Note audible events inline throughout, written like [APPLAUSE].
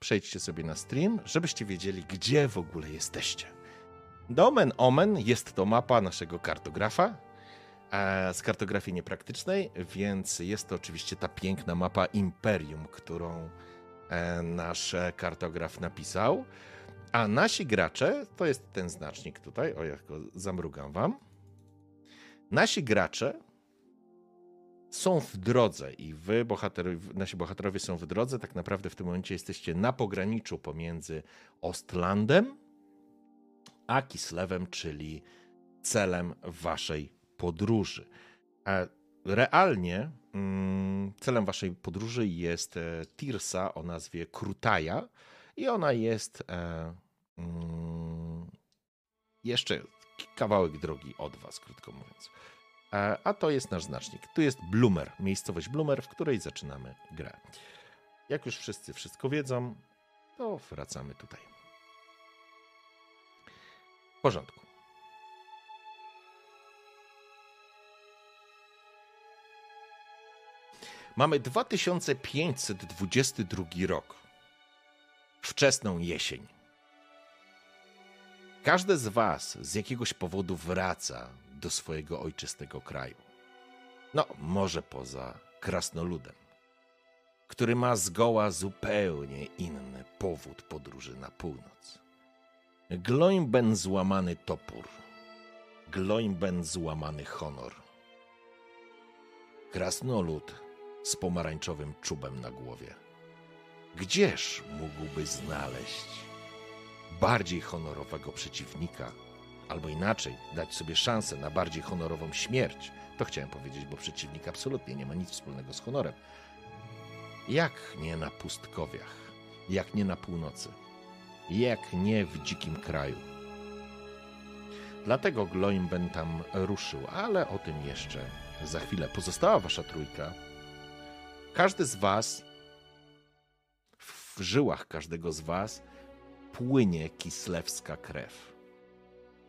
Przejdźcie sobie na stream, żebyście wiedzieli, gdzie w ogóle jesteście. Domen Omen jest to mapa naszego kartografa e, z kartografii niepraktycznej, więc jest to oczywiście ta piękna mapa Imperium, którą e, nasz kartograf napisał. A nasi gracze, to jest ten znacznik tutaj, o jak go zamrugam wam. Nasi gracze są w drodze i wy, bohaterowie, nasi bohaterowie są w drodze. Tak naprawdę w tym momencie jesteście na pograniczu pomiędzy Ostlandem a Kislewem, czyli celem waszej podróży. A realnie mm, celem waszej podróży jest e, Tirsa o nazwie Krutaja i ona jest e, mm, jeszcze kawałek drogi od was, krótko mówiąc. E, a to jest nasz znacznik. Tu jest Bloomer, miejscowość Bloomer, w której zaczynamy grę. Jak już wszyscy wszystko wiedzą, to wracamy tutaj. W porządku. Mamy 2522 rok. Wczesną jesień. Każdy z Was z jakiegoś powodu wraca do swojego ojczystego kraju. No, może poza krasnoludem, który ma zgoła zupełnie inny powód podróży na północ. Gloimben złamany topór, Gloimben złamany honor. Krasnolud z pomarańczowym czubem na głowie. Gdzież mógłby znaleźć bardziej honorowego przeciwnika albo inaczej, dać sobie szansę na bardziej honorową śmierć. To chciałem powiedzieć, bo przeciwnik absolutnie nie ma nic wspólnego z honorem. Jak nie na pustkowiach, jak nie na północy, jak nie w dzikim kraju. Dlatego Gloimben tam ruszył, ale o tym jeszcze za chwilę. Pozostała wasza trójka. Każdy z was, w żyłach każdego z was płynie kislewska krew.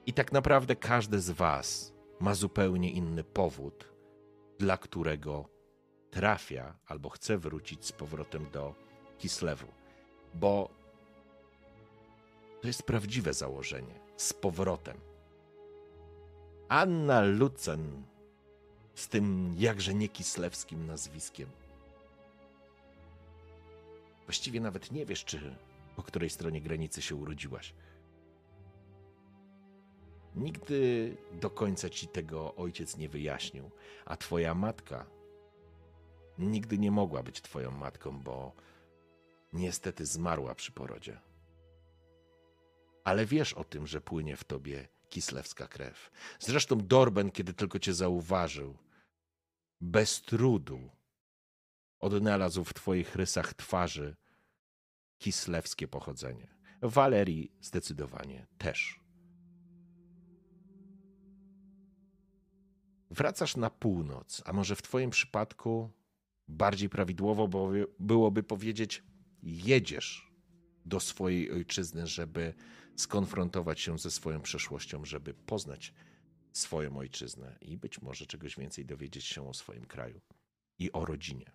I tak naprawdę każdy z Was ma zupełnie inny powód, dla którego trafia albo chce wrócić z powrotem do Kislewu. Bo to jest prawdziwe założenie. Z powrotem. Anna Lucen z tym jakże nie kislewskim nazwiskiem. Właściwie nawet nie wiesz, czy po której stronie granicy się urodziłaś. Nigdy do końca ci tego ojciec nie wyjaśnił, a twoja matka nigdy nie mogła być twoją matką, bo niestety zmarła przy porodzie. Ale wiesz o tym, że płynie w tobie kislewska krew. Zresztą Dorben, kiedy tylko cię zauważył, bez trudu odnalazł w twoich rysach twarzy kislewskie pochodzenie. Walerii zdecydowanie też. Wracasz na północ, a może w Twoim przypadku bardziej prawidłowo byłoby powiedzieć, jedziesz do swojej ojczyzny, żeby skonfrontować się ze swoją przeszłością, żeby poznać swoją ojczyznę i być może czegoś więcej dowiedzieć się o swoim kraju i o rodzinie.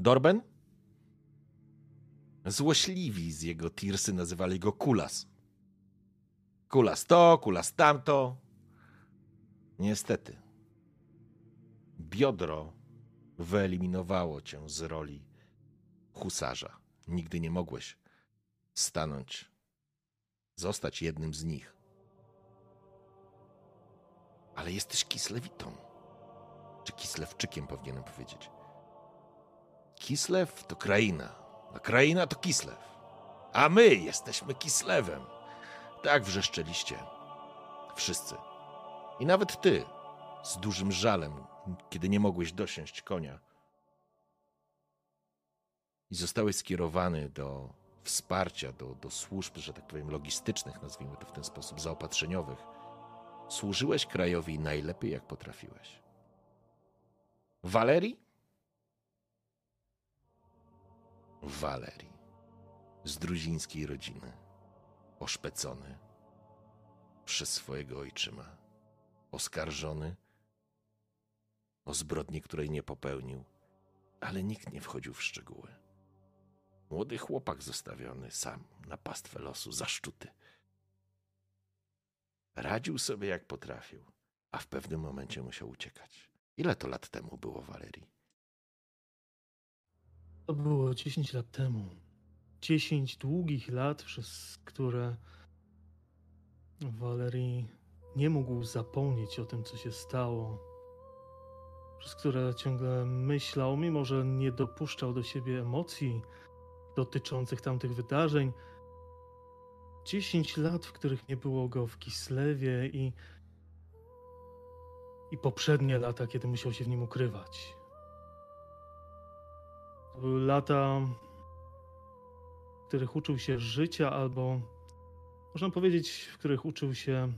Dorben? Złośliwi z jego tirsy nazywali go Kulas. Kulas to, Kulas tamto, Niestety, biodro wyeliminowało cię z roli husarza. Nigdy nie mogłeś stanąć, zostać jednym z nich. Ale jesteś Kislewitą. Czy Kislewczykiem powinienem powiedzieć. Kislew to kraina, a kraina to Kislew. A my jesteśmy Kislewem. Tak wrzeszczeliście. Wszyscy. I nawet ty, z dużym żalem, kiedy nie mogłeś dosiąść konia. i zostałeś skierowany do wsparcia, do, do służb, że tak powiem, logistycznych, nazwijmy to w ten sposób, zaopatrzeniowych, służyłeś krajowi najlepiej, jak potrafiłeś. Walerii? Walerii. Z druzińskiej rodziny. Oszpecony przez swojego ojczyma. Oskarżony o zbrodnię, której nie popełnił, ale nikt nie wchodził w szczegóły. Młody chłopak zostawiony sam na pastwę losu, zaszczuty. Radził sobie jak potrafił, a w pewnym momencie musiał uciekać. Ile to lat temu było, Walerii? To było 10 lat temu. 10 długich lat, przez które Walerii nie mógł zapomnieć o tym, co się stało. Przez które ciągle myślał, mimo że nie dopuszczał do siebie emocji dotyczących tamtych wydarzeń. 10 lat, w których nie było go w Kislewie i i poprzednie lata, kiedy musiał się w nim ukrywać. To były lata, w których uczył się życia, albo można powiedzieć, w których uczył się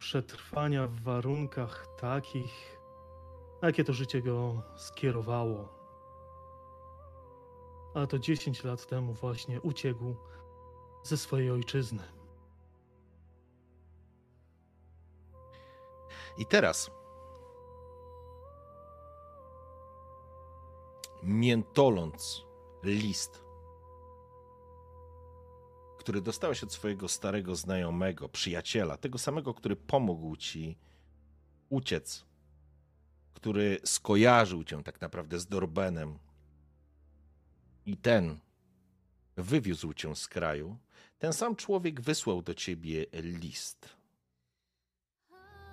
przetrwania w warunkach takich, jakie to życie go skierowało. A to 10 lat temu właśnie uciekł ze swojej ojczyzny. I teraz miętoląc list, który dostałeś od swojego starego znajomego, przyjaciela, tego samego, który pomógł ci uciec, który skojarzył cię tak naprawdę z Dorbenem i ten wywiózł cię z kraju, ten sam człowiek wysłał do ciebie list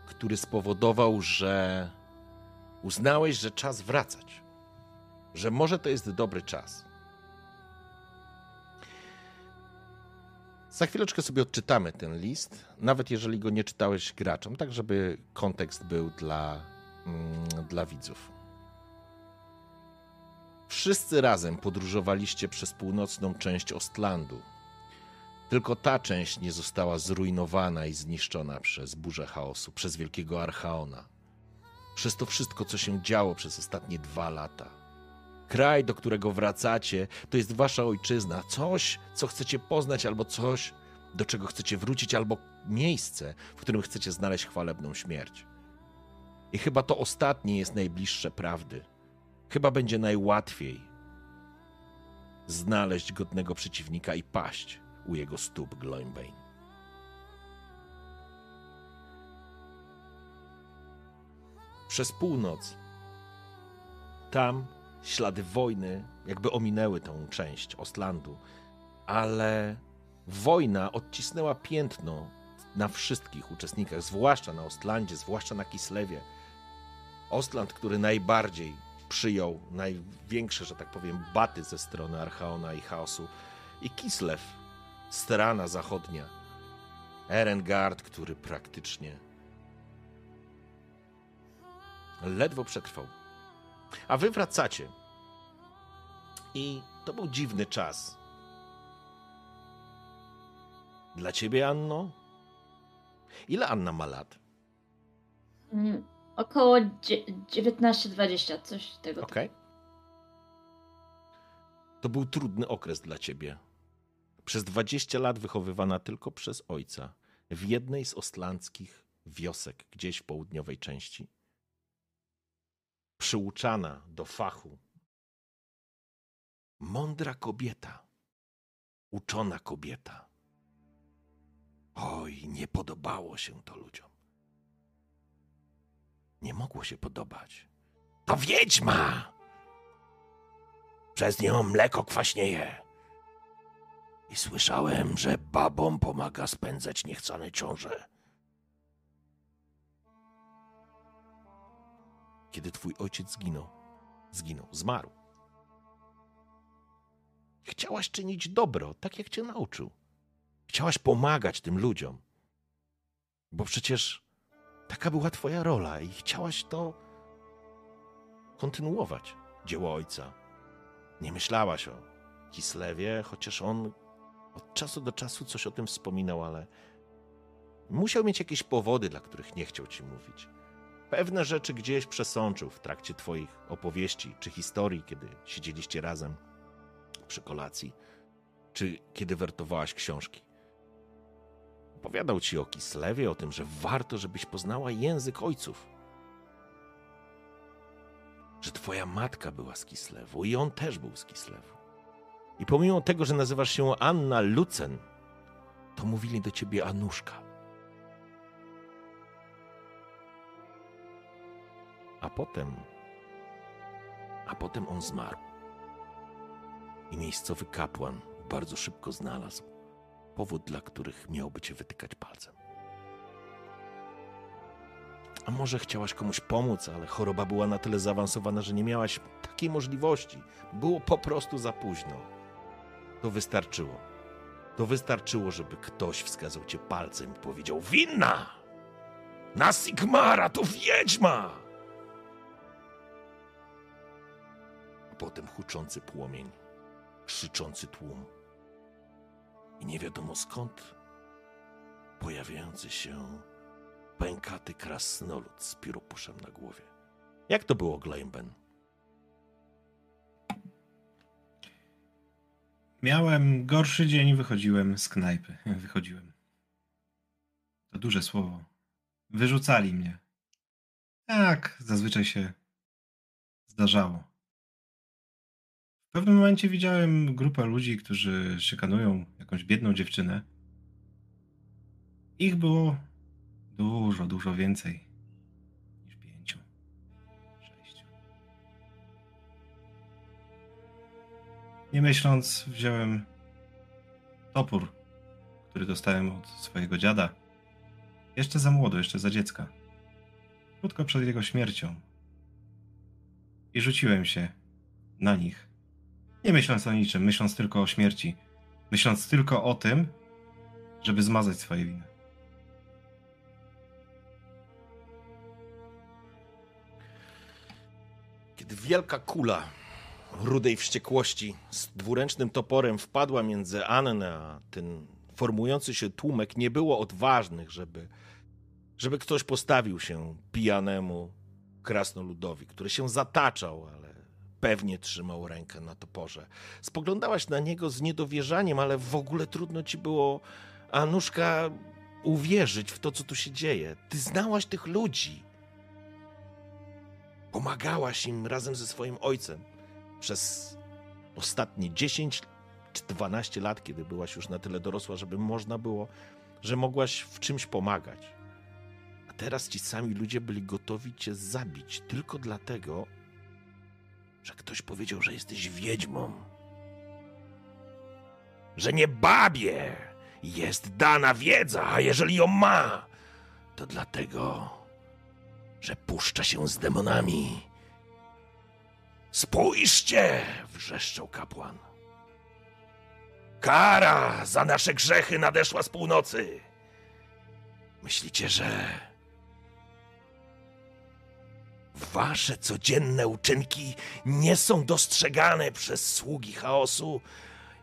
który spowodował, że uznałeś, że czas wracać, że może to jest dobry czas. Za chwileczkę sobie odczytamy ten list, nawet jeżeli go nie czytałeś graczom, tak żeby kontekst był dla, mm, dla widzów. Wszyscy razem podróżowaliście przez północną część Ostlandu, tylko ta część nie została zrujnowana i zniszczona przez burzę chaosu, przez wielkiego archaona. Przez to wszystko, co się działo przez ostatnie dwa lata. Kraj, do którego wracacie, to jest wasza ojczyzna, coś, co chcecie poznać, albo coś, do czego chcecie wrócić, albo miejsce, w którym chcecie znaleźć chwalebną śmierć. I chyba to ostatnie jest najbliższe prawdy. Chyba będzie najłatwiej znaleźć godnego przeciwnika i paść u jego stóp Gloinbane. Przez północ, tam ślady wojny jakby ominęły tą część Ostlandu, ale wojna odcisnęła piętno na wszystkich uczestnikach, zwłaszcza na Ostlandzie, zwłaszcza na Kislewie. Ostland, który najbardziej przyjął największe, że tak powiem, baty ze strony Archaona i Chaosu, i Kislew, strana zachodnia. Erengard, który praktycznie ledwo przetrwał. A wy wracacie. I to był dziwny czas. Dla ciebie, Anno? Ile Anna ma lat? Mm, około 19-20, coś tego. Okej. Okay. To był trudny okres dla ciebie. Przez 20 lat wychowywana tylko przez ojca w jednej z ostlandzkich wiosek, gdzieś w południowej części. Przyuczana do fachu. Mądra kobieta, uczona kobieta. Oj, nie podobało się to ludziom. Nie mogło się podobać. To wiedźma! Przez nią mleko kwaśnieje. I słyszałem, że babom pomaga spędzać niechcane ciąże. Kiedy twój ojciec zginął, zginął, zmarł. Chciałaś czynić dobro, tak jak cię nauczył. Chciałaś pomagać tym ludziom. Bo przecież taka była twoja rola i chciałaś to kontynuować, dzieło ojca. Nie myślałaś o Kislewie, chociaż on od czasu do czasu coś o tym wspominał, ale musiał mieć jakieś powody, dla których nie chciał ci mówić. Pewne rzeczy gdzieś przesączył w trakcie twoich opowieści czy historii, kiedy siedzieliście razem przy kolacji, czy kiedy wertowałaś książki. Opowiadał ci o Kislewie, o tym, że warto, żebyś poznała język ojców. Że twoja matka była z Kislewu i on też był z Kislewu. I pomimo tego, że nazywasz się Anna Lucen, to mówili do ciebie Anuszka. A potem. A potem on zmarł. I miejscowy kapłan bardzo szybko znalazł powód, dla których miałby cię wytykać palcem. A może chciałaś komuś pomóc, ale choroba była na tyle zaawansowana, że nie miałaś takiej możliwości. Było po prostu za późno. To wystarczyło. To wystarczyło, żeby ktoś wskazał cię palcem i powiedział: Winna! Na Sigmara to wiedźma! Potem huczący płomień, krzyczący tłum. I nie wiadomo skąd pojawiający się pękaty krasnolud z pióropuszem na głowie. Jak to było, Gleimben? Miałem gorszy dzień, wychodziłem z knajpy. [LAUGHS] Wychodziłem. To duże słowo. Wyrzucali mnie. Tak, zazwyczaj się zdarzało. W pewnym momencie widziałem grupę ludzi, którzy szykanują jakąś biedną dziewczynę. Ich było dużo, dużo więcej niż pięciu, sześciu. Nie myśląc, wziąłem topór, który dostałem od swojego dziada. Jeszcze za młodo, jeszcze za dziecka. Krótko przed jego śmiercią. I rzuciłem się na nich. Nie myśląc o niczym, myśląc tylko o śmierci. Myśląc tylko o tym, żeby zmazać swoje winy. Kiedy wielka kula rudej wściekłości z dwuręcznym toporem wpadła między Annę a ten formujący się tłumek, nie było odważnych, żeby, żeby ktoś postawił się pijanemu krasnoludowi, który się zataczał, ale pewnie trzymał rękę na toporze. Spoglądałaś na niego z niedowierzaniem, ale w ogóle trudno ci było, Anuszka, uwierzyć w to, co tu się dzieje. Ty znałaś tych ludzi. Pomagałaś im razem ze swoim ojcem przez ostatnie 10 czy 12 lat, kiedy byłaś już na tyle dorosła, żeby można było, że mogłaś w czymś pomagać. A teraz ci sami ludzie byli gotowi cię zabić tylko dlatego, że ktoś powiedział, że jesteś wiedźmą. Że nie babie jest dana wiedza, a jeżeli ją ma, to dlatego, że puszcza się z demonami. Spójrzcie, wrzeszczał kapłan. Kara za nasze grzechy nadeszła z północy. Myślicie, że wasze codzienne uczynki nie są dostrzegane przez sługi chaosu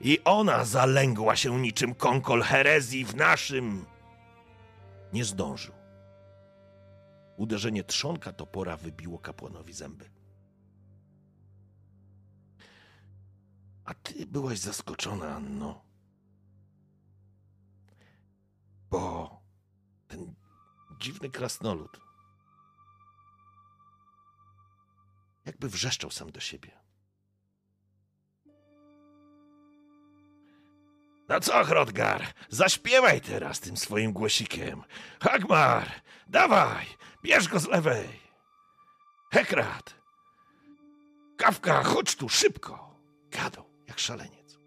i ona zalęgła się niczym konkol herezji w naszym. Nie zdążył. Uderzenie trzonka topora wybiło kapłanowi zęby. A ty byłaś zaskoczona, Anno. Bo ten dziwny krasnolud jakby wrzeszczał sam do siebie. No co, Hrodgar, zaśpiewaj teraz tym swoim głosikiem. Hagmar, dawaj, bierz go z lewej. Hekrat, Kawka, chodź tu, szybko. Gadał, jak szaleniec.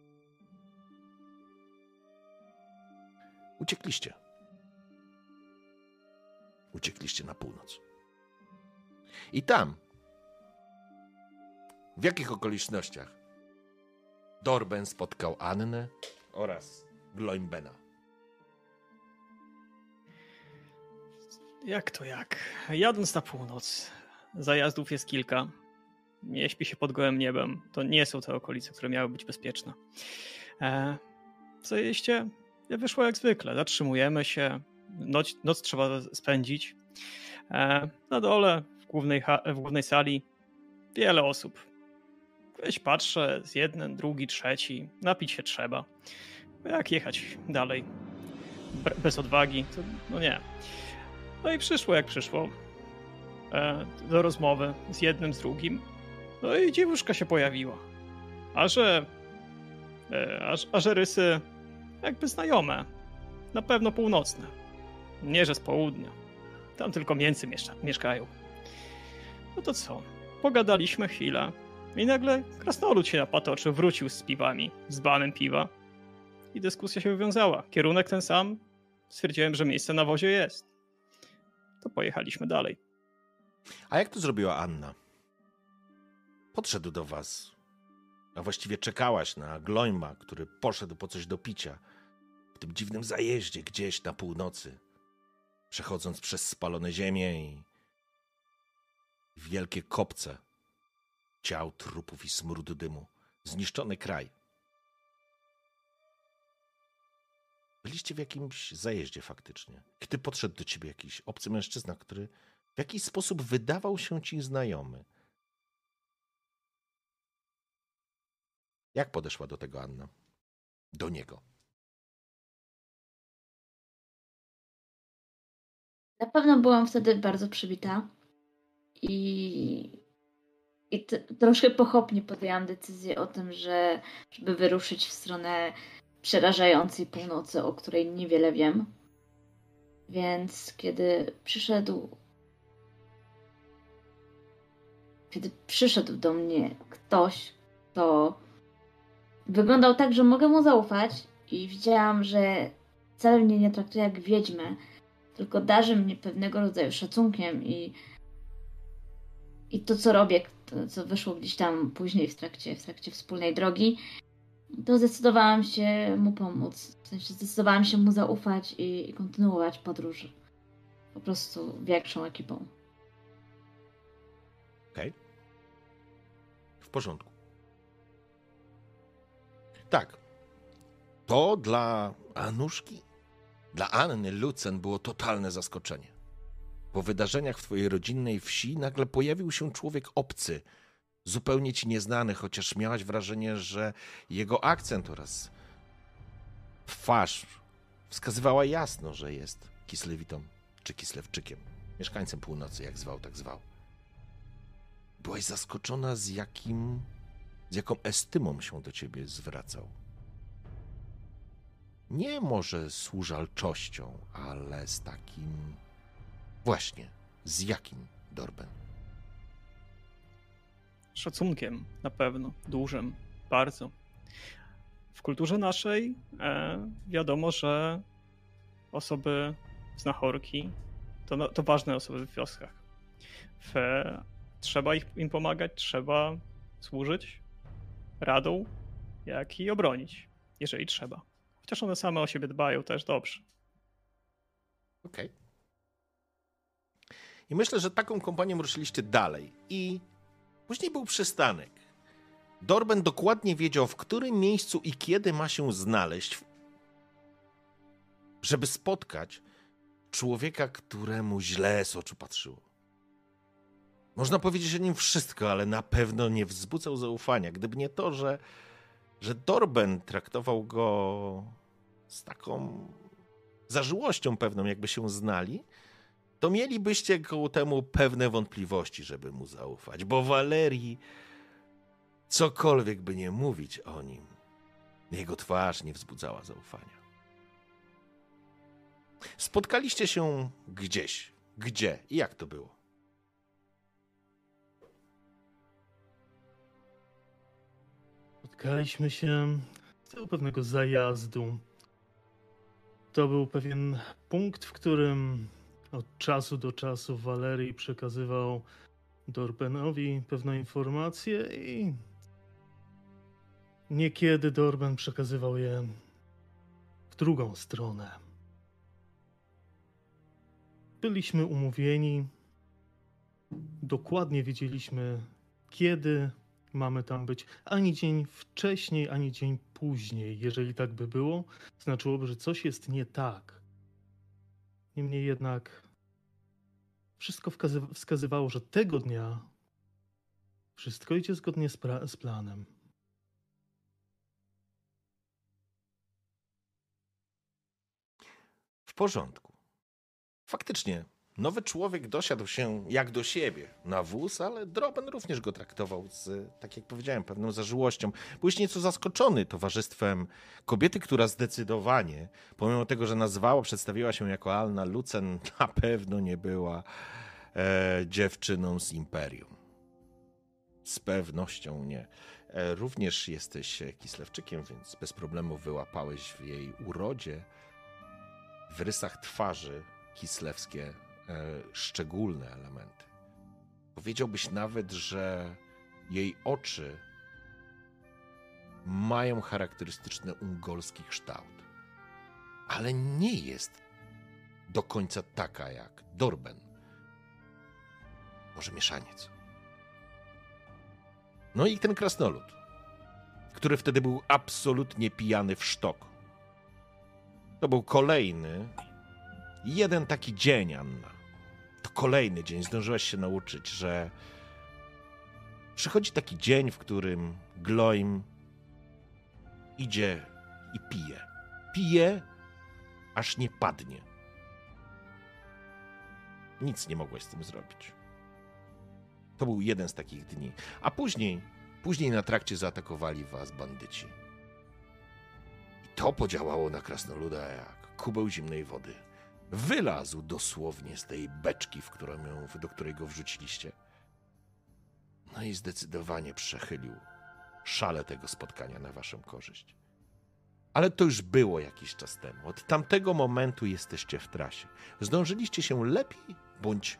Uciekliście. Uciekliście na północ. I tam, w jakich okolicznościach Dorben spotkał Annę oraz Gloimbena? Jak to jak? Jadąc na północ. Zajazdów jest kilka. nie śpi się pod gołym niebem. To nie są te okolice, które miały być bezpieczne. E, Zajeździe wyszło jak zwykle. Zatrzymujemy się, noc, noc trzeba spędzić. E, Na dole, w głównej, w głównej sali, wiele osób. Gdzieś patrzę, z jeden, drugi, trzeci. Napić się trzeba. Jak jechać dalej? Be- Bez odwagi? To, no nie. No i przyszło jak przyszło. E, do rozmowy z jednym, z drugim. No i dziewuszka się pojawiła. A że. E, a, a że rysy jakby znajome. Na pewno północne. Nie, że z południa. Tam tylko mięcy mieszka, mieszkają. No to co? Pogadaliśmy chwilę. I nagle krasnolud się napatoczył, wrócił z piwami, z banem piwa. I dyskusja się wywiązała. Kierunek ten sam. Stwierdziłem, że miejsce na wozie jest. To pojechaliśmy dalej. A jak to zrobiła Anna? Podszedł do was, a właściwie czekałaś na Gloima, który poszedł po coś do picia w tym dziwnym zajeździe gdzieś na północy, przechodząc przez spalone ziemię i wielkie kopce ciał, trupów i smród dymu. Zniszczony kraj. Byliście w jakimś zajeździe faktycznie. Kiedy podszedł do ciebie jakiś obcy mężczyzna, który w jakiś sposób wydawał się ci znajomy. Jak podeszła do tego Anna? Do niego. Na pewno byłam wtedy bardzo przybita i, i t- troszkę pochopnie podjęłam decyzję o tym, że żeby wyruszyć w stronę przerażającej północy, o której niewiele wiem. Więc kiedy przyszedł kiedy przyszedł do mnie ktoś, kto wyglądał tak, że mogę mu zaufać i widziałam, że wcale mnie nie traktuje jak wiedźmę, tylko darzy mnie pewnego rodzaju szacunkiem i i to, co robię, to, co wyszło gdzieś tam później w trakcie, w trakcie wspólnej drogi, to zdecydowałam się mu pomóc. W sensie zdecydowałam się mu zaufać i, i kontynuować podróż. Po prostu większą ekipą. Okej. W porządku. Tak. To dla Anuszki, dla Anny Lucen było totalne zaskoczenie. Po wydarzeniach w twojej rodzinnej wsi nagle pojawił się człowiek obcy, zupełnie ci nieznany, chociaż miałaś wrażenie, że jego akcent oraz twarz wskazywała jasno, że jest Kislewitą czy Kislewczykiem, mieszkańcem północy, jak zwał, tak zwał. Byłaś zaskoczona, z jakim, z jaką estymą się do ciebie zwracał. Nie może służalczością, ale z takim. Właśnie, z jakim Dorben? Szacunkiem na pewno, dużym, bardzo. W kulturze naszej e, wiadomo, że osoby znachorki to, to ważne osoby w wioskach. W, trzeba ich, im pomagać, trzeba służyć radą, jak i obronić, jeżeli trzeba. Chociaż one same o siebie dbają też dobrze. Okej. I myślę, że taką kompanią ruszyliście dalej. I później był przystanek. Dorben dokładnie wiedział, w którym miejscu i kiedy ma się znaleźć, żeby spotkać człowieka, któremu źle z oczu patrzyło. Można powiedzieć o nim wszystko, ale na pewno nie wzbudzał zaufania. Gdyby nie to, że, że Dorben traktował go z taką zażyłością pewną, jakby się znali, to mielibyście ku temu pewne wątpliwości, żeby mu zaufać, bo Walerii, cokolwiek by nie mówić o nim, jego twarz nie wzbudzała zaufania. Spotkaliście się gdzieś. Gdzie i jak to było? Spotkaliśmy się z tego pewnego zajazdu. To był pewien punkt, w którym od czasu do czasu Walerii przekazywał Dorbenowi pewne informacje i niekiedy Dorben przekazywał je w drugą stronę. Byliśmy umówieni, dokładnie wiedzieliśmy, kiedy mamy tam być. Ani dzień wcześniej, ani dzień później. Jeżeli tak by było, znaczyłoby, że coś jest nie tak. Niemniej jednak wszystko wskazy- wskazywało, że tego dnia wszystko idzie zgodnie z, z planem. W porządku. Faktycznie, nowy człowiek dosiadł się jak do siebie na wóz, ale Droben również go traktował z, tak jak powiedziałem, pewną zażyłością. Byłeś nieco zaskoczony towarzystwem kobiety, która zdecydowanie, pomimo tego, że nazwała, przedstawiła się jako Alna Lucen, [LAUGHS] na pewno nie była e, dziewczyną z Imperium. Z pewnością nie. E, również jesteś Kislewczykiem, więc bez problemu wyłapałeś w jej urodzie w rysach twarzy kislewskie e, szczególne elementy. Powiedziałbyś nawet, że jej oczy mają charakterystyczny ungolski kształt, ale nie jest do końca taka jak Dorben. Może mieszaniec. No i ten krasnolud, który wtedy był absolutnie pijany w sztok. To był kolejny, jeden taki dzień, Anna. Kolejny dzień. Zdążyłaś się nauczyć, że przychodzi taki dzień, w którym Gloim idzie i pije. Pije, aż nie padnie. Nic nie mogłeś z tym zrobić. To był jeden z takich dni. A później, później na trakcie zaatakowali was bandyci. I to podziałało na krasnoluda jak kubeł zimnej wody. Wylazł dosłownie z tej beczki, w którą ją, do której go wrzuciliście. No i zdecydowanie przechylił szale tego spotkania na waszą korzyść. Ale to już było jakiś czas temu. Od tamtego momentu jesteście w trasie. Zdążyliście się lepiej bądź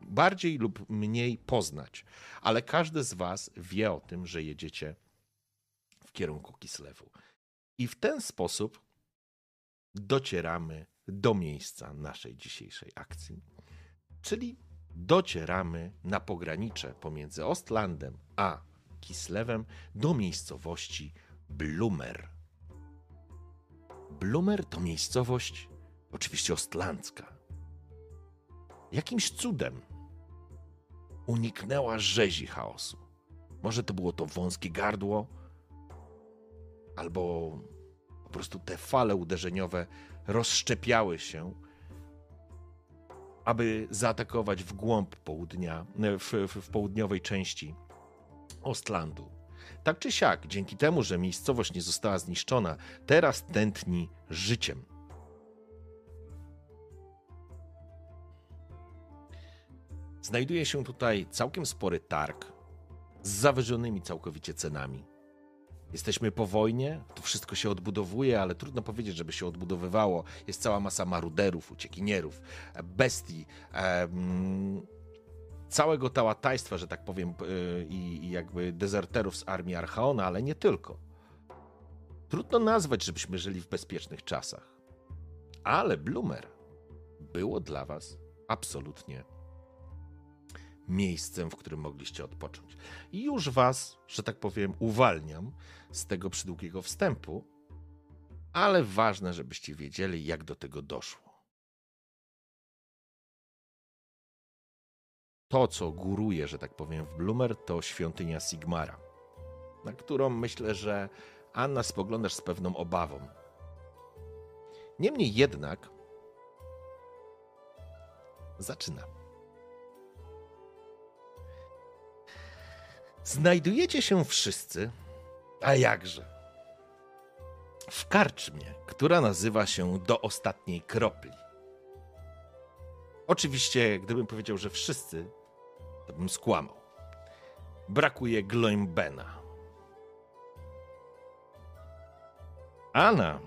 bardziej lub mniej poznać, ale każdy z was wie o tym, że jedziecie w kierunku Kislewu. I w ten sposób docieramy do miejsca naszej dzisiejszej akcji, czyli docieramy na pogranicze pomiędzy Ostlandem a Kislewem do miejscowości Blumer. Blumer to miejscowość oczywiście ostlandzka. Jakimś cudem uniknęła rzezi chaosu. Może to było to wąskie gardło, albo po prostu te fale uderzeniowe rozszczepiały się, aby zaatakować w głąb południa, w, w, w południowej części Ostlandu. Tak czy siak, dzięki temu, że miejscowość nie została zniszczona, teraz tętni życiem. Znajduje się tutaj całkiem spory targ z zawyżonymi całkowicie cenami. Jesteśmy po wojnie, to wszystko się odbudowuje, ale trudno powiedzieć, żeby się odbudowywało. Jest cała masa maruderów, uciekinierów, bestii, em, całego tałatajstwa, że tak powiem, i, jakby dezerterów z armii Archaona, ale nie tylko. Trudno nazwać, żebyśmy żyli w bezpiecznych czasach. Ale Bloomer było dla was absolutnie miejscem, w którym mogliście odpocząć. I już was, że tak powiem, uwalniam z tego przydługiego wstępu, ale ważne, żebyście wiedzieli, jak do tego doszło. To, co góruje, że tak powiem, w Bloomer, to świątynia Sigmara, na którą myślę, że Anna spoglądasz z pewną obawą. Niemniej jednak zaczynam. Znajdujecie się wszyscy, a jakże, w karczmie, która nazywa się Do Ostatniej Kropli. Oczywiście, gdybym powiedział, że wszyscy, to bym skłamał. Brakuje Gloimbena. Anna,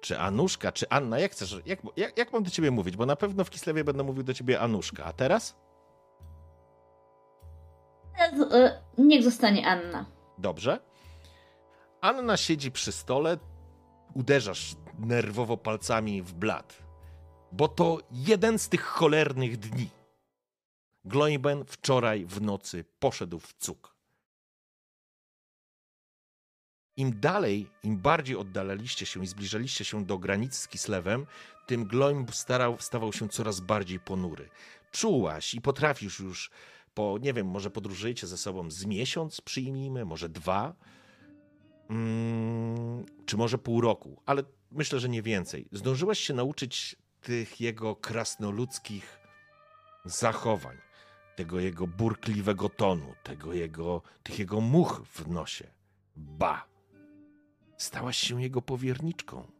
czy Anuszka, czy Anna, jak chcesz, jak, jak, jak mam do ciebie mówić? Bo na pewno w Kislewie będę mówił do ciebie Anuszka, a teraz? E, Niech zostanie Anna. Dobrze. Anna siedzi przy stole, uderzasz nerwowo palcami w blat, bo to jeden z tych cholernych dni. Gloimben wczoraj w nocy poszedł w cuk. Im dalej, im bardziej oddalaliście się i zbliżaliście się do granicy z Kislewem, tym Gloim starał, stawał się coraz bardziej ponury. Czułaś i potrafisz już po, nie wiem, może podróżujecie ze sobą z miesiąc, przyjmijmy, może dwa, mm, czy może pół roku, ale myślę, że nie więcej. Zdążyłeś się nauczyć tych jego krasnoludzkich zachowań, tego jego burkliwego tonu, tego jego, tych jego much w nosie. Ba! Stałaś się jego powierniczką.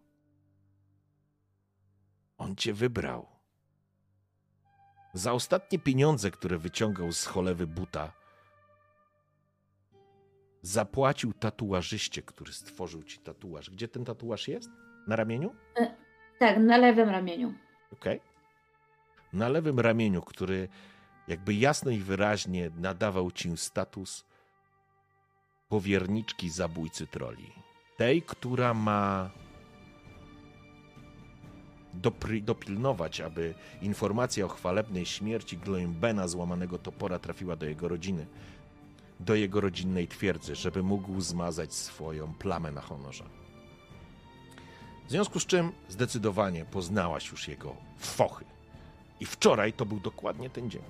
On cię wybrał. Za ostatnie pieniądze, które wyciągał z cholewy buta, zapłacił tatuażyście, który stworzył ci tatuaż. Gdzie ten tatuaż jest? Na ramieniu? Tak, na lewym ramieniu. Okej. Na lewym ramieniu, który jakby jasno i wyraźnie nadawał ci status powierniczki zabójcy troli. Tej, która ma dopry, dopilnować, aby informacja o chwalebnej śmierci Gloimbena złamanego topora trafiła do jego rodziny, do jego rodzinnej twierdzy, żeby mógł zmazać swoją plamę na honorze. W związku z czym zdecydowanie poznałaś już jego fochy. I wczoraj to był dokładnie ten dzień.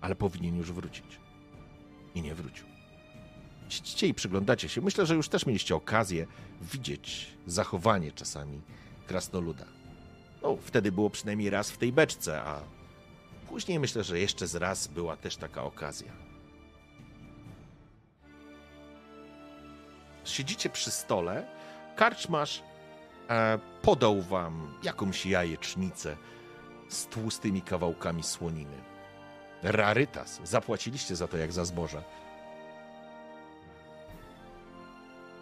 Ale powinien już wrócić. I nie wrócił. Siedzicie i przyglądacie się. Myślę, że już też mieliście okazję widzieć zachowanie czasami krasnoluda. No, wtedy było przynajmniej raz w tej beczce, a później myślę, że jeszcze z raz była też taka okazja. Siedzicie przy stole, karczmasz e, podał wam jakąś jajecznicę z tłustymi kawałkami słoniny. Rarytas. Zapłaciliście za to jak za zboże.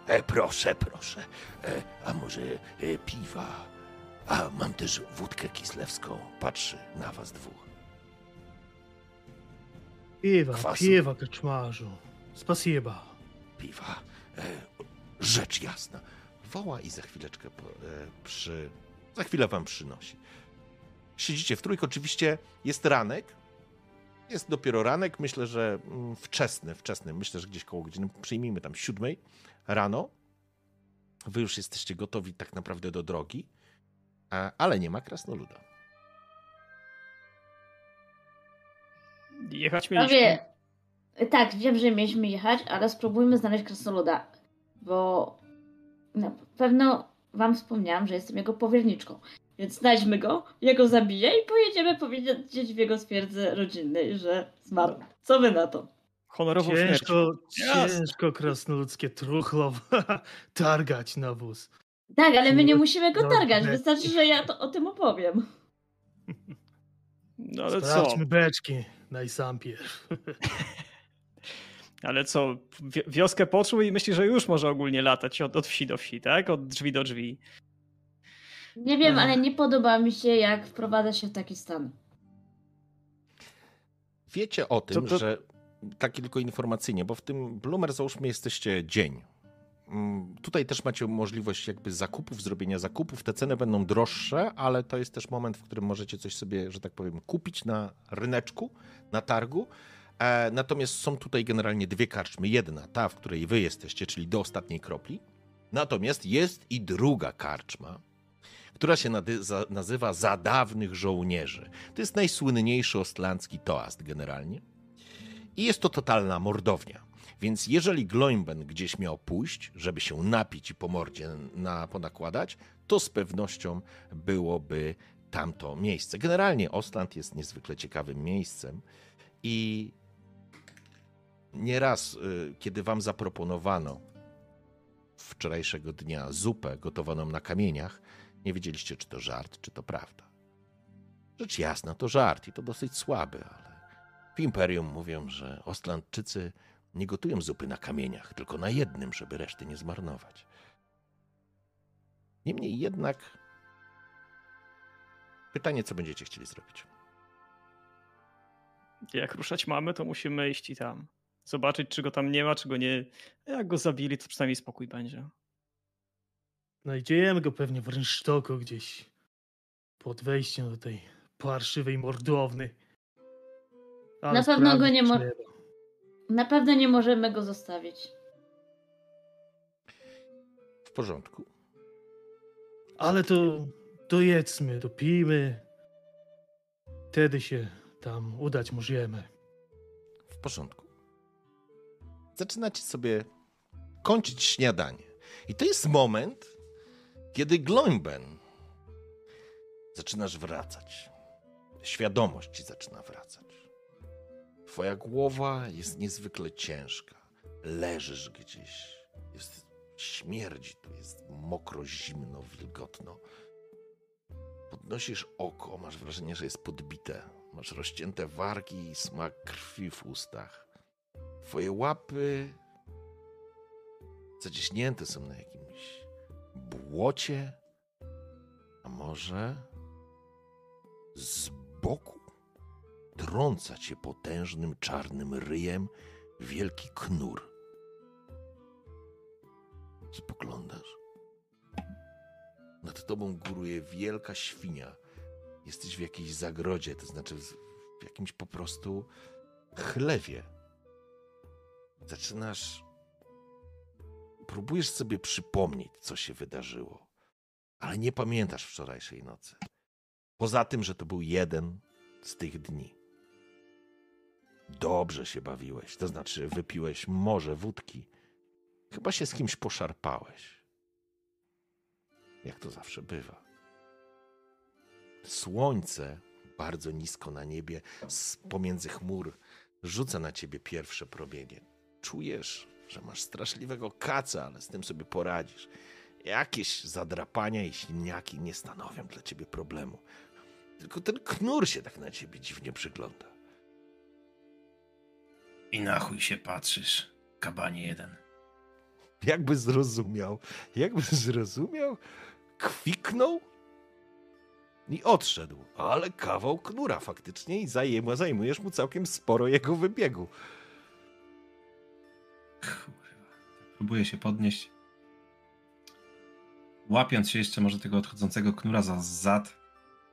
E, proszę, proszę. E, a może e, piwa? A mam też wódkę kislewską. Patrzy na was dwóch. Piwa, Kwasu. piwa, kaczmarzu. Spasiba. Piwa. E, rzecz jasna. Woła i za chwileczkę po, e, przy... Za chwilę wam przynosi. Siedzicie w trójkę. Oczywiście jest ranek. Jest dopiero ranek. Myślę, że mm, wczesny, wczesny. Myślę, że gdzieś koło godziny, przyjmijmy tam siódmej rano. Wy już jesteście gotowi tak naprawdę do drogi. Ale nie ma krasnoluda. Jechać mieliśmy. Prawie. Tak, wiem, że mieliśmy jechać, ale spróbujmy znaleźć krasnoluda. Bo na pewno wam wspomniałam, że jestem jego powierniczką. Więc znajdźmy go, ja go zabiję i pojedziemy powiedzieć w jego stwierdzy rodzinnej, że zmarł. Co wy na to? Honorową śmierć. Ciężko, Jasne. ciężko krasnoludzkie truchło [LAUGHS] targać na wóz. Tak, ale my nie musimy go targać. Wystarczy, że ja to o tym opowiem. [LAUGHS] No ale co? Sprawdźmy beczki najsampierw. [LAUGHS] Ale co? wi- Wioskę poczuł i myśli, że już może ogólnie latać od, od wsi do wsi, tak? Od drzwi do drzwi. Nie wiem, Ach. ale nie podoba mi się, jak wprowadza się w taki stan. Wiecie o tym, To- to- że takie tylko informacyjnie, bo w tym Bloomer załóżmy jesteście dzień. Mm, Tutaj też macie możliwość jakby zakupów, zrobienia zakupów. Te ceny będą droższe, ale to jest też moment, w którym możecie coś sobie, że tak powiem, kupić na ryneczku, na targu. E, natomiast są tutaj generalnie dwie karczmy. Jedna, ta, w której wy jesteście, czyli do ostatniej kropli. Natomiast jest i druga karczma, która się nazywa Za dawnych żołnierzy. To jest najsłynniejszy ostlandzki toast generalnie. I jest to totalna mordownia. Więc jeżeli Gloimben gdzieś miał pójść, żeby się napić i po mordzie na, ponakładać, to z pewnością byłoby tamto miejsce. Generalnie Ostland jest niezwykle ciekawym miejscem i nieraz, y, kiedy wam zaproponowano wczorajszego dnia zupę gotowaną na kamieniach, nie wiedzieliście, czy to żart, czy to prawda. Rzecz jasna, to żart i to dosyć słaby, ale w Imperium mówią, że Ostlandczycy nie gotują zupy na kamieniach, tylko na jednym, żeby reszty nie zmarnować. Niemniej jednak pytanie, co będziecie chcieli zrobić. Jak ruszać mamy, to musimy iść i tam. Zobaczyć, czy go tam nie ma, czy go nie. Jak go zabili, to przynajmniej spokój będzie. Znajdziemy go pewnie w rynsztoku gdzieś pod wejściem do tej parszywej mordowny. Ale Na pewno go nie mo-. Na pewno nie możemy go zostawić. W porządku. Ale to dojedzmy, dopijmy. Wtedy się tam udać możemy. W porządku. Zaczynacie sobie kończyć śniadanie. I to jest moment, kiedy Gloimben zaczynasz wracać. Świadomość ci zaczyna wracać. Twoja głowa jest niezwykle ciężka. Leżysz gdzieś. Jest śmierdzi, tu jest mokro, zimno, wilgotno. Podnosisz oko, masz wrażenie, że jest podbite. Masz rozcięte wargi i smak krwi w ustach. Twoje łapy zaciśnięte są na jakimś błocie, a może z boku trąca cię potężnym czarnym ryjem wielki knur. Spoglądasz. Nad tobą góruje wielka świnia. Jesteś w jakiejś zagrodzie, to znaczy w jakimś po prostu chlewie. Zaczynasz. Próbujesz sobie przypomnieć, co się wydarzyło, ale nie pamiętasz wczorajszej nocy. Poza tym, że to był jeden z tych dni. Dobrze się bawiłeś, to znaczy wypiłeś morze wódki. Chyba się z kimś poszarpałeś. Jak to zawsze bywa. Słońce bardzo nisko na niebie, z pomiędzy chmur, rzuca na ciebie pierwsze promienie. Czujesz, że masz straszliwego kaca, ale z tym sobie poradzisz. Jakieś zadrapania i śliniaki nie stanowią dla ciebie problemu. Tylko ten knur się tak na ciebie dziwnie przygląda. I na chuj się patrzysz, kabanie jeden. Jakby zrozumiał, jakby zrozumiał, kwiknął i odszedł. Ale kawał knura faktycznie i zajmujesz mu całkiem sporo jego wybiegu. Kurwa. Próbuję się podnieść. Łapiąc się jeszcze może tego odchodzącego knura za zad.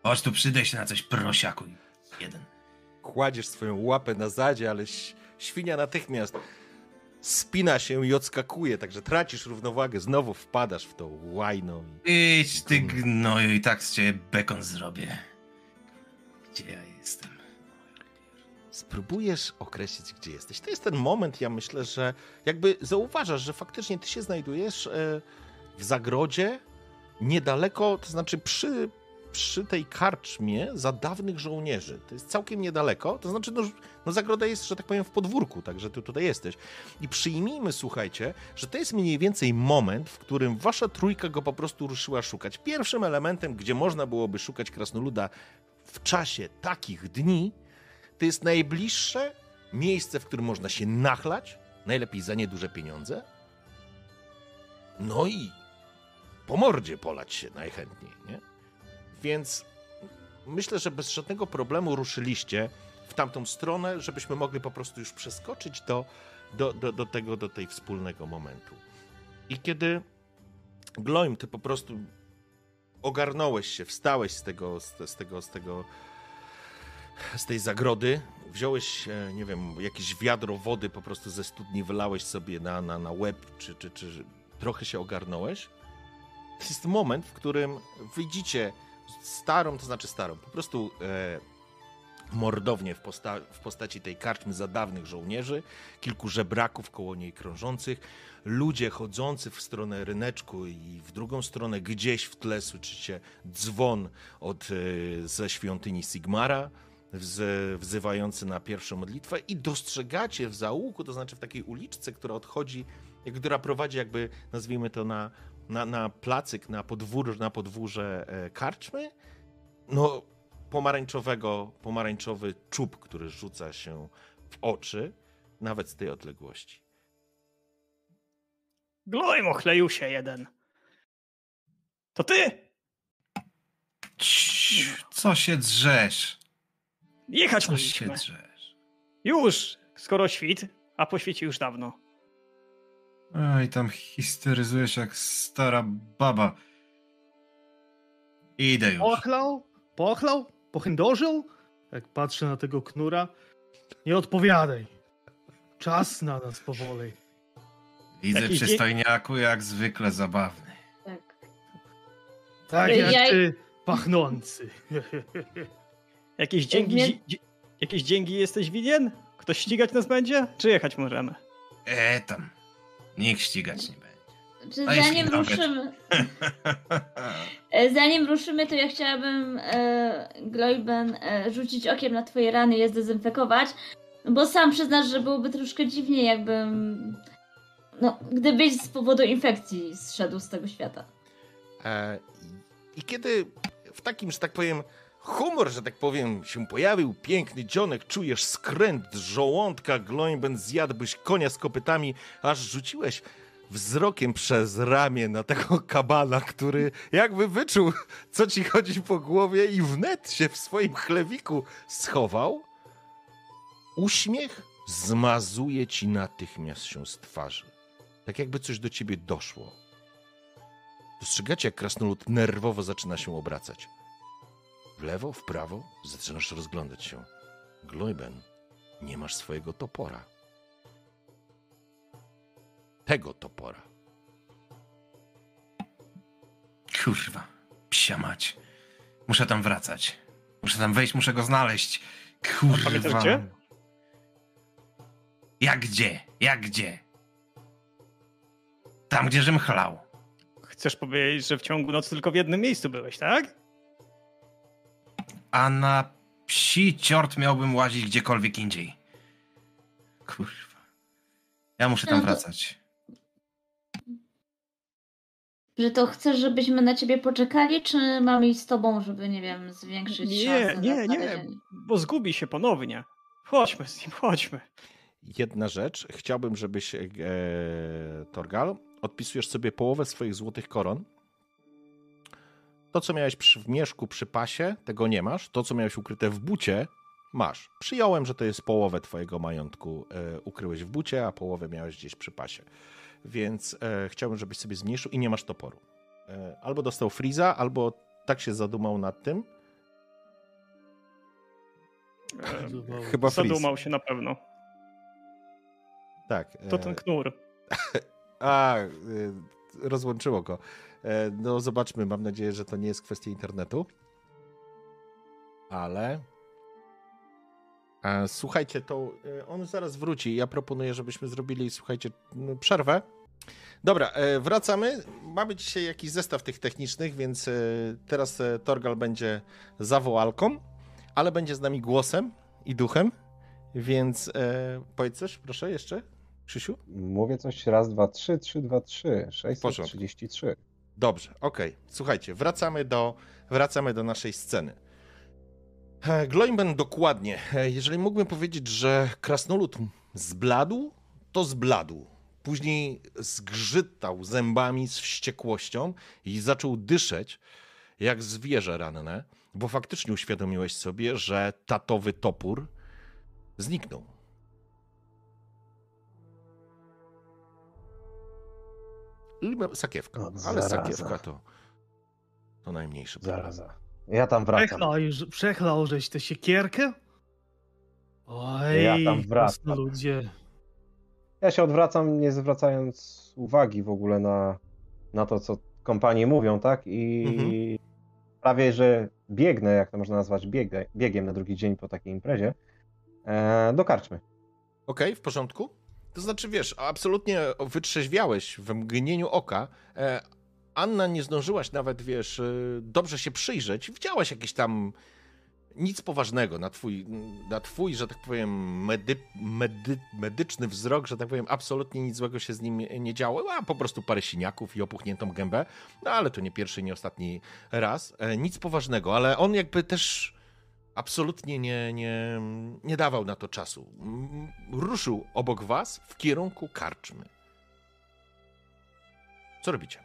Chodź tu, przydaj się na coś, prosiaku. Jeden. Kładziesz swoją łapę na zadzie, ale świnia natychmiast spina się i odskakuje, także tracisz równowagę, znowu wpadasz w to łajno. i- Idź ty gnoju i tak z ciebie bekon zrobię. Gdzie ja jestem? Spróbujesz określić, gdzie jesteś. To jest ten moment, ja myślę, że jakby zauważasz, że faktycznie ty się znajdujesz e, w zagrodzie niedaleko, to znaczy przy, przy tej karczmie za dawnych żołnierzy. To jest całkiem niedaleko, to znaczy no, no zagroda jest, że tak powiem, w podwórku, także ty tutaj jesteś. I przyjmijmy, słuchajcie, że to jest mniej więcej moment, w którym wasza trójka go po prostu ruszyła szukać. Pierwszym elementem, gdzie można byłoby szukać krasnoluda w czasie takich dni, to jest najbliższe miejsce, w którym można się nachlać, najlepiej za nieduże pieniądze. No i po mordzie polać się najchętniej, nie? Więc myślę, że bez żadnego problemu ruszyliście w tamtą stronę, żebyśmy mogli po prostu już przeskoczyć do, do, do, do tego, do tej wspólnego momentu. I kiedy Gloim, ty po prostu ogarnąłeś się, wstałeś z tego, z, z tego, z tego, z tej zagrody, wziąłeś, e, nie wiem, jakieś wiadro wody po prostu ze studni, wylałeś sobie na, na, na łeb, czy, czy, czy trochę się ogarnąłeś. To jest moment, w którym wyjdziecie starą, to znaczy starą, po prostu e, mordownię w, posta- w postaci tej karczmy za dawnych żołnierzy, kilku żebraków koło niej krążących, ludzie chodzący w stronę ryneczku i w drugą stronę gdzieś w tle słyszycie dzwon od, e, ze świątyni Sigmara, wzywający na pierwszą modlitwę i dostrzegacie w zaułku, to znaczy w takiej uliczce, która odchodzi, jak- która prowadzi jakby, nazwijmy to na, na, na placyk, na, podwór, na podwórze e, karczmy, no pomarańczowego, pomarańczowy czub, który rzuca się w oczy, nawet z tej odległości. Gloim ochleił się jeden. To ty! Cii, Co się drzesz? Jechać Co się musimy. drzesz? Już, skoro świt, a po świecie już dawno. Oj, tam histeryzujesz jak stara baba. Idę już. Pochlał? Pochlał? Pochędożył? Jak patrzę na tego knura. Nie odpowiadaj. Czas na nas powoli. Widzę Jakiś dzień- przystojniaku jak zwykle zabawny. Tak. Tak Ja- jak ja- ty, pachnący. [LAUGHS] Jakieś dzięki, Nie- dzi- jakieś dzięki jesteś winien? Ktoś ścigać nas będzie? Czy jechać możemy? E tam. Nikt ścigać nie będzie. Czy A jeśli zanim ruszymy, [LAUGHS] e, zanim ruszymy, to ja chciałabym e, Gloiben e, rzucić okiem na twoje rany i je zdezynfekować, bo sam przyznasz, że byłoby troszkę dziwnie, jakbym, no, gdybyś z powodu infekcji zszedł z tego świata. E, I kiedy w takim, że tak powiem, humor, że tak powiem, się pojawił, piękny dzionek, czujesz skręt z żołądka, Gloinben zjadłbyś konia z kopytami, aż rzuciłeś wzrokiem przez ramię na tego kabana, który jakby wyczuł, co ci chodzi po głowie i wnet się w swoim chlewiku schował. Uśmiech zmazuje ci natychmiast się z twarzy. Tak jakby coś do ciebie doszło. Dostrzegacie, jak krasnolud nerwowo zaczyna się obracać. W lewo, w prawo zaczynasz rozglądać się. Gloiben, nie masz swojego topora. Tego topora. Kurwa, psia mać. Muszę tam wracać. Muszę tam wejść, muszę go znaleźć. pamiętasz Kurwa. gdzie? Jak gdzie? Jak gdzie? Tam, gdzie żem chlał. Chcesz powiedzieć, że w ciągu nocy tylko w jednym miejscu byłeś, tak? A na psi ciort miałbym łazić gdziekolwiek indziej. Kurwa. Ja muszę tam No to- wracać. Że to chcesz, żebyśmy na ciebie poczekali, czy mamy iść z tobą, żeby, nie wiem, zwiększyć Nie, szanse nie, nie, znalezienie? bo zgubi się ponownie. Chodźmy z nim, chodźmy. Jedna rzecz. Chciałbym, żebyś, e, Torgal, odpisujesz sobie połowę swoich złotych koron. To, co miałeś przy, w mieszku przy pasie, tego nie masz. To, co miałeś ukryte w bucie, masz. Przyjąłem, że to jest połowę twojego majątku. E, ukryłeś w bucie, a połowę miałeś gdzieś przy pasie. Więc e, chciałbym, żebyś sobie zmniejszył i nie masz toporu. E, albo dostał Friza, albo tak się zadumał nad tym. E, Chyba Friz. Zadumał się na pewno. Tak. To e, ten knur. [LAUGHS] A, y, rozłączyło go. E, No zobaczmy, mam nadzieję, że to nie jest kwestia internetu. Ale. E, Słuchajcie, to e, on zaraz wróci. Ja proponuję, żebyśmy zrobili, słuchajcie, m, przerwę. Dobra, wracamy. Mamy dzisiaj jakiś zestaw tych technicznych, więc teraz Torgal będzie zawołalką, ale będzie z nami głosem i duchem. Więc powiedz coś, proszę, jeszcze, Krzysiu? Mówię coś raz, dwa, trzy, trzy, dwa, trzy, porządku. 633. Dobrze, okej. Słuchajcie, wracamy do, wracamy do naszej sceny. E, Gloimben dokładnie. E, Jeżeli mógłbym powiedzieć, że krasnolud zbladł, to zbladł. Później zgrzytał zębami z wściekłością i zaczął dyszeć jak zwierzę ranne, bo faktycznie uświadomiłeś sobie, że tatowy topór zniknął. Sakiewka, O, ale sakiewka to, to najmniejszy problem. Zaraza. Ja tam wracam. Przechlał, żeś tę siekierkę? Oj, Ja tam wracam. ludzie. Ja się odwracam, nie zwracając uwagi w ogóle na, na to, co kompanie mówią, tak? I Mhm. prawie, że biegnę, jak to można nazwać, biegę, biegiem na drugi dzień po takiej imprezie, e, do karczmy. Okej, w porządku? To znaczy, wiesz, absolutnie wytrzeźwiałeś w mgnieniu oka. E, Anna, nie zdążyłaś nawet, wiesz, e, dobrze się przyjrzeć. Widziałaś jakieś tam nic poważnego na twój, na twój że tak powiem, medy, medy, medyczny wzrok, że tak powiem, absolutnie nic złego się z nim nie działo, a po prostu parę siniaków i opuchniętą gębę. No ale to nie pierwszy, nie ostatni raz. E, Nic poważnego, ale on jakby też absolutnie nie, nie, nie dawał na to czasu. Ruszył obok was w kierunku karczmy. Co robicie?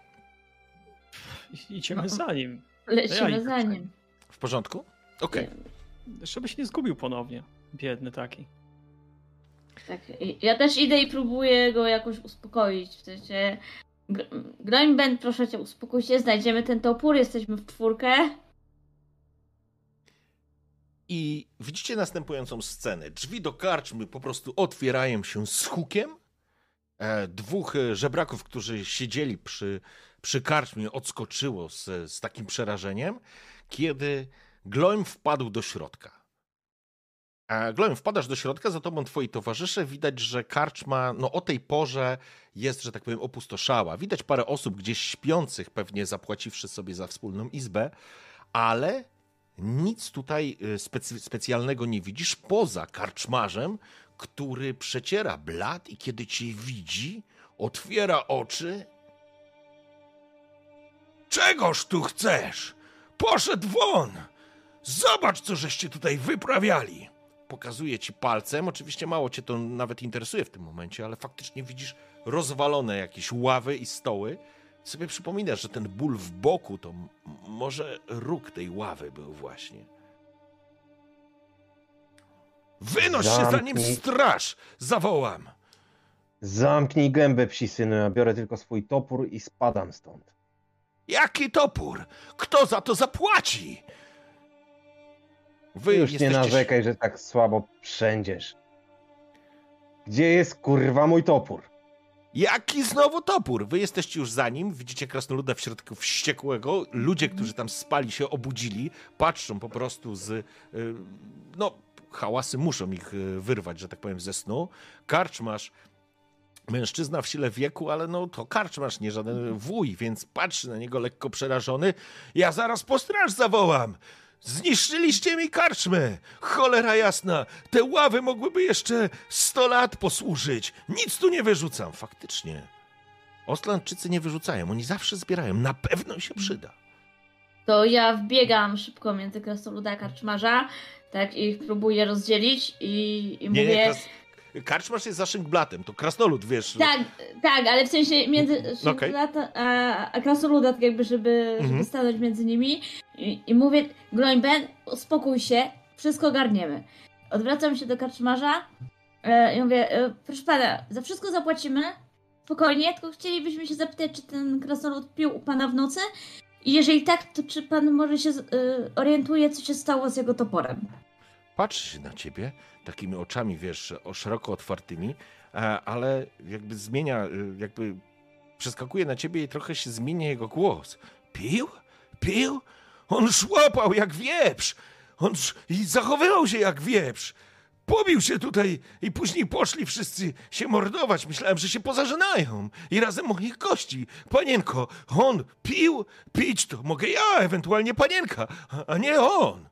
Idziemy za nim. Lecimy Jajko. za nim. W porządku? Okej. Żeby się nie zgubił ponownie. Biedny taki. Tak, ja też idę i próbuję go jakoś uspokoić. W sensie. Gr- Groinband, proszę cię, uspokój się, znajdziemy ten topór, jesteśmy w czwórkę. I widzicie następującą scenę. Drzwi do karczmy po prostu otwierają się z hukiem. E, dwóch e, żebraków, którzy siedzieli przy, przy karczmie, odskoczyło z, z takim przerażeniem, kiedy Gloim wpadł do środka. E, Gloim, wpadasz do środka, za tobą twoi towarzysze. Widać, że karczma no, o tej porze jest, że tak powiem, opustoszała. Widać parę osób gdzieś śpiących, pewnie zapłaciwszy sobie za wspólną izbę, ale nic tutaj y, specjalnego nie widzisz poza karczmarzem, który przeciera blat i kiedy cię widzi, otwiera oczy. Czegoż tu chcesz? Poszedł won! Zobacz, co żeście tutaj wyprawiali! Pokazuje ci palcem. Oczywiście mało cię to nawet interesuje w tym momencie, ale faktycznie widzisz rozwalone jakieś ławy i stoły. Sobie przypominasz, że ten ból w boku to może róg tej ławy był właśnie. Wynoś się zanim Zamknij. straż zawołam! Zamknij gębę, psi synu, ja biorę tylko swój topór i spadam stąd. Jaki topór? Kto za to zapłaci? Wy Już nie jesteście- narzekaj, że tak słabo przędziesz. Gdzie jest kurwa mój topór? Jaki znowu topór? Wy jesteście już za nim, widzicie krasnoluda w środku wściekłego. Ludzie, którzy tam spali się obudzili, patrzą po prostu z... y, No, hałasy muszą ich y, wyrwać, że tak powiem, ze snu. Karczmasz, mężczyzna w sile wieku, ale no to karczmasz, nie żaden wuj, więc patrzy na niego lekko przerażony. Ja zaraz po straż zawołam! Zniszczyliście mi karczmę! Cholera jasna! Te ławy mogłyby jeszcze 100 lat posłużyć! Nic tu nie wyrzucam! Faktycznie. Ostlandczycy nie wyrzucają, oni zawsze zbierają. Na pewno się przyda. To ja wbiegam szybko między krasnoluda a karczmarza, tak, i ich próbuję rozdzielić i, i Nie, mówię... nie, kras... karczmasz jest za szyngblatem, to krasnolud, wiesz. Tak, tak, ale w sensie między No, okej. Szymlata a, a krasnoluda, tak jakby, żeby, żeby Mhm. stanąć między nimi i, i mówię, Gloinben, uspokój się, wszystko ogarniemy. Odwracam się do karczmarza e, i mówię, e, proszę pana, za wszystko zapłacimy, spokojnie, tylko chcielibyśmy się zapytać, czy ten krasnolud pił u pana w nocy i jeżeli tak, to czy pan może się e, orientuje, co się stało z jego toporem? Patrzy się na ciebie takimi oczami, wiesz, szeroko otwartymi, e, ale jakby zmienia, y, jakby przeskakuje na ciebie i trochę się zmienia jego głos. Pił? Pił? On szłapał jak wieprz! On sz... i zachowywał się jak wieprz! Pobił się tutaj i później poszli wszyscy się mordować. Myślałem, że się pozażynają. I razem moich gości. Panienko, on pił? Pić to mogę ja, ewentualnie panienka, a nie on.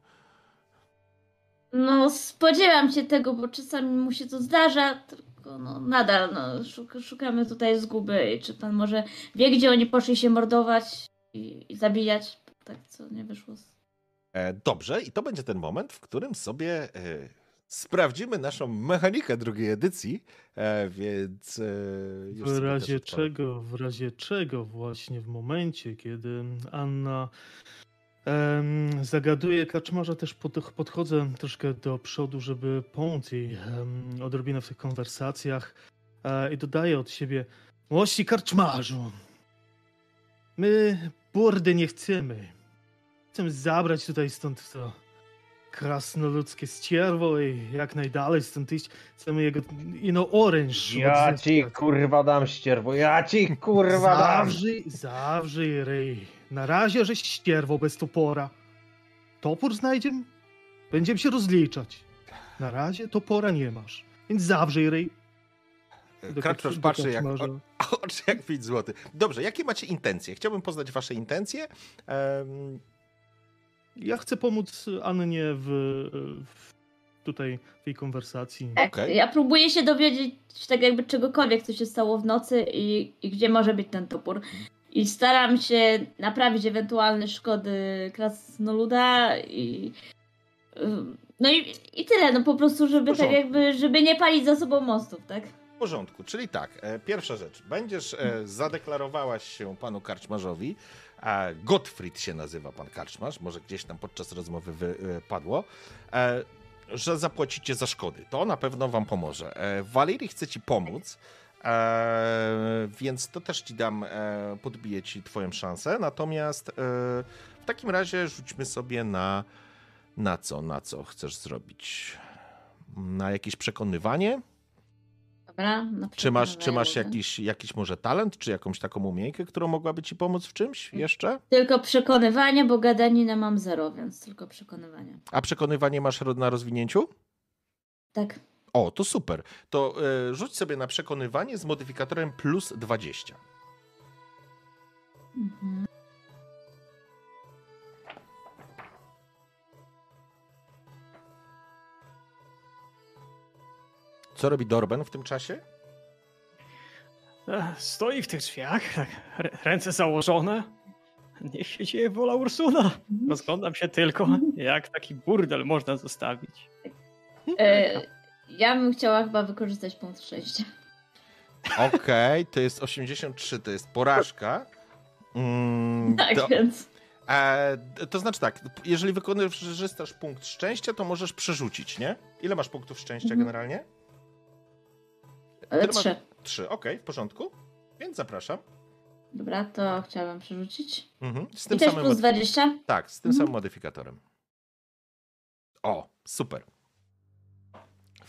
No, spodziewam się tego, bo czasami mu się to zdarza, tylko no, nadal no, szuk szukamy tutaj zguby. I czy pan może wie, gdzie oni poszli się mordować i, i zabijać? Tak, co nie wyszło z... E, Dobrze, i to będzie ten moment, w którym sobie e, sprawdzimy naszą mechanikę drugiej edycji, e, więc... E, już W razie czego, w razie czego właśnie w momencie, kiedy Anna em, zagaduje kaczmarza, też pod, podchodzę troszkę do przodu, żeby pomóc jej em, odrobinę w tych konwersacjach e, i dodaję od siebie Mości karczmarzu, my burdy nie chcemy. Chcemy zabrać tutaj stąd to krasnoludzkie ścierwo i jak najdalej stąd iść. Chcemy jego ino oręż. Ja ci kurwa dam ścierwo, ja ci kurwa dam! Zawrzyj, zawrzyj ryj. Na razie, żeś ścierwo bez topora. Topór znajdziemy? Będziemy się rozliczać. Na razie topora nie masz. Więc zawrzyj Karczmarz kaczmarza- patrzy jak, o, [LAUGHS] oczy jak 5 zł. Dobrze, jakie macie intencje? Chciałbym poznać wasze intencje. Em, Ja chcę pomóc Annie w, w tutaj w jej konwersacji. Tak, Okej. Ja próbuję się dowiedzieć tak jakby czegokolwiek, co się stało w nocy i, i gdzie może być ten topór. I staram się naprawić ewentualne szkody krasnoluda i... No i, i tyle, no po prostu, żeby tak jakby, żeby nie palić za sobą mostów, tak? W porządku, czyli tak, e, pierwsza rzecz. Będziesz, e, zadeklarowałaś się panu karczmarzowi, a Gottfried się nazywa pan karczmarz, może gdzieś tam podczas rozmowy wy, e, e, że zapłacicie za szkody. To na pewno wam pomoże. E, Walerii chce ci pomóc, e, więc to też ci dam, e, podbiję ci twoją szansę, natomiast e, w takim razie rzućmy sobie na Na co, na co chcesz zrobić? Na jakieś przekonywanie? Dobra, na Czy masz, czy masz jakiś, jakiś może talent, czy jakąś taką umiejętkę, która mogłaby ci pomóc w czymś jeszcze? Tylko przekonywanie, bo gadaninę mam zero, więc tylko przekonywanie. A przekonywanie masz na rozwinięciu? Tak. O, to super. To y, rzuć sobie na przekonywanie z modyfikatorem plus 20. Mhm. Co robi Dorben w tym czasie? Ech, Stoi w tych drzwiach, tak, rę- ręce założone. Niech się dzieje wola Ursuna. Rozglądam się tylko, jak taki burdel można zostawić. E, ja bym chciała chyba wykorzystać punkt szczęścia. Okej, to jest 83, to jest porażka. Mm, Tak, więc. E, to znaczy tak, jeżeli wykorzystasz punkt szczęścia, to możesz przerzucić, nie? Ile masz punktów szczęścia Mhm. generalnie? Ale masz- trzy. Trzy, okej, w porządku. Więc zapraszam. Dobra, to chciałabym przerzucić. Mhm. Z I tym też samym. plus mod- 20. Tak, z tym Mhm. samym modyfikatorem. O, super.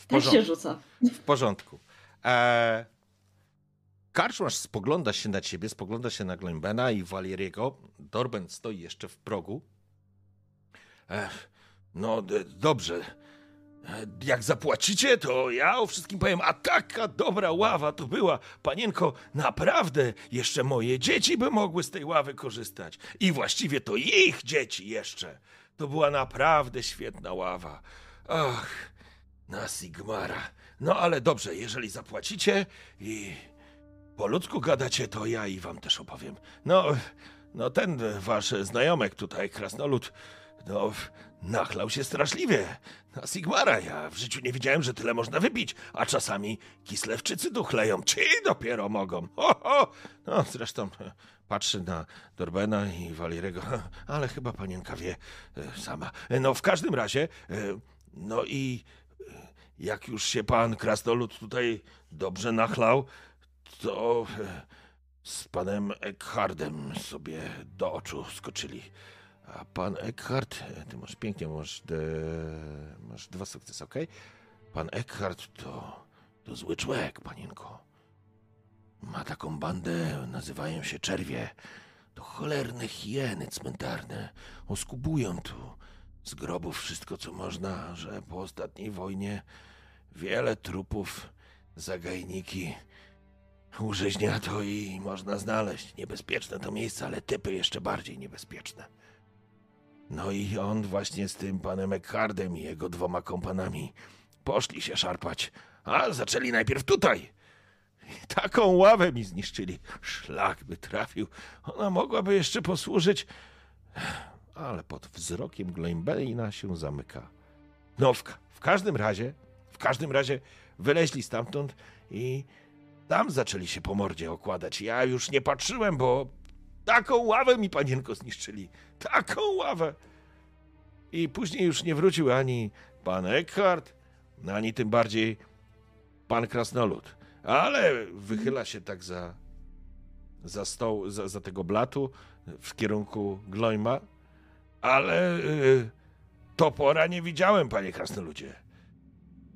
W Tak się porządku. rzuca. W porządku. E, Karczmasz spogląda się na ciebie, spogląda się na Glembena i Waleriego. Dorben stoi jeszcze w progu. E, no, dobrze. E, Jak zapłacicie, to ja o wszystkim powiem, a taka dobra ława to była. Panienko, naprawdę, jeszcze moje dzieci by mogły z tej ławy korzystać. I właściwie to ich dzieci jeszcze. To była naprawdę świetna ława. Ach, na Sigmara. No ale dobrze, jeżeli zapłacicie i po ludzku gadacie, to ja i wam też opowiem. No, no ten wasz znajomek tutaj, krasnolud, no, nachlał się straszliwie na Sigmara. Ja w życiu nie widziałem, że tyle można wypić, a czasami kislewczycy duchleją. Ci dopiero mogą. Ho, ho. No, zresztą e, patrzy na Dorbena i Walirego, [LAUGHS] ale chyba panienka wie e, sama. E, No, w każdym razie, no i jak już się pan krasnolud tutaj dobrze nachlał, to e, z panem Eckhardem sobie do oczu skoczyli. A pan Eckhart, e, ty masz pięknie, masz, de, masz dwa sukcesy, okej? Pan Eckhart to, to zły człowiek, panienko. Ma taką bandę, nazywają się czerwie. To cholerne hieny cmentarne. Oskubują tu z grobów wszystko, co można, że po ostatniej wojnie wiele trupów, zagajniki, to i można znaleźć. Niebezpieczne to miejsce, ale typy jeszcze bardziej niebezpieczne. No i on właśnie z tym panem Eckhardem i jego dwoma kompanami poszli się szarpać, a zaczęli najpierw tutaj. I taką ławę mi zniszczyli. Szlak by trafił. Ona mogłaby jeszcze posłużyć, ale pod wzrokiem Gleinbelina się zamyka. No, w, ka- w każdym razie, każdym razie wyleźli stamtąd i tam zaczęli się po mordzie okładać. Ja już nie patrzyłem, bo taką ławę mi panienko zniszczyli. Taką ławę. I później już nie wrócił ani pan Eckhart, ani tym bardziej pan Krasnolud. Ale wychyla się tak za, za stoł, za, za tego blatu w kierunku Glojma. Ale y, topora nie widziałem, panie Krasnoludzie.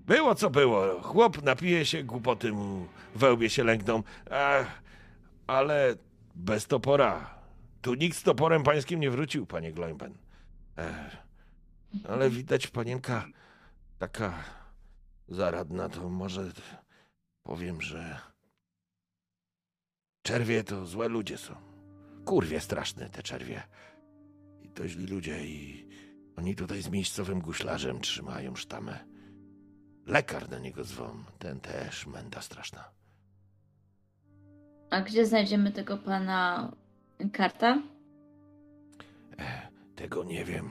Było co było. Chłop napije się, głupoty mu we łbie się lękną. Ach, ale bez topora. Tu nikt z toporem pańskim nie wrócił, panie Gloimben. Ech, ale widać panienka taka zaradna, to może powiem, że czerwie to złe ludzie są. Kurwie straszne te czerwie. I to źli ludzie i oni tutaj z miejscowym guślarzem trzymają sztamę. Lekar na niego zwą. Ten też menda straszna. A gdzie znajdziemy tego pana karta? E, tego nie wiem.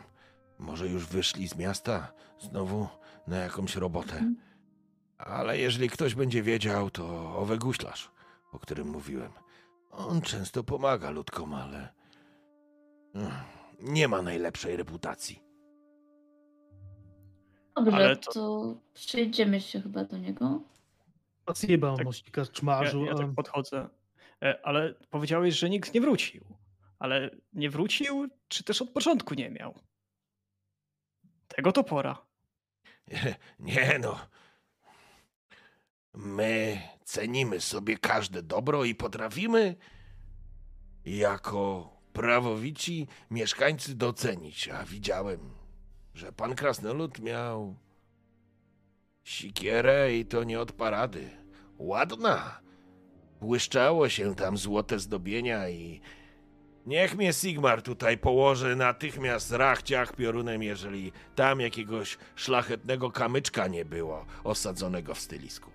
Może już wyszli z miasta znowu na jakąś robotę. Mhm. Ale jeżeli ktoś będzie wiedział, to owy guślarz, o którym mówiłem. On często pomaga ludkom, ale mm, nie ma najlepszej reputacji. Dobrze, Ale to... to- przyjdziemy się chyba do niego. Zjebał Tak. mości Ja, karczmarzu. ja a- tak podchodzę. E, Ale powiedziałeś, że nikt nie wrócił. Ale nie wrócił, czy też od początku nie miał? tego topora. [LAUGHS] Nie no. My cenimy sobie każde dobro i potrafimy jako prawowici mieszkańcy docenić. A widziałem, że pan Krasnolud miał sikierę i to nie od parady. Ładna. Błyszczało się tam złote zdobienia i niech mnie Sigmar tutaj położy natychmiast rachciach piorunem, jeżeli tam jakiegoś szlachetnego kamyczka nie było osadzonego w stylisku.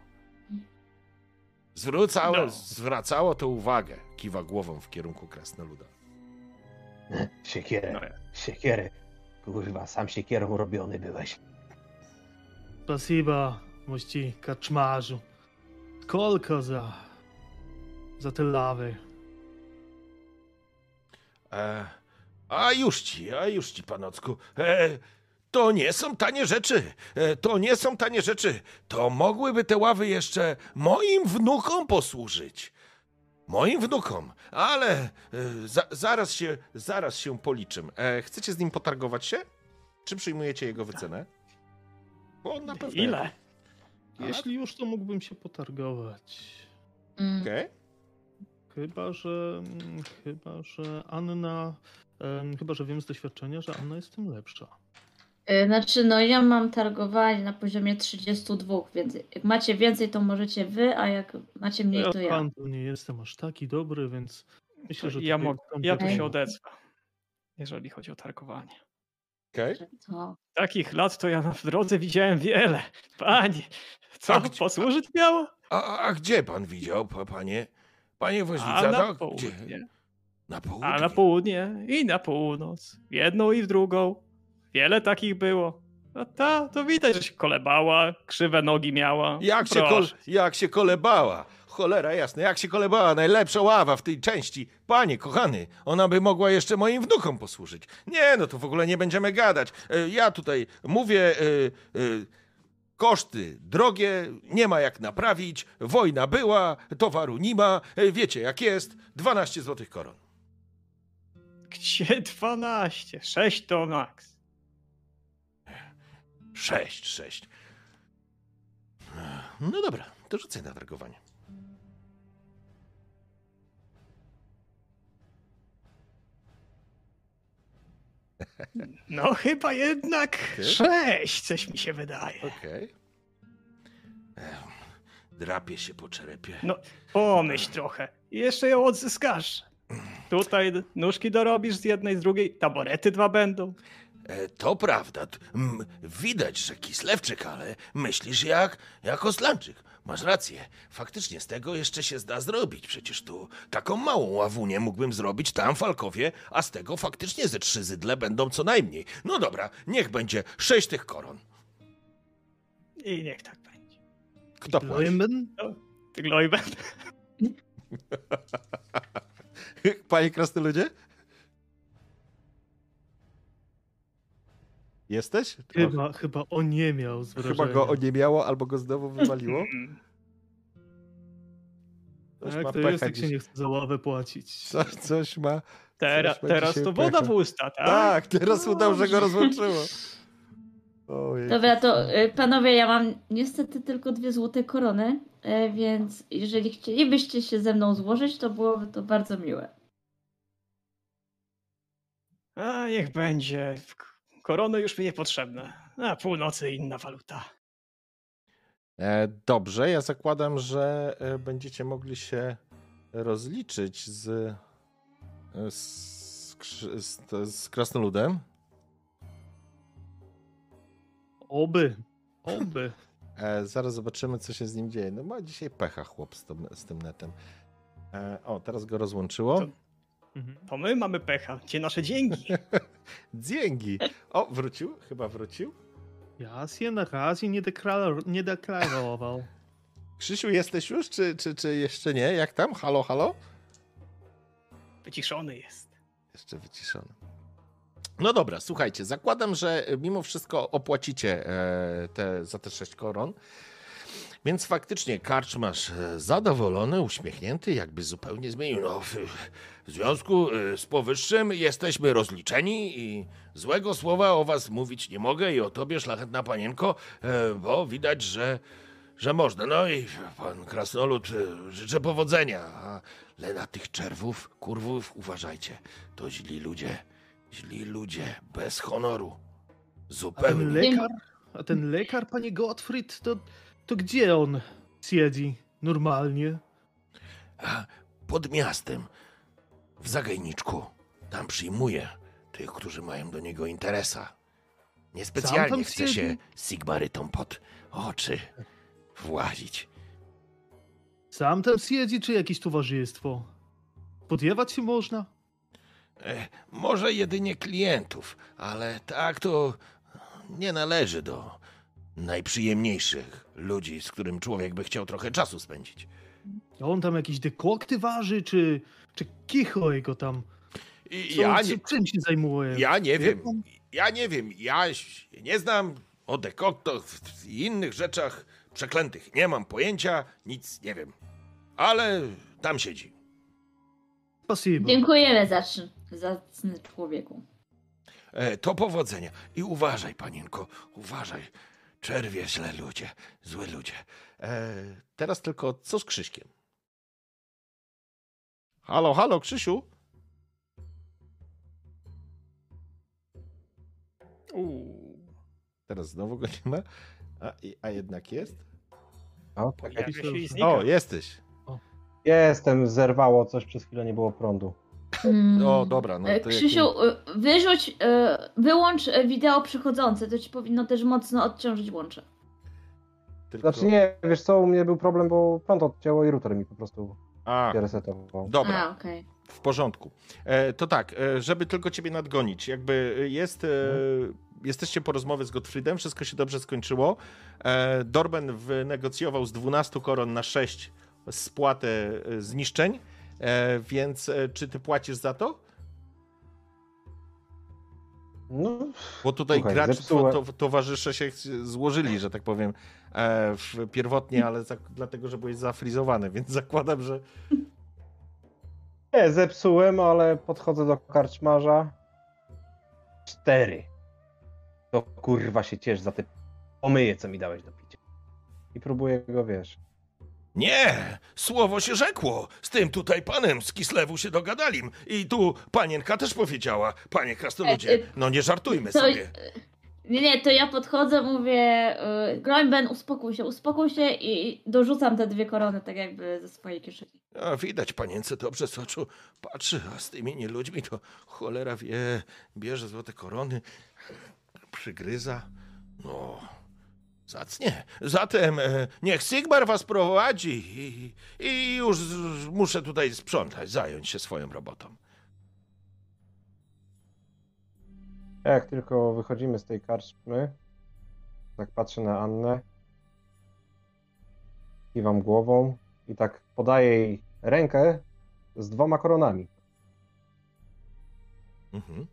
Zwrócało, No. Zwracało to uwagę, kiwa głową w kierunku krasnoluda. Siekierę, No siekierę. Kurwa, sam siekierą robiony byłeś. Spasiba, mości kaczmarzu. Kolko za... za te lawy. E, a już ci, a już ci, panocku. E, to nie są tanie rzeczy. E, to nie są tanie rzeczy. To mogłyby te ławy jeszcze moim wnukom posłużyć. Moim wnukom, ale e, za, zaraz, się, zaraz się policzym. E, chcecie z nim potargować się? Czy przyjmujecie jego wycenę? Bo on na pewno. Ile? Jeśli już, to mógłbym się potargować. Mm. Okej. Chyba, że. mm, Chyba, że Anna. em, chyba, że wiem z doświadczenia, że Anna jest tym lepsza. Y, Znaczy, no ja mam targowanie na poziomie 32, więc jak macie więcej, to możecie wy, a jak macie mniej, ja to ja. handlu nie jestem aż taki dobry, więc myślę, że. ja, mogę, ja tu się odezwę, jeżeli chodzi o targowanie. Okej. To... Takich lat to ja w drodze widziałem wiele. Panie, co A gdzie- posłużyć miało? A, a gdzie pan widział, pa- panie? Panie A woźnica, na gdzie? południe. Na południe. A na południe i na północ. Jedną i w drugą. Wiele takich było. A ta, to widać, że się kolebała, krzywe nogi miała. Jak się, kol, jak się kolebała. Cholera jasna, jak się kolebała. Najlepsza ława w tej części. Panie, kochany, ona by mogła jeszcze moim wnukom posłużyć. Nie, no to w ogóle nie będziemy gadać. E, Ja tutaj mówię, e, e, koszty drogie, nie ma jak naprawić, wojna była, towaru nie ma, wiecie jak jest, 12 złotych koron. Gdzie 12? 6 to max. Sześć, sześć. No dobra, to rzucę na targowanie. No chyba jednak Ty? 6, coś mi się wydaje. Okej. Em, Drapie się po czerepie. No, pomyśl trochę. Jeszcze ją odzyskasz. Tutaj nóżki dorobisz z jednej, z drugiej, taborety dwa będą. E, To prawda. Widać, że Kislewczyk, ale myślisz jak, jak Oslanczyk. Masz rację. Faktycznie z tego jeszcze się zda zrobić. Przecież tu taką małą ławunię mógłbym zrobić tam Falkowie, a z tego faktycznie ze trzy zydle będą co najmniej. No dobra, niech będzie sześć tych koron. I niech tak będzie. Kto płaci? Leumen? Ty Glojben. [LAUGHS] Panie Jesteś? Chyba, chyba oniemiał z Chyba wrażenia. go oniemiało albo go znowu wywaliło. Mm. [LAUGHS] Coś Tak, ma to jest, jak się nie chce za ławę płacić. Co, coś ma. Tera, Coś ma teraz to woda pecha. w usta, tak? Tak, teraz udał, że go rozłączyło. Ojej. Dobra, to y, panowie, ja mam niestety tylko dwie złote korony, y, więc jeżeli chcielibyście się ze mną złożyć, to byłoby to bardzo miłe. A niech będzie. Korony już mi niepotrzebne. Na północy inna waluta. E, dobrze, ja zakładam, że e, będziecie mogli się rozliczyć z, e, z, z, z krasnoludem. Oby. [LAUGHS] Oby. E, zaraz zobaczymy, co się z nim dzieje. No ma dzisiaj pecha chłop z tym, z tym netem. E, o, teraz go rozłączyło. To-. To my mamy pecha. Gdzie nasze dzięki? [LAUGHS] Dzięki. O, wrócił? Chyba wrócił. Ja się na razie nie, deklar- nie deklarował. [LAUGHS] Krzysiu, jesteś już, czy, czy, czy jeszcze nie? Jak tam? Halo, halo? Wyciszony jest. Jeszcze wyciszony. No dobra, słuchajcie, zakładam, że mimo wszystko opłacicie e, te, za te 6 koron. Więc faktycznie karczmasz e, zadowolony, uśmiechnięty, jakby zupełnie zmienił. No, w, związku e, z powyższym jesteśmy rozliczeni i złego słowa o was mówić nie mogę i o tobie, szlachetna panienko, e, bo widać, że, że można. No i pan Krasnolud życzę powodzenia, ale na tych czerwów, kurwów, uważajcie, to źli ludzie, źli ludzie, bez honoru. A ten Zupełnie. lekar, a ten lekar, panie Gottfried, to, to gdzie on siedzi normalnie? Pod miastem, w zagajniczku. Tam przyjmuje tych, którzy mają do niego interesa. Niespecjalnie chce się? Sigmarytom pod oczy włazić. Sam tam siedzi, czy jakieś towarzystwo? Podjewać się można? E, może jedynie klientów, ale tak to nie należy do najprzyjemniejszych ludzi, z którym człowiek by chciał trochę czasu spędzić. A on tam jakieś dekokty waży, czy, czy kicho jego tam? I Co, ja co- nie, czym się zajmuje? Ja nie Wie wiem. pan? Ja nie wiem. Ja się nie znam o dekoktach i innych rzeczach przeklętych. Nie mam pojęcia, nic nie wiem. Ale tam siedzi. Spasibo. Dziękujemy za zacny człowieku. E, to powodzenia. I uważaj, panienko, uważaj. Czerwie źle ludzie, zły ludzie. E, teraz tylko co z Krzyśkiem? Halo, halo, Krzysiu? Uuu. Teraz znowu go nie ma. A, a jednak jest? O, tak. Znika. O, jesteś. Jestem, zerwało coś, przez chwilę nie było prądu. Mm. O, dobra, no E, to Krzysiu, e, wyrzuć, e, wyłącz wideo przychodzące, to ci powinno też mocno odciążyć łącze. Tylko... Znaczy nie, wiesz co, u mnie był problem, bo prąd odcięło i router mi po prostu A, się resetował. dobra. A, okej. W porządku. E, to tak, żeby tylko ciebie nadgonić, jakby jest, e, jesteście po rozmowie z Gottfriedem, wszystko się dobrze skończyło. E, Dorben wynegocjował z 12 koron na 6 spłatę zniszczeń, więc e, czy ty płacisz za to? No, Bo tutaj Słuchaj, gracz, to, towarzysze się złożyli, że tak powiem, e, w, pierwotnie, ale za, dlatego, że byłeś zafrizowany, [LAUGHS] więc zakładam, że nie, zepsułem, ale podchodzę do karczmarza. Cztery. To kurwa się ciesz za te pomyje, co mi dałeś do picia. I próbuję go, wiesz. Nie, słowo się rzekło. Z tym tutaj panem z Kislewu się dogadali. I tu panienka też powiedziała, panie krasnoludzie, E, e, no nie żartujmy To, sobie. e, nie, nie, to ja podchodzę, mówię, Groenben, uspokój się, uspokój się i dorzucam te dwie korony tak jakby ze swojej kieszeni. A widać panience dobrze z oczu patrzy, a z tymi nieludźmi to cholera wie, bierze złote korony, przygryza. No, zacnie. Zatem e, niech Sigmar was prowadzi i, i już z- muszę tutaj sprzątać, zająć się swoją robotą. Jak tylko wychodzimy z tej karczmy, tak patrzę na Annę, kiwam głową i tak podaję jej rękę z dwoma koronami. Mhm.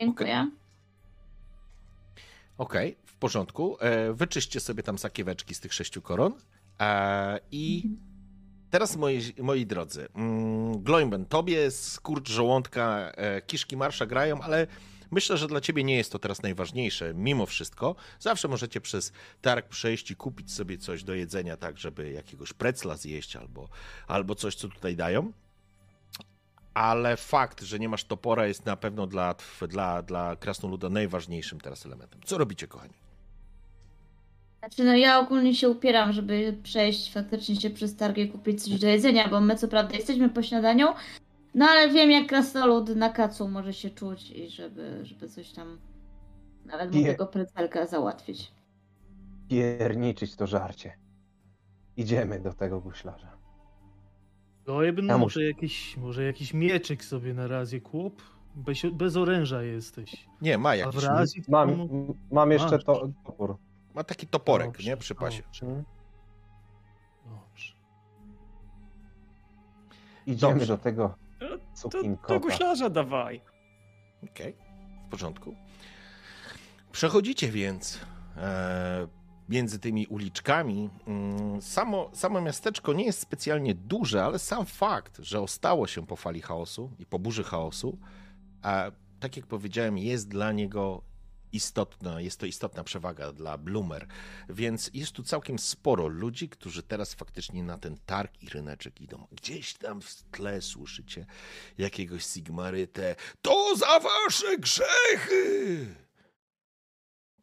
Dziękuję. Okej, w porządku. E, wyczyście sobie tam sakieweczki z tych sześciu koron. E, I teraz, moi, moi drodzy, mm, Gloimben, tobie skurcz żołądka, e, kiszki marsza grają, ale myślę, że dla ciebie nie jest to teraz najważniejsze. Mimo wszystko, zawsze możecie przez targ przejść i kupić sobie coś do jedzenia, tak, żeby jakiegoś precla zjeść albo, albo coś, co tutaj dają. Ale fakt, że nie masz topora jest na pewno dla, dla, dla krasnoluda najważniejszym teraz elementem. Co robicie, kochani? Znaczy, no ja ogólnie się upieram, żeby przejść faktycznie się przez targ i kupić coś do jedzenia, bo my co prawda jesteśmy po śniadaniu, no ale wiem jak krasnolud na kacu może się czuć i żeby, żeby coś tam nawet mu tego precelka załatwić. Pierniczyć to żarcie. Idziemy do tego guślarza. No ja bym Ja może jakiś, może jakiś mieczyk sobie na razie kup. Bez, bez oręża jesteś. Nie, ma A jakiś. w razie Mam, komu- mam jeszcze Masz. to, topór. Ma taki toporek, Dobrze, nie? Przy pasie. dobrze, dobrze. Idziemy Dobrze. do tego To, to cukinkota. guślarza dawaj. Okej, w porządku. Przechodzicie więc e, między tymi uliczkami. Mm, samo, samo miasteczko nie jest specjalnie duże, ale sam fakt, że ostało się po fali chaosu i po burzy chaosu, a tak jak powiedziałem, jest dla niego istotna, jest to istotna przewaga dla Bloomer, więc jest tu całkiem sporo ludzi, którzy teraz faktycznie na ten targ i ryneczek idą. Gdzieś tam w tle słyszycie jakiegoś Sigmarytę. To za wasze grzechy!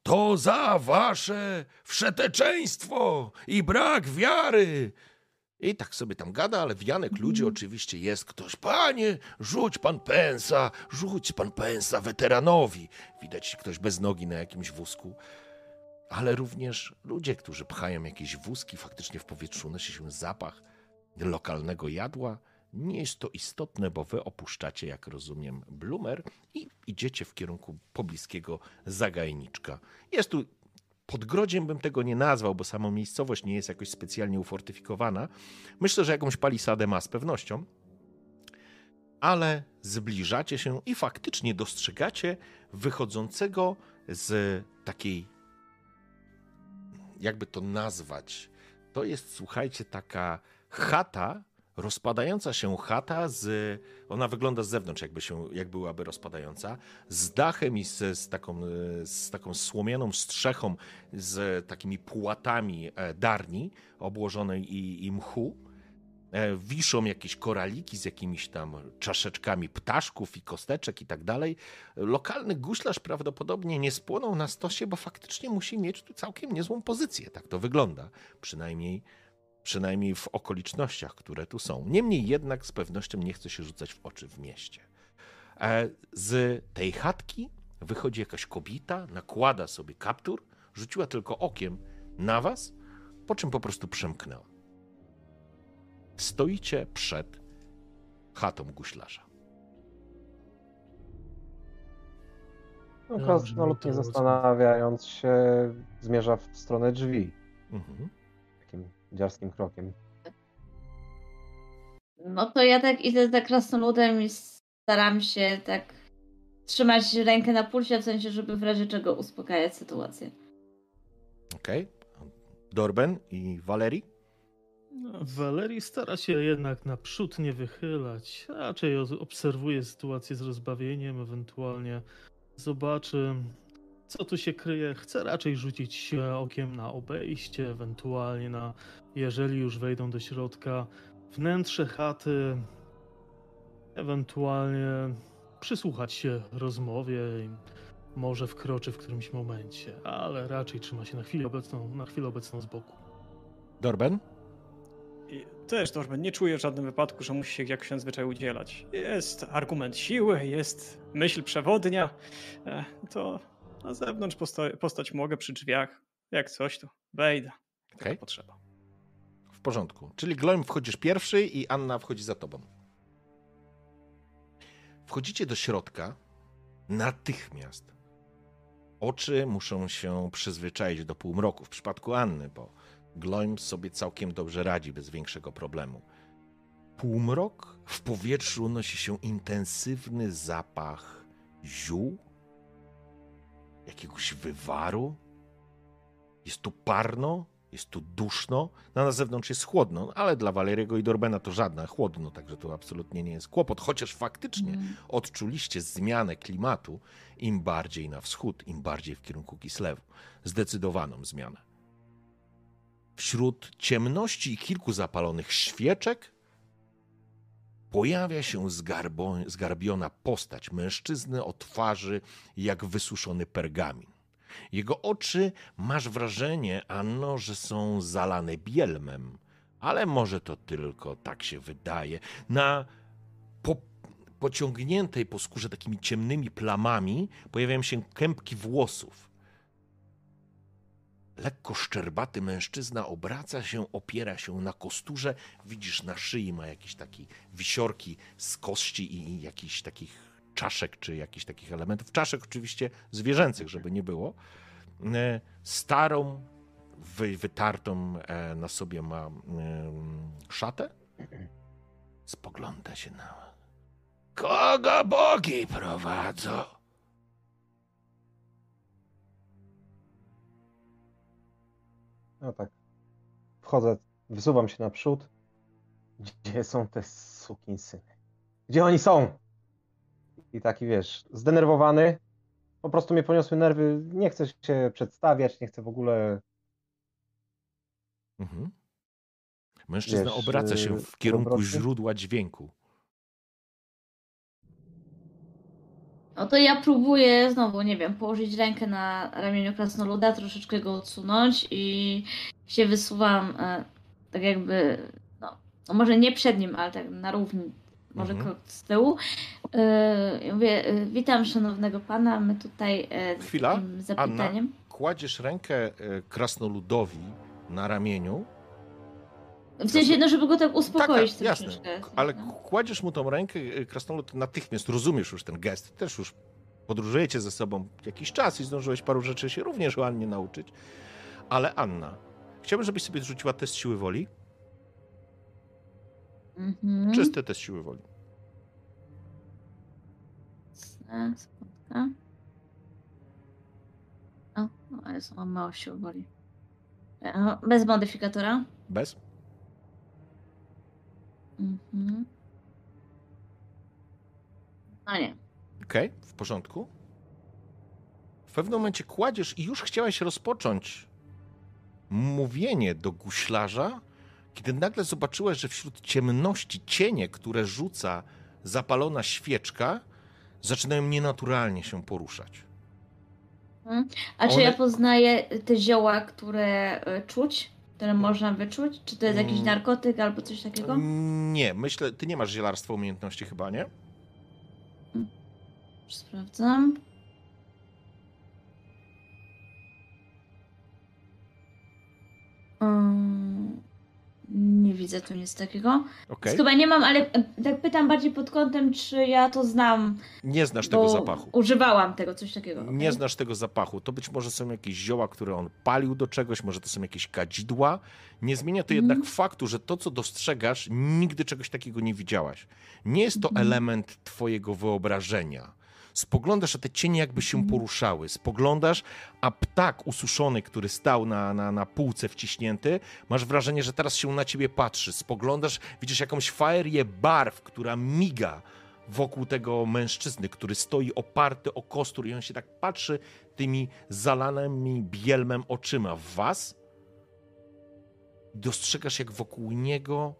To za wasze wszeteczeństwo i brak wiary! I tak sobie tam gada, ale wianek ludzi oczywiście jest ktoś. Panie, rzuć pan pensa, rzuć pan pensa weteranowi. Widać ktoś bez nogi na jakimś wózku. Ale również ludzie, którzy pchają jakieś wózki, faktycznie w powietrzu unosi się zapach lokalnego jadła. Nie jest to istotne, bo wy opuszczacie, jak rozumiem, Blumer i idziecie w kierunku pobliskiego zagajniczka. Jest tu Podgrodziem bym tego nie nazwał, bo sama miejscowość nie jest jakoś specjalnie ufortyfikowana. Myślę, że jakąś palisadę ma z pewnością. Ale zbliżacie się i faktycznie dostrzegacie wychodzącego z takiej, jakby to nazwać, to jest, słuchajcie, taka chata, rozpadająca się chata z, ona wygląda z zewnątrz jakby się, jak byłaby rozpadająca, z dachem i z, z, taką, z taką słomianą strzechą, z takimi płatami e, darni obłożonej i, i mchu. E, wiszą jakieś koraliki z jakimiś tam czaszeczkami ptaszków i kosteczek i tak dalej. Lokalny guślarz prawdopodobnie nie spłonął na stosie, bo faktycznie musi mieć tu całkiem niezłą pozycję. Tak to wygląda. Przynajmniej przynajmniej w okolicznościach, które tu są. Niemniej jednak z pewnością nie chce się rzucać w oczy w mieście. E, z tej chatki wychodzi jakaś kobieta, nakłada sobie kaptur, rzuciła tylko okiem na was, po czym po prostu przemknęła. Stoicie przed chatą guślarza. No, krasnolud nie zastanawiając się, zmierza w stronę drzwi. Mhm dziarskim krokiem. No to ja tak idę za krasnoludem i staram się tak trzymać rękę na pulsie, w sensie, żeby w razie czego uspokajać sytuację. Okej. Okay. Dorben i Valerii? No, Valerii stara się jednak naprzód nie wychylać. Raczej obserwuje sytuację z rozbawieniem, ewentualnie zobaczy, co tu się kryje. Chcę raczej rzucić okiem na obejście, ewentualnie na, jeżeli już wejdą do środka, wnętrze chaty, ewentualnie przysłuchać się rozmowie i może wkroczy w którymś momencie, ale raczej trzyma się na chwilę obecną, na chwilę obecną z boku. Dorben? I też, Dorben, nie czuję w żadnym wypadku, że musi się jak się zwyczaj udzielać. Jest argument siły, jest myśl przewodnia. E, to na zewnątrz posta- postać mogę przy drzwiach. Jak coś, to wejdę. Taka okay. potrzeba. W porządku. Czyli Gloim wchodzisz pierwszy i Anna wchodzi za tobą. Wchodzicie do środka natychmiast. Oczy muszą się przyzwyczaić do półmroku. W przypadku Anny, bo Gloim sobie całkiem dobrze radzi bez większego problemu. Półmrok, w powietrzu unosi się intensywny zapach ziół jakiegoś wywaru. Jest tu parno, jest tu duszno. No, na zewnątrz jest chłodno, ale dla Waleriego i Dorbena to żadne chłodno, także to absolutnie nie jest kłopot. Chociaż faktycznie mm. odczuliście zmianę klimatu im bardziej na wschód, im bardziej w kierunku Kislewu. Zdecydowaną zmianę. Wśród ciemności i kilku zapalonych świeczek pojawia się zgarbiona postać mężczyzny o twarzy jak wysuszony pergamin. Jego oczy, masz wrażenie, Anno, że są zalane bielmem, ale może to tylko tak się wydaje. Na po, pociągniętej po skórze takimi ciemnymi plamami pojawiają się kępki włosów Lekko szczerbaty mężczyzna obraca się, opiera się na kosturze. Widzisz, na szyi ma jakieś takie wisiorki z kości i jakichś takich czaszek, czy jakichś takich elementów. Czaszek oczywiście zwierzęcych, żeby nie było. E, starą, wytartą e, na sobie ma szatę. Spogląda się na... Kogo bogi prowadzą? No tak. Wchodzę, wysuwam się naprzód. Gdzie są te sukinsyny? Gdzie oni są? I taki, wiesz, zdenerwowany. Po prostu mnie poniosły nerwy. Nie chcę się przedstawiać, nie chcę w ogóle... Mhm. Mężczyzna Wiesz, obraca się yy, w kierunku dobroci? źródła dźwięku. No to ja próbuję znowu, nie wiem, położyć rękę na ramieniu krasnoluda, troszeczkę go odsunąć i się wysuwam e, tak jakby, no, no może nie przed nim, ale tak na równi, może Mhm. krok z tyłu. E, ja mówię, e, witam szanownego pana, my tutaj e, z Chwila, takim zapytaniem. Kładziesz rękę krasnoludowi na ramieniu, W sensie, no żeby go tak uspokoić tak, jasne. troszeczkę. ale no. kładziesz mu tą rękę, e, krasnolud natychmiast rozumiesz już ten gest. Też już podróżujecie ze sobą jakiś czas i zdążyłeś paru rzeczy się również o Annie nauczyć. Ale Anna, chciałbym, żebyś sobie rzuciła test siły woli. Mhm. Czysty test siły woli. Sekundka. O, no, ale są mam mało siły woli. E, Bez modyfikatora. Bez? Mhm. No nie. Okej, w porządku. W pewnym momencie kładziesz i już chciałeś rozpocząć mówienie do guślarza, kiedy nagle zobaczyłeś, że wśród ciemności cienie, które rzuca zapalona świeczka, zaczynają nienaturalnie się poruszać. A czy One- ja poznaję te zioła, które e, czuć? Które można wyczuć? Czy to jest jakiś Mm. narkotyk albo coś takiego? Nie, myślę, ty nie masz zielarstwa umiejętności chyba, nie? Sprawdzam. Mm, nie widzę tu nic takiego. Okej. Chyba nie mam, ale tak pytam bardziej pod kątem, czy ja to znam. Nie znasz tego zapachu. Używałam tego, coś takiego. Nie okej? znasz tego zapachu. To być może są jakieś zioła, które on palił do czegoś, może to są jakieś kadzidła. Nie zmienia to Mhm. jednak faktu, że to, co dostrzegasz, nigdy czegoś takiego nie widziałaś. Nie jest to Mhm. element twojego wyobrażenia. Spoglądasz, a te cienie jakby się Mhm. poruszały. Spoglądasz, a ptak ususzony, który stał na, na, na półce wciśnięty, masz wrażenie, że teraz się na ciebie patrzy. Spoglądasz, widzisz jakąś faerię barw, która miga wokół tego mężczyzny, który stoi oparty o kostur i on się tak patrzy tymi zalanymi bielmem oczyma w was. Dostrzegasz, jak wokół niego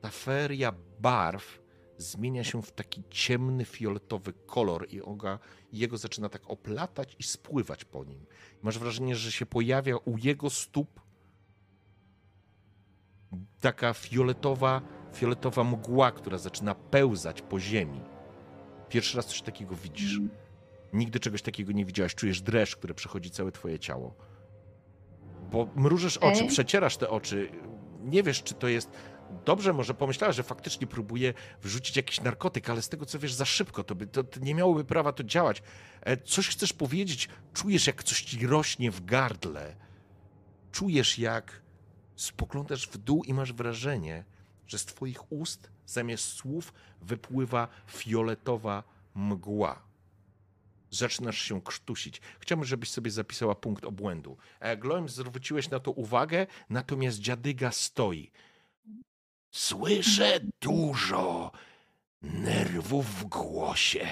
ta feria barw zmienia się w taki ciemny, fioletowy kolor i oga, jego zaczyna tak oplatać i spływać po nim. Masz wrażenie, że się pojawia u jego stóp taka fioletowa, fioletowa mgła, która zaczyna pełzać po ziemi. Pierwszy raz coś takiego widzisz. Nigdy czegoś takiego nie widziałaś. Czujesz dreszcz, który przechodzi całe twoje ciało. Bo mrużysz oczy, przecierasz te oczy. Nie wiesz, czy to jest. Dobrze, może pomyślałaś, że faktycznie próbuje wrzucić jakiś narkotyk, ale z tego co wiesz, za szybko to, by, to, to nie miałoby prawa to działać. E, Coś chcesz powiedzieć, czujesz, jak coś ci rośnie w gardle. Czujesz, jak spoglądasz w dół i masz wrażenie, że z twoich ust zamiast słów wypływa fioletowa mgła. Zaczynasz się krztusić. Chciałbym, żebyś sobie zapisała punkt obłędu. E, Gloim, zwróciłeś na to uwagę, natomiast dziadyga stoi. Słyszę dużo nerwów w głosie.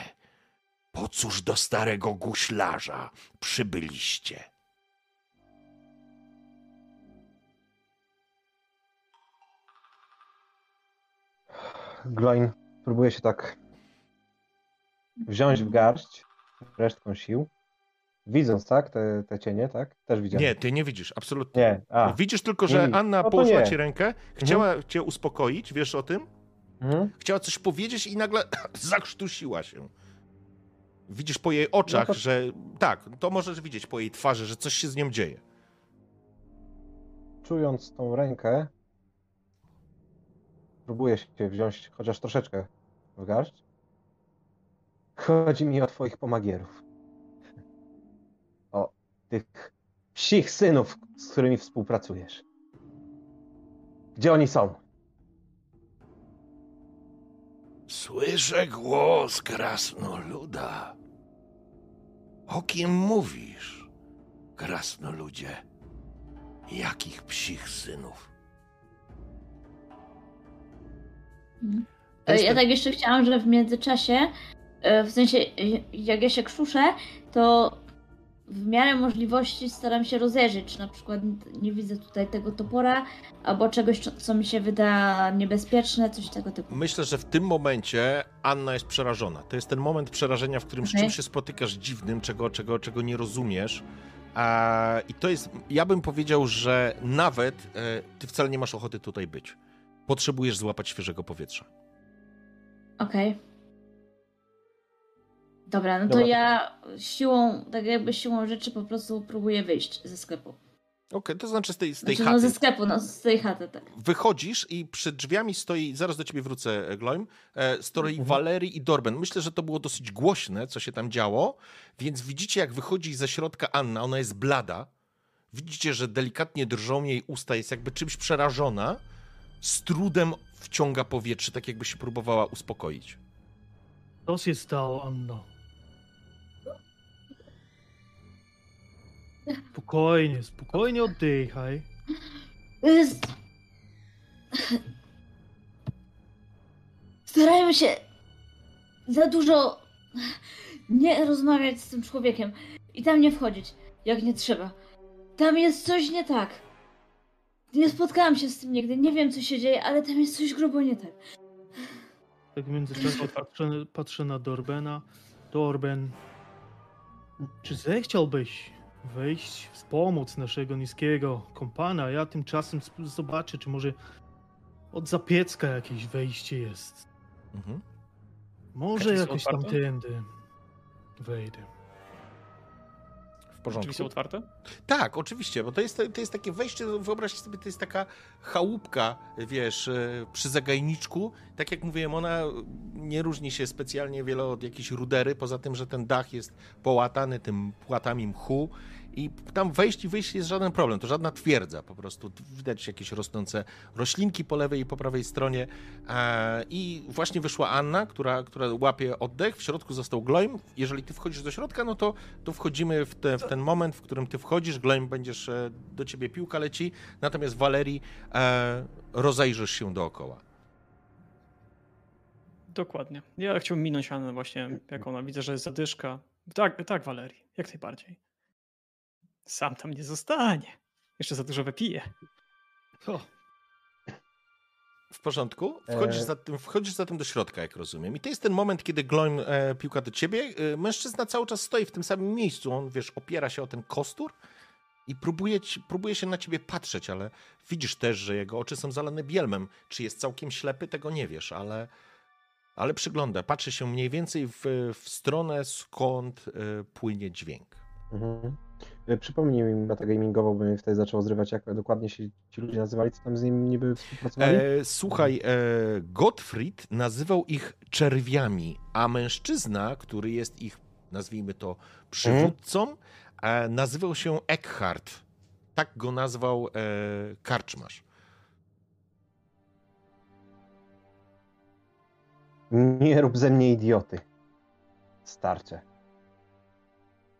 Po cóż do starego guślarza przybyliście? Gloin próbuje się tak wziąć w garść resztką sił. Widząc, tak, te, te cienie, tak? Też widziałem. Nie, ty nie widzisz, absolutnie. Nie, a. Widzisz tylko, że. Anna No położyła nie. ci rękę, chciała cię uspokoić, wiesz o tym? Mhm. Chciała coś powiedzieć i nagle [CLEARS THROAT] zakrztusiła się. Widzisz po jej oczach, No to- że tak, to możesz widzieć po jej twarzy, że coś się z nią dzieje. Czując tą rękę, próbuję się wziąć chociaż troszeczkę w garść. Chodzi mi o twoich pomagierów. Tych psich synów, z którymi współpracujesz. Gdzie oni są? Słyszę głos krasnoluda. O kim mówisz, krasnoludzie? Jakich psich synów? E, Ja tak jeszcze chciałam, że w międzyczasie, e, w sensie jak ja się krztuszę, to w miarę możliwości staram się rozejrzeć, na przykład nie widzę tutaj tego topora, albo czegoś, co- mi się wyda niebezpieczne, coś tego typu. Myślę, że w tym momencie Anna jest przerażona. To jest ten moment przerażenia, w którym z Okej. czymś się spotykasz dziwnym, czego, czego, czego nie rozumiesz. I to jest, ja bym powiedział, że nawet e, ty wcale nie masz ochoty tutaj być. Potrzebujesz złapać świeżego powietrza. Okej. Dobra, no to Dobra. ja siłą, tak jakby siłą rzeczy po prostu próbuję wyjść ze sklepu. Okej, to znaczy z tej, z tej Znaczy, no chaty. ze sklepu, no z tej chaty, tak. Wychodzisz i przed drzwiami stoi, zaraz do ciebie wrócę, Gloim, e, stoi Mhm. Walerii i Dorben. Myślę, że to było dosyć głośne, co się tam działo, więc widzicie, jak wychodzi ze środka Anna, ona jest blada. Widzicie, że delikatnie drżą jej usta, jest jakby czymś przerażona. Z trudem wciąga powietrze, tak jakby się próbowała uspokoić. Co się stało, Anno? Spokojnie, spokojnie oddychaj. Jest... Starajmy się za dużo nie rozmawiać z tym człowiekiem i tam nie wchodzić, jak nie trzeba. Tam jest coś nie tak. Nie spotkałam się z tym nigdy, nie wiem co się dzieje, ale tam jest coś grubo nie tak. Tak w międzyczasie patrzę, patrzę na Dorbena. Dorben, czy zechciałbyś wejść, wspomóc naszego niskiego kompana? Ja tymczasem zobaczę, czy może od zapiecka jakieś wejście jest. Mhm. Może jakoś otwarte? tamtędy wejdę. W porządku. Drzwi są otwarte? Tak, oczywiście, bo to jest, to jest takie wejście, wyobraźcie sobie, to jest taka chałupka, wiesz, e, przy zagajniczku. Tak jak mówiłem, ona nie różni się specjalnie wiele od jakiejś rudery, poza tym, że ten dach jest połatany tym płatami mchu i tam wejść i wyjść jest żaden problem, to żadna twierdza, po prostu widać jakieś rosnące roślinki po lewej i po prawej stronie E, i właśnie wyszła Anna, która, która łapie oddech, w środku został Gloim. Jeżeli ty wchodzisz do środka, no to, to wchodzimy w, te, w ten moment, w którym ty wchodzisz, Gloim będziesz, e, do ciebie piłka leci, natomiast Walerii e, rozejrzysz się dookoła. Dokładnie. Ja chciałbym minąć Annę właśnie, jak ona. Widzę, że jest zadyszka. Tak, tak, Walerii. Jak najbardziej. Sam tam nie zostanie. Jeszcze za dużo wypije. O, W porządku? Wchodzisz, E. zatem, wchodzisz zatem do środka, jak rozumiem. I to jest ten moment, kiedy Gloim e, piłka do ciebie. E, mężczyzna cały czas stoi w tym samym miejscu. On, wiesz, opiera się o ten kostur i próbuje, ci, próbuje się na ciebie patrzeć, ale widzisz też, że jego oczy są zalane bielmem. Czy jest całkiem ślepy, tego nie wiesz, ale, ale przygląda. Patrzy się mniej więcej w, w stronę, skąd e, płynie dźwięk. Mhm. Y, Przypomnij mi metagamingową, bo mnie wtedy zaczęło zrywać, jak dokładnie się ci ludzie nazywali, co tam z nim niby współpracowali. E, słuchaj, e, Gottfried nazywał ich czerwiami, a mężczyzna, który jest ich, nazwijmy to, przywódcą, e, nazywał się Eckhart. Tak go nazwał e, karczmarz. Nie rób ze mnie idioty. Starcze.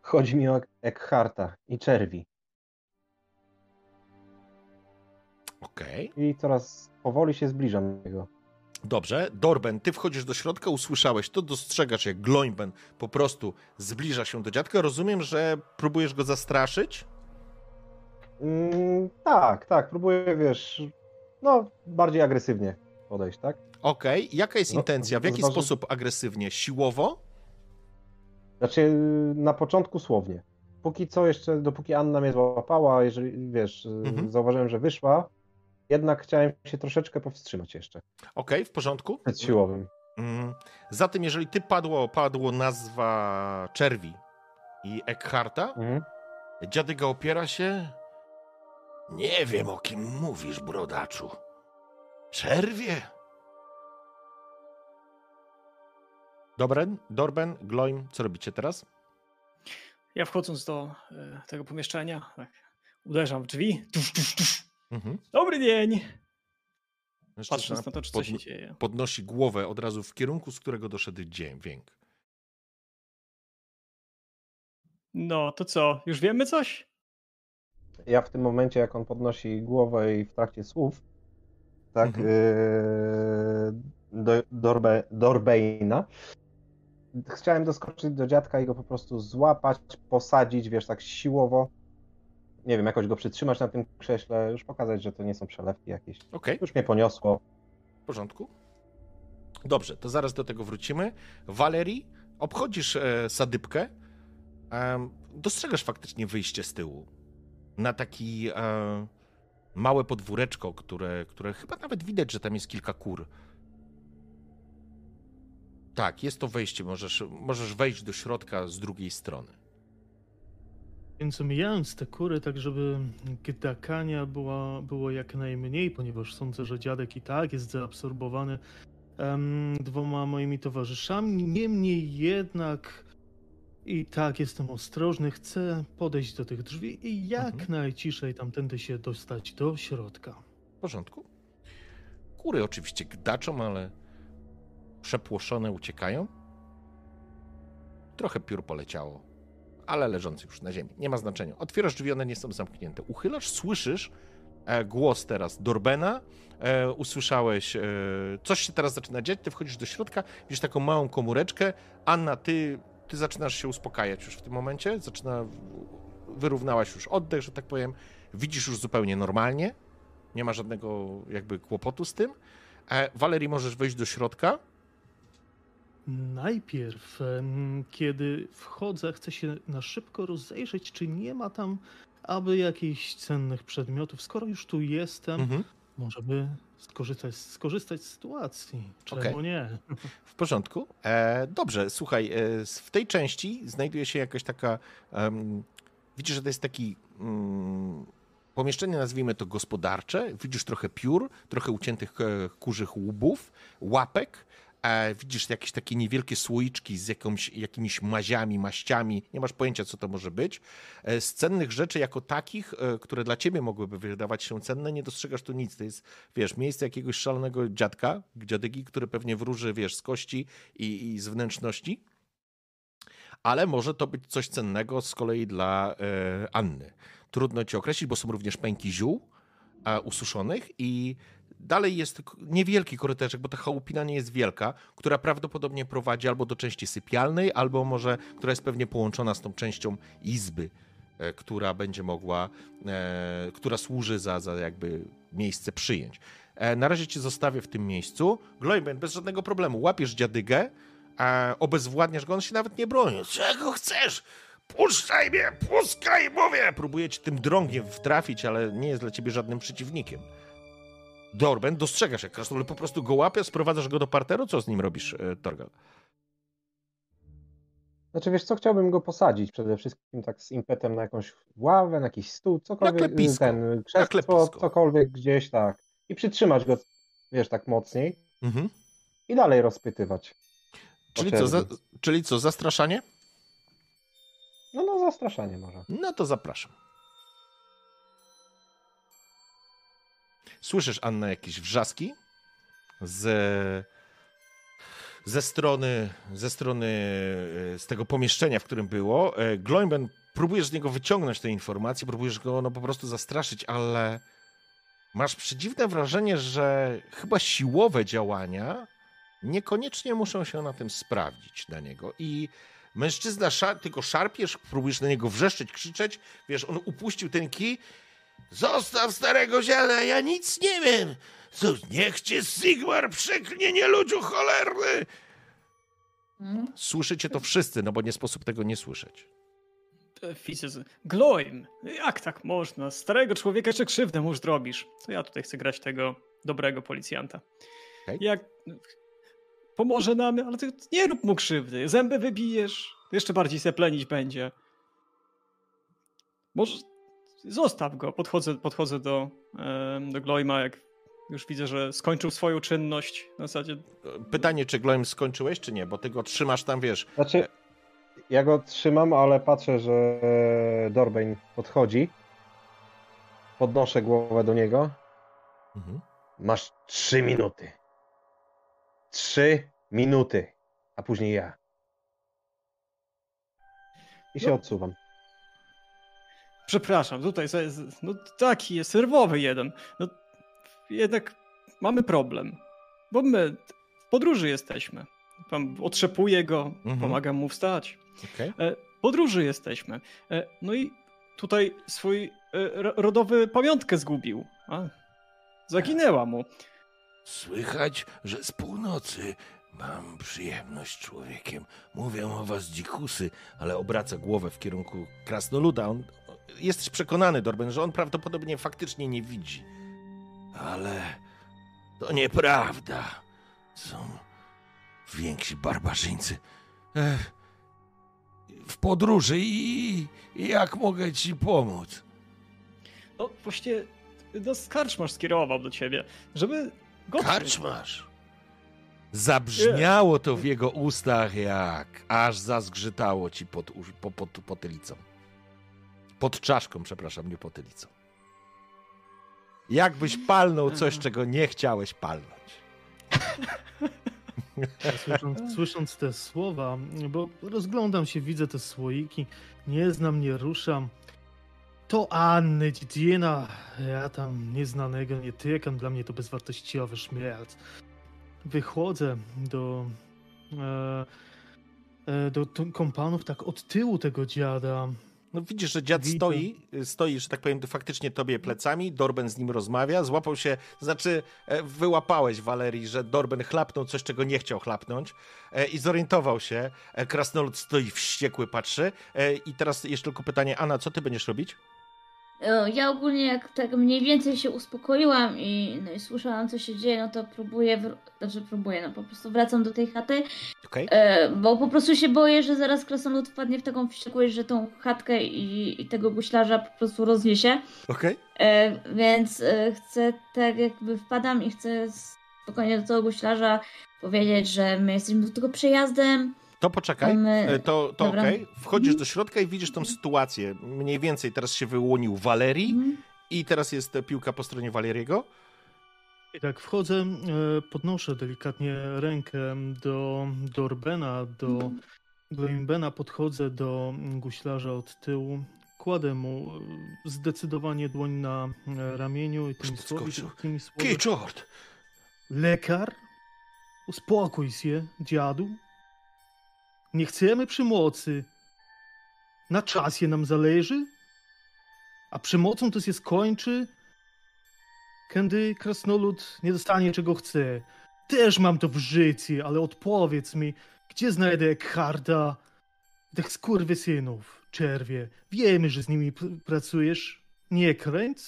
Chodzi mi o Eckharta i czerwi. Okej. I coraz powoli się zbliżam do niego. Dobrze, Dorben, ty wchodzisz do środka, usłyszałeś to, dostrzegasz jak Gloimben po prostu zbliża się do dziadka. Rozumiem, że próbujesz go zastraszyć? Mm, tak, tak, próbuję, wiesz, no, bardziej agresywnie podejść, tak? Okej, jaka jest No, intencja? W jaki zważy- sposób agresywnie? Siłowo? Znaczy, na początku słownie. Póki co jeszcze, dopóki Anna mnie złapała, jeżeli, wiesz, Mhm. zauważyłem, że wyszła, jednak chciałem się troszeczkę powstrzymać jeszcze Okej, w porządku. przed siłowym. Mm, Zatem, jeżeli ty padło, padło nazwa Czerwi i Eckharta, Mhm. dziadyga opiera się. Nie wiem, o kim mówisz, brodaczu. Czerwie? Dobren, Dorben, Gloim, co robicie teraz? Ja wchodząc do e, tego pomieszczenia, tak, uderzam w drzwi. Tusz, tusz, tusz. Mhm. Dobry dzień! Mężczyzna Patrząc na to, czy coś się dzieje. podnosi głowę od razu w kierunku, z którego doszedł dźwięk. No, to co? Już wiemy coś? ja w tym momencie, jak on podnosi głowę i w trakcie słów, tak, Mhm. yy, do, Dorbe, Dorbeina, chciałem doskoczyć do dziadka i go po prostu złapać, posadzić, wiesz, tak siłowo, nie wiem, jakoś go przytrzymać na tym krześle, już pokazać, że to nie są przelewki jakieś. Okej, Już mnie poniosło. w porządku. Dobrze, to zaraz do tego wrócimy. Walerii, obchodzisz e, sadybkę. Em, dostrzegasz faktycznie wyjście z tyłu. Na taki e, małe podwóreczko, które, które chyba nawet widać, że tam jest kilka kur. Tak, jest to wejście. Możesz, możesz wejść do środka z drugiej strony. Więc omijając te kury, tak żeby gdakania była, było jak najmniej, ponieważ sądzę, że dziadek i tak jest zaabsorbowany em, dwoma moimi towarzyszami. Niemniej jednak i tak jestem ostrożny, chcę podejść do tych drzwi i jak Mhm. najciszej tamtędy się dostać do środka. W porządku. Kury oczywiście gdaczą, ale przepłoszone uciekają. Trochę piór poleciało, ale leżący już na ziemi. Nie ma znaczenia. Otwierasz drzwi, one nie są zamknięte. Uchylasz, słyszysz e, głos teraz Dorbena. E, usłyszałeś, e, coś się teraz zaczyna dziać, ty wchodzisz do środka, widzisz taką małą komóreczkę. Anna, ty, ty zaczynasz się uspokajać już w tym momencie. Zaczyna, wyrównałaś już oddech, że tak powiem. Widzisz już zupełnie normalnie. Nie ma żadnego jakby kłopotu z tym. E, możesz wejść do środka. Najpierw, kiedy wchodzę, chcę się na szybko rozejrzeć, czy nie ma tam aby jakichś cennych przedmiotów. Skoro już tu jestem, Mhm. może by skorzystać, skorzystać z sytuacji. Czemu Okej. nie? W porządku. E, dobrze, słuchaj, e, w tej części znajduje się jakaś taka. em, widzisz, że to jest taki. Mm, pomieszczenie, nazwijmy to gospodarcze. Widzisz trochę piór, trochę uciętych e, kurzych łbów, łapek. E, widzisz jakieś takie niewielkie słoiczki z jakąś, jakimiś maziami, maściami. Nie masz pojęcia, co to może być. E, z cennych rzeczy jako takich, e, które dla ciebie mogłyby wydawać się cenne, nie dostrzegasz tu nic. To jest, wiesz, miejsce jakiegoś szalonego dziadka, dziadygi, który pewnie wróży, wiesz, z kości i, i z wnętrzności. Ale może to być coś cennego z kolei dla e, Anny. Trudno ci określić, bo są również pęki ziół e, ususzonych i dalej jest niewielki korytarzek, bo ta chałupina nie jest wielka, która prawdopodobnie prowadzi albo do części sypialnej, albo może, która jest pewnie połączona z tą częścią izby, e, która będzie mogła, e, która służy za, za jakby miejsce przyjęć. E, na razie cię zostawię w tym miejscu. Glojben, bez żadnego problemu, łapiesz dziadygę, e, obezwładniasz go, on się nawet nie broni. Czego chcesz? Puszczaj mnie, puskaj, mówię! Próbuję cię tym drągiem wtrafić, ale nie jest dla ciebie żadnym przeciwnikiem. Dorben, dostrzegasz jak krasnolud po prostu go łapie, sprowadzasz go do parteru, co z nim robisz, e, Torgal? Znaczy, wiesz co, chciałbym go posadzić przede wszystkim tak z impetem na jakąś ławę, na jakiś stół, cokolwiek, klepisko. ten krzesło, cokolwiek gdzieś, tak. I przytrzymać go, wiesz, tak mocniej Mhm. i dalej rozpytywać. Czyli, co, za, czyli co, zastraszanie? No, no, zastraszanie może. No to zapraszam. Słyszysz, Anna, jakieś wrzaski z, ze strony, ze strony e, z tego pomieszczenia, w którym było. E, Gloimben, próbujesz z niego wyciągnąć te informacje, próbujesz go no, po prostu zastraszyć, ale masz przedziwne wrażenie, że chyba siłowe działania niekoniecznie muszą się na tym sprawdzić dla niego i Mężczyzna, szar, ty go szarpiesz, próbujesz na niego wrzeszczeć, krzyczeć. Wiesz, on upuścił ten kij. Zostaw starego ziela, ja nic nie wiem. Co, niech cię Sigmar przeknie, nie ludziu cholerny. Słyszycie to wszyscy, no bo nie sposób tego nie słyszeć. Widzę, z- Gloim, jak tak można? Starego człowieka jeszcze krzywdę mu zrobisz. To ja tutaj chcę grać tego dobrego policjanta. Okej. Jak pomoże nam, ale ty nie rób mu krzywdy. Zęby wybijesz, jeszcze bardziej se plenić będzie. Może zostaw go. Podchodzę, podchodzę do, do Gloima, jak już widzę, że skończył swoją czynność. Na zasadzie Pytanie, czy Gloim skończyłeś, czy nie, bo ty go trzymasz tam, wiesz. Znaczy, ja go trzymam, ale patrzę, że Dorbein podchodzi. Podnoszę głowę do niego. Mhm. Masz trzy minuty. Trzy minuty. A później ja. I się No. odsuwam. Przepraszam, tutaj no taki jest serwowy jeden. No jednak mamy problem, bo my w podróży jesteśmy. Pan otrzepuje go, Mhm. pomagam mu wstać. Okej. E, podróży jesteśmy. E, no i tutaj swój e, ro- rodowy pamiątkę zgubił. A, zaginęła mu. Słychać, że z północy mam przyjemność człowiekiem. Mówią o was dzikusy, ale obraca głowę w kierunku krasnoluda. On, jesteś przekonany, Dorben, że on prawdopodobnie faktycznie nie widzi. Ale to nieprawda. Są więksi barbarzyńcy. Ech, w podróży i, i jak mogę ci pomóc? No właśnie, no skarczmasz skierował do ciebie, żeby go Karczmasz. Zabrzmiało to w jego ustach jak aż zazgrzytało ci pod, pod potylicą. Pod czaszką, przepraszam, nie potylicą. Jakbyś palnął coś, czego nie chciałeś palnąć. Słysząc, słysząc te słowa, bo rozglądam się, widzę te słoiki, nie znam, nie ruszam. To Anny, Didiena, ja tam nieznanego nie tykam, dla mnie to bezwartościowy śmierć. Wychodzę do, e, e, do, do kompanów tak od tyłu tego dziada. No widzisz, że dziad Widzę. stoi, stoi, że tak powiem, faktycznie tobie plecami, Dorben z nim rozmawia, złapał się, znaczy e, wyłapałeś, Walerii, że Dorben chlapnął coś, czego nie chciał chlapnąć e, i zorientował się. E, Krasnolud stoi wściekły, patrzy i teraz jeszcze tylko pytanie, Anna, co ty będziesz robić? E, Ja ogólnie jak tak mniej więcej się uspokoiłam i, no i słyszałam co się dzieje, no to próbuję, wr- znaczy próbuję, no po prostu wracam do tej chaty, Okej? e, bo po prostu się boję, że zaraz krasnolud wpadnie w taką wściekłość, że tą chatkę i, i tego guślarza po prostu rozniesie. Okej? E, więc e, chcę, tak jakby wpadam i chcę spokojnie do tego guślarza powiedzieć, że my jesteśmy do tego przejazdem. To poczekaj, My- E, to, to okej. Wchodzisz Mhm. do środka i widzisz tą sytuację. Mniej więcej teraz się wyłonił Walerii Mhm. i teraz jest piłka po stronie Waleriego. I tak wchodzę, e, podnoszę delikatnie rękę do, do Orbena, do Gloimbena, podchodzę do guślarza od tyłu, kładę mu e, zdecydowanie dłoń na ramieniu i tymi słowy, tymi słowy. Kiczord! Lekar? Uspokój się, dziadu. Nie chcemy przemocy. Na czasie nam zależy. A przemocą to się skończy, kiedy krasnolud nie dostanie czego chce. Też mam to w życiu, ale odpowiedz mi, gdzie znajdę Eckharda, tych skurwysynów, czerwie. Wiemy, że z nimi pr- pracujesz. Nie kręć.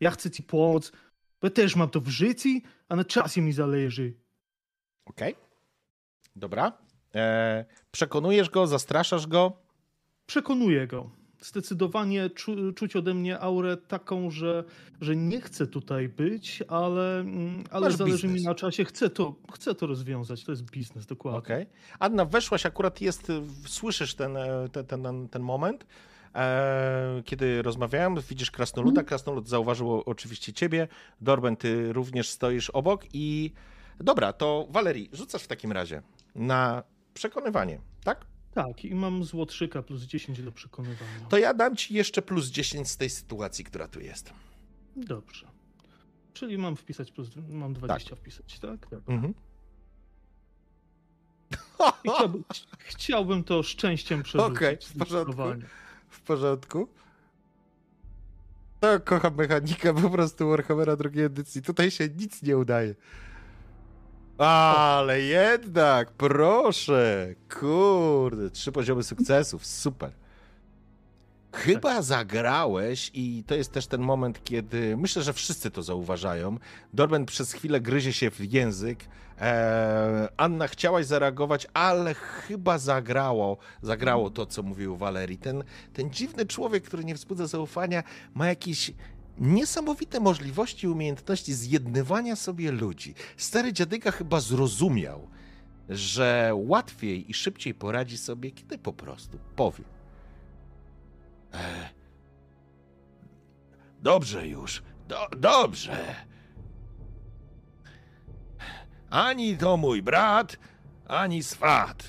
Ja chcę ci pomóc, bo też mam to w życiu, a na czasie mi zależy. Okej. Dobra. E, przekonujesz go, zastraszasz go. Przekonuję go. Zdecydowanie czu, czuć ode mnie aurę taką, że, że nie chcę tutaj być, ale, mm, ale Masz zależy biznes. mi na czasie. Chcę to, chcę to rozwiązać. To jest biznes, dokładnie. Okej. Anna, weszłaś, akurat jest, słyszysz ten, e, ten, ten, ten moment, e, kiedy rozmawiałem, widzisz krasnoluda, krasnolud zauważył oczywiście ciebie, Dorben, ty również stoisz obok i dobra, to Walerii, rzucasz w takim razie na przekonywanie, tak? Tak, i mam złotrzyka plus 10 do przekonywania. To ja dam ci jeszcze plus 10 z tej sytuacji, która tu jest. Dobrze. Czyli mam wpisać plus, mam 20 wpisać, tak? Dobra. Mhm. Chciałbym, [LAUGHS] chciałbym to szczęściem przerzucić. Okej, w porządku. W porządku. To kocham mechanikę po prostu Warhammera drugiej edycji. Tutaj się nic nie udaje. Ale jednak, proszę. Kurde, trzy poziomy sukcesów, super. Chyba zagrałeś i to jest też ten moment, kiedy myślę, że wszyscy to zauważają. Dorben przez chwilę gryzie się w język. Eee, Anna chciałaś zareagować, ale chyba zagrało, zagrało to, co mówił Walerii. Ten, ten dziwny człowiek, który nie wzbudza zaufania, ma jakieś niesamowite możliwości umiejętności zjednywania sobie ludzi. Stary dziadyka chyba zrozumiał, że łatwiej i szybciej poradzi sobie, kiedy po prostu powie. E, Dobrze już, do, dobrze. Ani to mój brat, ani swat.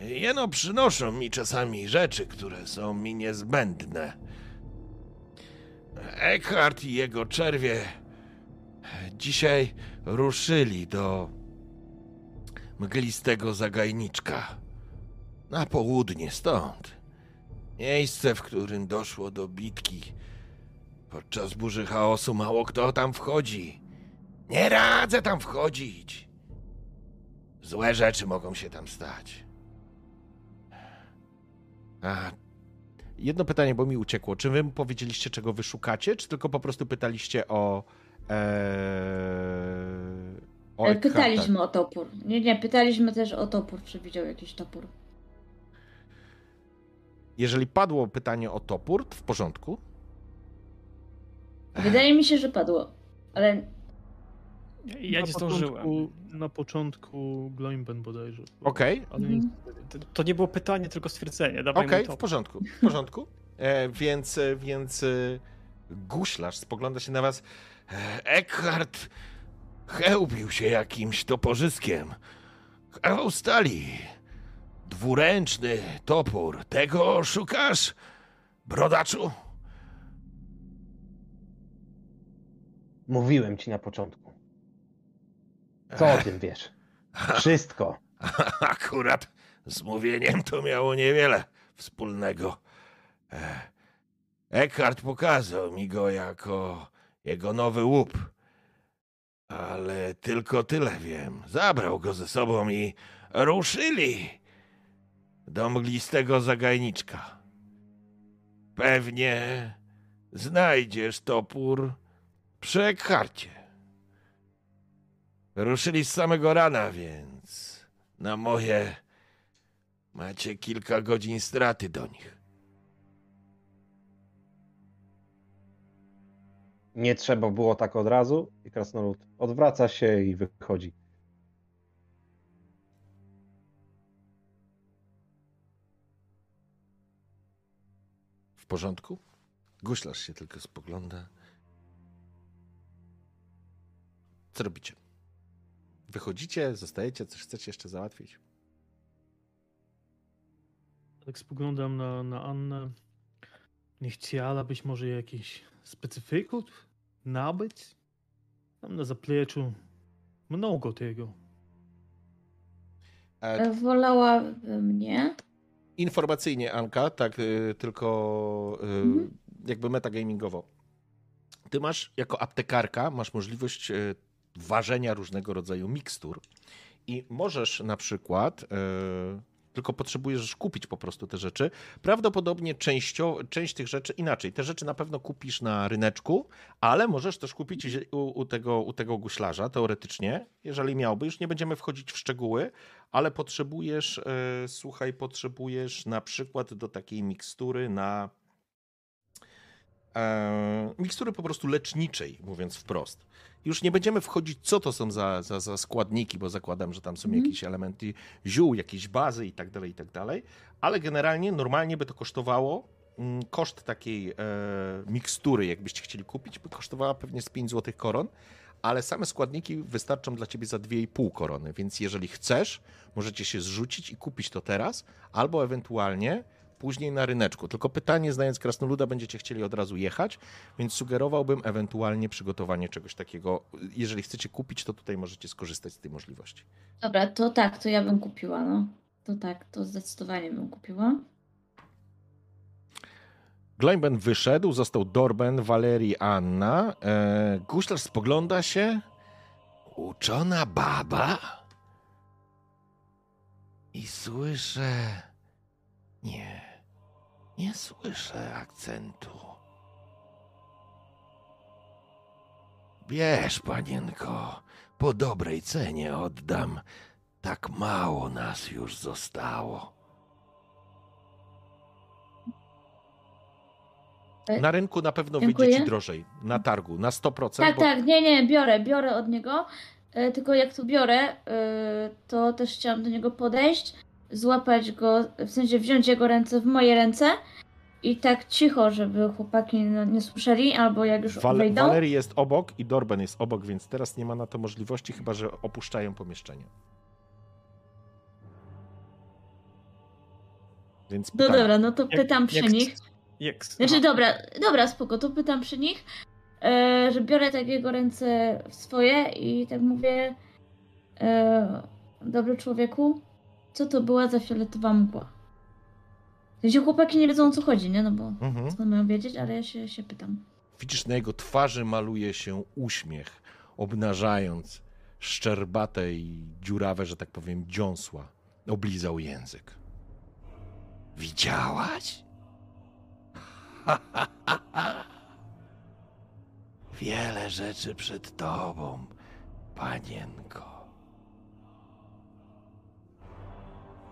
Jeno przynoszą mi czasami rzeczy, które są mi niezbędne. Eckhart i jego czerwie dzisiaj ruszyli do mglistego zagajniczka na południe stąd. Miejsce, w którym doszło do bitki. Podczas burzy chaosu mało kto tam wchodzi. Nie radzę tam wchodzić. Złe rzeczy mogą się tam stać. A jedno pytanie, bo mi uciekło. Czy wy powiedzieliście, czego wy szukacie, czy tylko po prostu pytaliście o. Ee, o E? Pytaliśmy o topór. Nie, nie, pytaliśmy też o topór, czy widział jakiś topór. Jeżeli padło pytanie o topór, to w porządku. Wydaje mi się, że padło. Ale Ja na nie zdążyłem. Na początku Gloimben bodajże. Okej. Ale Mhm. To, nie było pytanie, tylko stwierdzenie. Okej, mu w porządku, w porządku. E, więc, e, więc e, guślarz spogląda się na was. E, Eckhart chełpił się jakimś toporzyskiem. Kawał stali. Dwuręczny topór. Tego szukasz, brodaczu? Mówiłem ci na początku. Co o tym wiesz? Wszystko. [LAUGHS] Akurat z mówieniem to miało niewiele wspólnego. E, Eckhart pokazał mi go jako jego nowy łup. Ale tylko tyle wiem. Zabrał go ze sobą i ruszyli do mglistego zagajniczka. Pewnie znajdziesz topór przy Eckharcie. Ruszyli z samego rana, więc na moje macie kilka godzin straty do nich. Nie trzeba było tak od razu i krasnolud odwraca się i wychodzi. W porządku? Guślarz się tylko spogląda. Co robicie? Wychodzicie, zostajecie, coś chcecie jeszcze załatwić? Tak spoglądam na, na Annę. Nie chciałabyś może jakiś specyfików nabyć? Tam na zapleczu mnogo tego. E, e, wolałabym nie. informacyjnie, Anka, tak y, tylko y, Mhm. jakby metagamingowo. Ty masz jako aptekarka, masz możliwość y, ważenia różnego rodzaju mikstur i możesz na przykład, y, tylko potrzebujesz kupić po prostu te rzeczy. Prawdopodobnie częścią, część tych rzeczy inaczej. Te rzeczy na pewno kupisz na ryneczku, ale możesz też kupić u, u, tego, u tego guślarza, teoretycznie, jeżeli miałby. Już nie będziemy wchodzić w szczegóły, ale potrzebujesz, e, słuchaj, potrzebujesz na przykład do takiej mikstury na. E, mikstury po prostu leczniczej, mówiąc wprost. Już nie będziemy wchodzić, co to są za, za, za składniki, bo zakładam, że tam są Mhm. jakieś elementy ziół, jakieś bazy i tak dalej, i tak dalej. Ale generalnie normalnie by to kosztowało. mm, Koszt takiej e, mikstury, jakbyście chcieli kupić, by kosztowała pewnie z 5 złotych koron, ale same składniki wystarczą dla ciebie za 2,5 korony, więc jeżeli chcesz, możecie się zrzucić i kupić to teraz, albo ewentualnie później na ryneczku. Tylko pytanie, znając Krasnoluda, będziecie chcieli od razu jechać, więc sugerowałbym ewentualnie przygotowanie czegoś takiego. Jeżeli chcecie kupić, to tutaj możecie skorzystać z tej możliwości. Dobra, to tak, to ja bym kupiła, no. To tak, to zdecydowanie bym kupiła. Gloimben wyszedł, został Dorben, Walerii, Anna. E, Guślarz spogląda się. Uczona baba? I słyszę... Nie, nie słyszę akcentu. Bierz, panienko, po dobrej cenie oddam. Tak mało nas już zostało. E, Na rynku na pewno dziękuję. wyjdzie ci drożej. Na targu, na 100%. Tak, bo tak, nie, nie, biorę, biorę od niego. E, tylko jak to biorę, e, to też chciałam do niego podejść, złapać go, w sensie wziąć jego ręce w moje ręce i tak cicho, żeby chłopaki no, nie słyszeli, albo jak już Wal- wejdą. Jest obok i Dorben jest obok, więc teraz nie ma na to możliwości, chyba że opuszczają pomieszczenie. Więc No dobra, no to Jak- pytam przy jak, nich. Jak... Znaczy, dobra, dobra, spoko, to pytam przy nich, e, że biorę tak jego ręce w swoje i tak mówię, e, dobry człowieku, co to była za fioletowa mgła? Sensie chłopaki nie wiedzą o co chodzi, nie? No bo Mhm. skąd mają wiedzieć, ale ja się, się pytam. Widzisz, na jego twarzy maluje się uśmiech, obnażając szczerbate i dziurawe, że tak powiem, dziąsła. Oblizał język. Widziałaś? [LAUGHS] Wiele rzeczy przed tobą, panienko.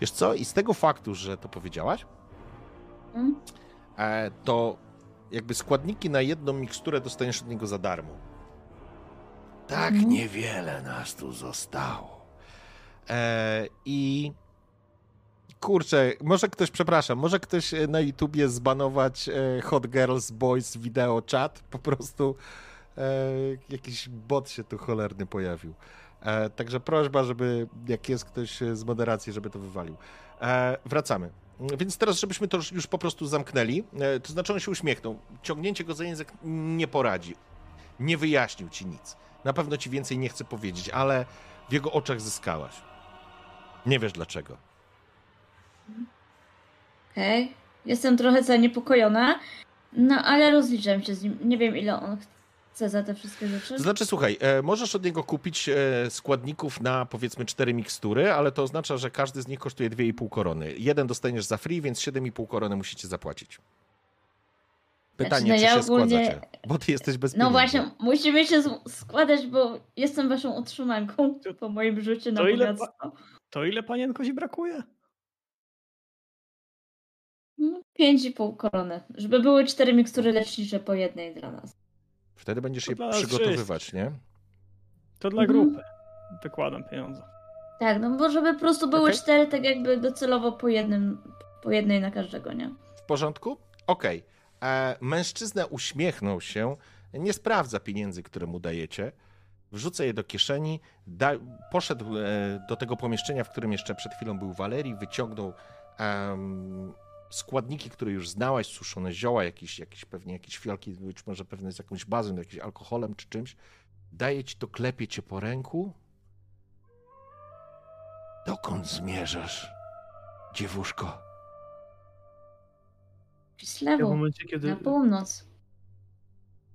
Wiesz co? I z tego faktu, że to powiedziałaś, Hmm? e, to jakby składniki na jedną miksturę dostaniesz od niego za darmo. Tak Mhm. niewiele nas tu zostało. E, I kurczę, może ktoś, przepraszam, może ktoś e, na YouTubie zbanować e, Hot Girls Boys wideo chat? Po prostu e, jakiś bot się tu cholerny pojawił. E, także prośba, żeby jak jest ktoś e, z moderacji, żeby to wywalił. E, wracamy. Więc teraz, żebyśmy to już- po prostu zamknęli, e, to znaczy on się uśmiechnął. Ciągnięcie go za język nie poradzi. Nie wyjaśnił ci nic. Na pewno ci więcej nie chce powiedzieć, ale w jego oczach zyskałaś. Nie wiesz dlaczego. Okej, jestem trochę zaniepokojona, no ale rozliczam się z nim. Nie wiem ile on chce za te wszystkie rzeczy. To znaczy, słuchaj, e, możesz od niego kupić e, składników na powiedzmy cztery mikstury, ale to oznacza, że każdy z nich kosztuje 2,5 korony. Jeden dostaniesz za free, więc 7,5 korony musicie zapłacić. Pytanie, Znaczy, no czy ja się ogólnie- składacie? Bo ty jesteś bez No pieniędzy. właśnie, musimy się składać, bo jestem waszą utrzymanką po moim rzucie na To ile bogactwo. To ile panienko ci brakuje? No, Pięć i pół korony. Żeby były cztery mikstury lecznicze po jednej dla nas. Wtedy będziesz To je przygotowywać, nie? To dla Mhm. grupy. Wykładam pieniądze. Tak, no bo żeby po prostu były Okej. cztery, tak jakby docelowo po jednym, po jednej na każdego, nie? W porządku? Okej. E, Mężczyzna uśmiechnął się, nie sprawdza pieniędzy, które mu dajecie, wrzuca je do kieszeni, da, poszedł e, do tego pomieszczenia, w którym jeszcze przed chwilą był Walerii, wyciągnął składniki, które już znałaś, suszone zioła, jakieś, jakieś pewnie jakieś fiolki, być może pewnie z jakąś bazą, jakimś alkoholem czy czymś. Daje ci to, klepie cię po ręku. Dokąd zmierzasz, dziewuszko? Ja w Kislewu, momencie, kiedy, na północ.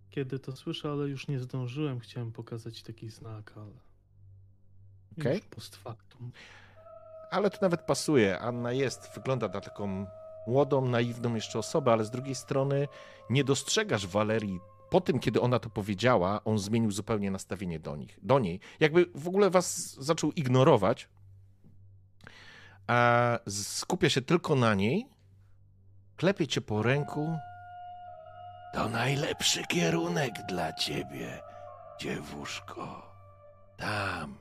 kiedy to słyszę, ale już nie zdążyłem, chciałem pokazać taki znak, ale Okej. już post factum. Ale to nawet pasuje. Anna jest, wygląda na taką młodą, naiwną jeszcze osobę, ale z drugiej strony nie dostrzegasz Walerii. Po tym, kiedy ona to powiedziała, on zmienił zupełnie nastawienie do nich, do niej. Jakby w ogóle was zaczął ignorować, a skupia się tylko na niej, klepie cię po ręku. To najlepszy kierunek dla ciebie, dziewuszko. Tam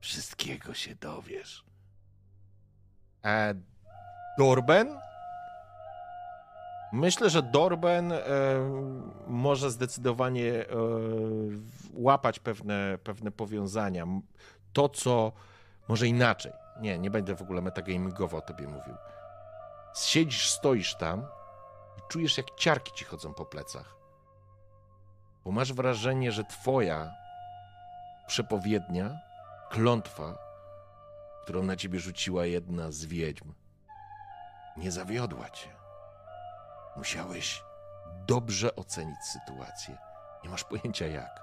wszystkiego się dowiesz. E, Dorben? Myślę, że Dorben e, może zdecydowanie e, łapać pewne, pewne powiązania. To, co może inaczej. Nie, nie będę w ogóle metagamingowo o tobie mówił. Siedzisz, stoisz tam i czujesz, jak ciarki ci chodzą po plecach. Bo masz wrażenie, że twoja przepowiednia, klątwa, którą na ciebie rzuciła jedna z wiedźm, nie zawiodła cię. Musiałeś dobrze ocenić sytuację. Nie masz pojęcia jak.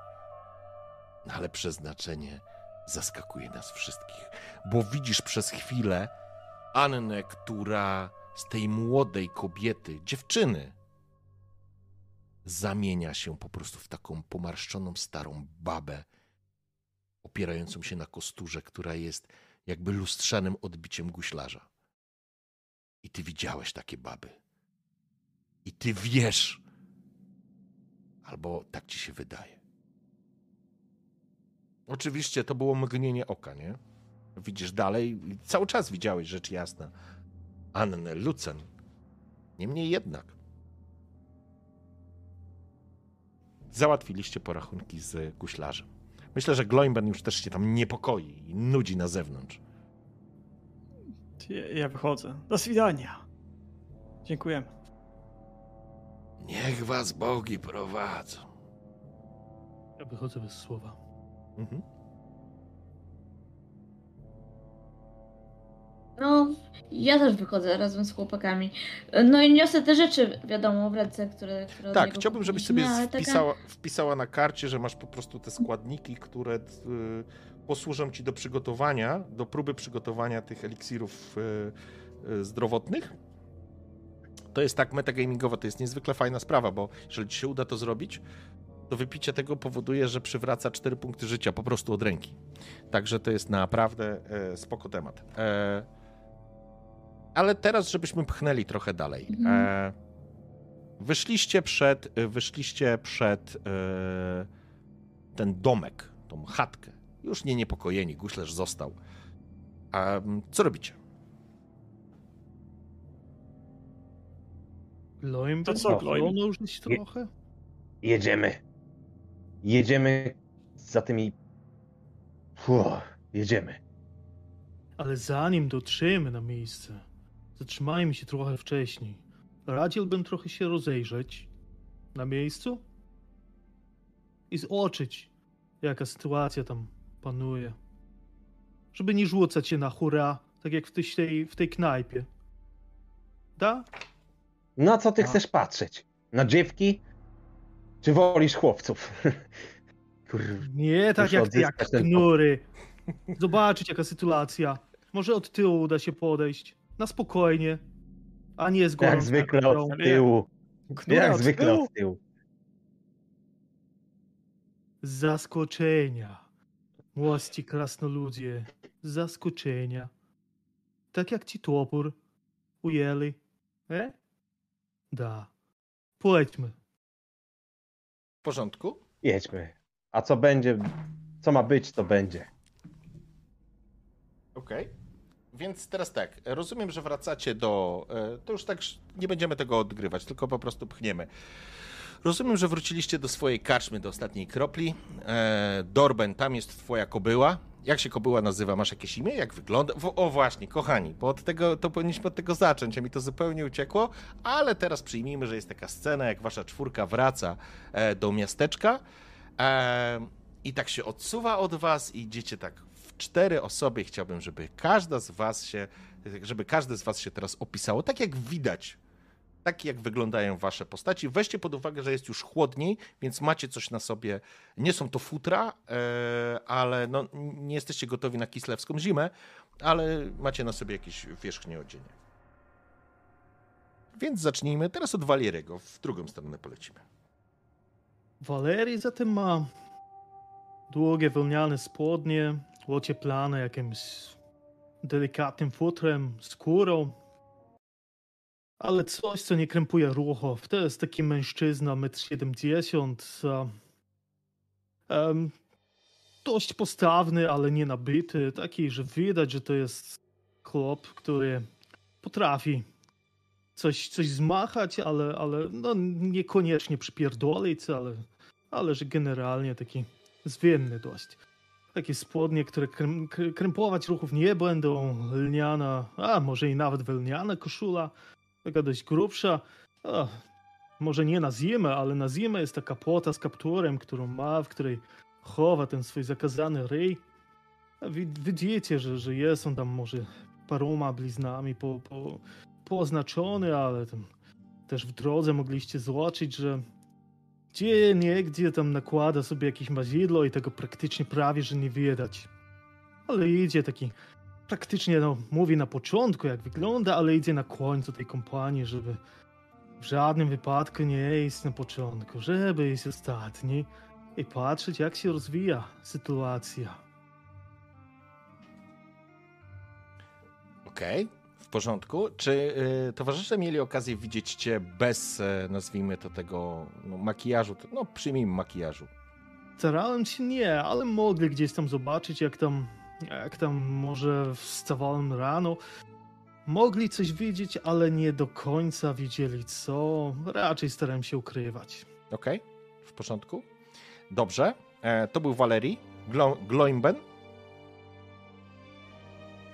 No ale przeznaczenie zaskakuje nas wszystkich, bo widzisz przez chwilę Annę, która z tej młodej kobiety, dziewczyny, zamienia się po prostu w taką pomarszczoną starą babę, opierającą się na kosturze, która jest jakby lustrzanym odbiciem guślarza. I ty widziałeś takie baby. I ty wiesz, albo tak ci się wydaje. Oczywiście to było mgnienie oka, nie? Widzisz dalej, cały czas widziałeś rzecz jasna. Annę, Lucen. Niemniej jednak. Załatwiliście porachunki z guślarzem. Myślę, że Gloimben już też się tam niepokoi i nudzi na zewnątrz. Ja, ja wychodzę. Do widzenia. Dziękujemy. Niech was bogi prowadzą. Ja wychodzę bez słowa. Mhm. No, ja też wychodzę razem z chłopakami. No i niosę te rzeczy, wiadomo, w ręce, które. które Tak, chciałbym, żebyś sobie taka- wpisała, wpisała na karcie, że masz po prostu te składniki, które y, posłużą ci do przygotowania, do próby przygotowania tych eliksirów y, y, zdrowotnych. To jest tak metagamingowo, to jest niezwykle fajna sprawa, bo jeżeli ci się uda to zrobić, to wypicie tego powoduje, że przywraca 4 punkty życia po prostu od ręki. Także to jest naprawdę e, spoko temat. E, ale teraz, żebyśmy pchnęli trochę dalej. Mhm. E, wyszliście przed, e, wyszliście przed e, ten domek, tą chatkę. Już nie niepokojeni, guślerz został. A co robicie? Gloim To co, Gloim? już trochę? Jedziemy. Jedziemy za tymi. Fuh, jedziemy. Ale zanim dotrzemy na miejsce, zatrzymajmy się trochę wcześniej. Radziłbym trochę się rozejrzeć na miejscu i zobaczyć, jaka sytuacja tam panuje. Żeby nie rzucać się na hura, tak jak w tej, w tej knajpie. Da? Na co ty A. chcesz patrzeć? Na dziewki? Czy wolisz chłopców? [LAUGHS] Kurwa. Nie tak jak ty, jak odzyskać ten knury. Zobaczyć jaka sytuacja. Może od tyłu uda się podejść. Na spokojnie. A nie z górą. Jak zwykle od tyłu. Knura Jak od zwykle tyłu? od tyłu. Z zaskoczenia. Mości krasnoludzie. Z zaskoczenia. Tak jak ci topór ujęli. E? Da. Polećmy. W porządku? Jedźmy. A co będzie, co ma być, to będzie. Okej. Więc teraz tak, rozumiem, że wracacie do. e, To już tak nie będziemy tego odgrywać, tylko po prostu pchniemy. Rozumiem, że wróciliście do swojej karczmy, do ostatniej kropli. E, Dorben, tam jest twoja kobyła. Jak się kobyła nazywa? Masz jakieś imię? Jak wygląda? O właśnie, kochani, bo od tego, to powinniśmy od tego zacząć, a mi to zupełnie uciekło, ale teraz przyjmijmy, że jest taka scena, jak wasza czwórka wraca e, do miasteczka e, i tak się odsuwa od was i idziecie tak w cztery osoby. Chciałbym, żeby każda z was się, żeby każdy z was się teraz opisało, tak jak widać tak jak wyglądają wasze postaci. Weźcie pod uwagę, że jest już chłodniej, więc macie coś na sobie. Nie są to futra, e, ale no, nie jesteście gotowi na kislewską zimę, ale macie na sobie jakieś wierzchnie odzienie. Więc zacznijmy teraz od Walierego. W drugą stronę polecimy. Walerii zatem ma długie wełniane spodnie, ocieplane jakimś delikatnym futrem, skórą. Ale coś, co nie krępuje ruchów. To jest taki mężczyzna, 1,70 m. Um, dość postawny, ale nie nabity. Taki, że widać, że to jest chłop, który potrafi coś, coś zmachać, ale, ale no, niekoniecznie przypierdolić, ale, ale że generalnie taki zwinny dość. Takie spodnie, które krem, kr- krępować ruchów nie będą, lniana, a może i nawet wełniana koszula, taka dość grubsza. A, może nie na zimę, ale na zimę jest taka płota z kapturem, którą ma, w której chowa ten swój zakazany ryj. Widzicie, że, że jest on tam może paroma bliznami po, po, poznaczony, ale też w drodze mogliście zobaczyć, że gdzie nie, gdzie tam nakłada sobie jakieś mazidło i tego praktycznie prawie, że nie widać. Ale idzie taki, praktycznie no, mówi na początku jak wygląda, ale idzie na końcu tej kompanii, żeby w żadnym wypadku nie iść na początku, żeby iść ostatni i patrzeć jak się rozwija sytuacja. Okej, w porządku. Czy y, towarzysze mieli okazję widzieć cię bez, e, nazwijmy to tego, no, makijażu? No, przyjmijmy makijażu. Starałem się nie, ale mogli gdzieś tam zobaczyć, jak tam, jak tam może wstawałem rano. Mogli coś widzieć, ale nie do końca wiedzieli co. Raczej starałem się ukrywać. Okej, w porządku. Dobrze. E, to był Walerii. Glo, Gloimben.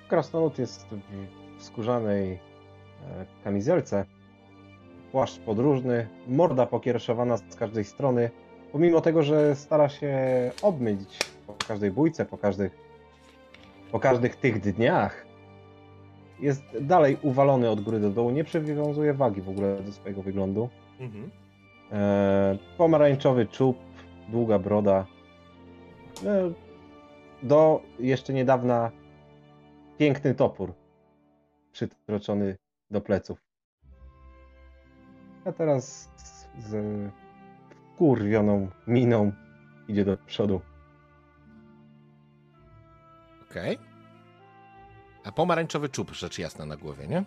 Krasnolud jest w- w skórzanej e, kamizelce. płaszcz podróżny, morda pokiereszowana z każdej strony, pomimo tego, że stara się obmyć po każdej bójce, po każdych, po każdych tych dniach, jest dalej uwalony od góry do dołu, nie przywiązuje wagi w ogóle do swojego wyglądu. Mhm. E, pomarańczowy czub, długa broda. E, do jeszcze niedawna piękny topór przytroczony do pleców. A teraz z kurwioną miną idzie do przodu. Okej. A pomarańczowy czub, rzecz jasna, na głowie, nie?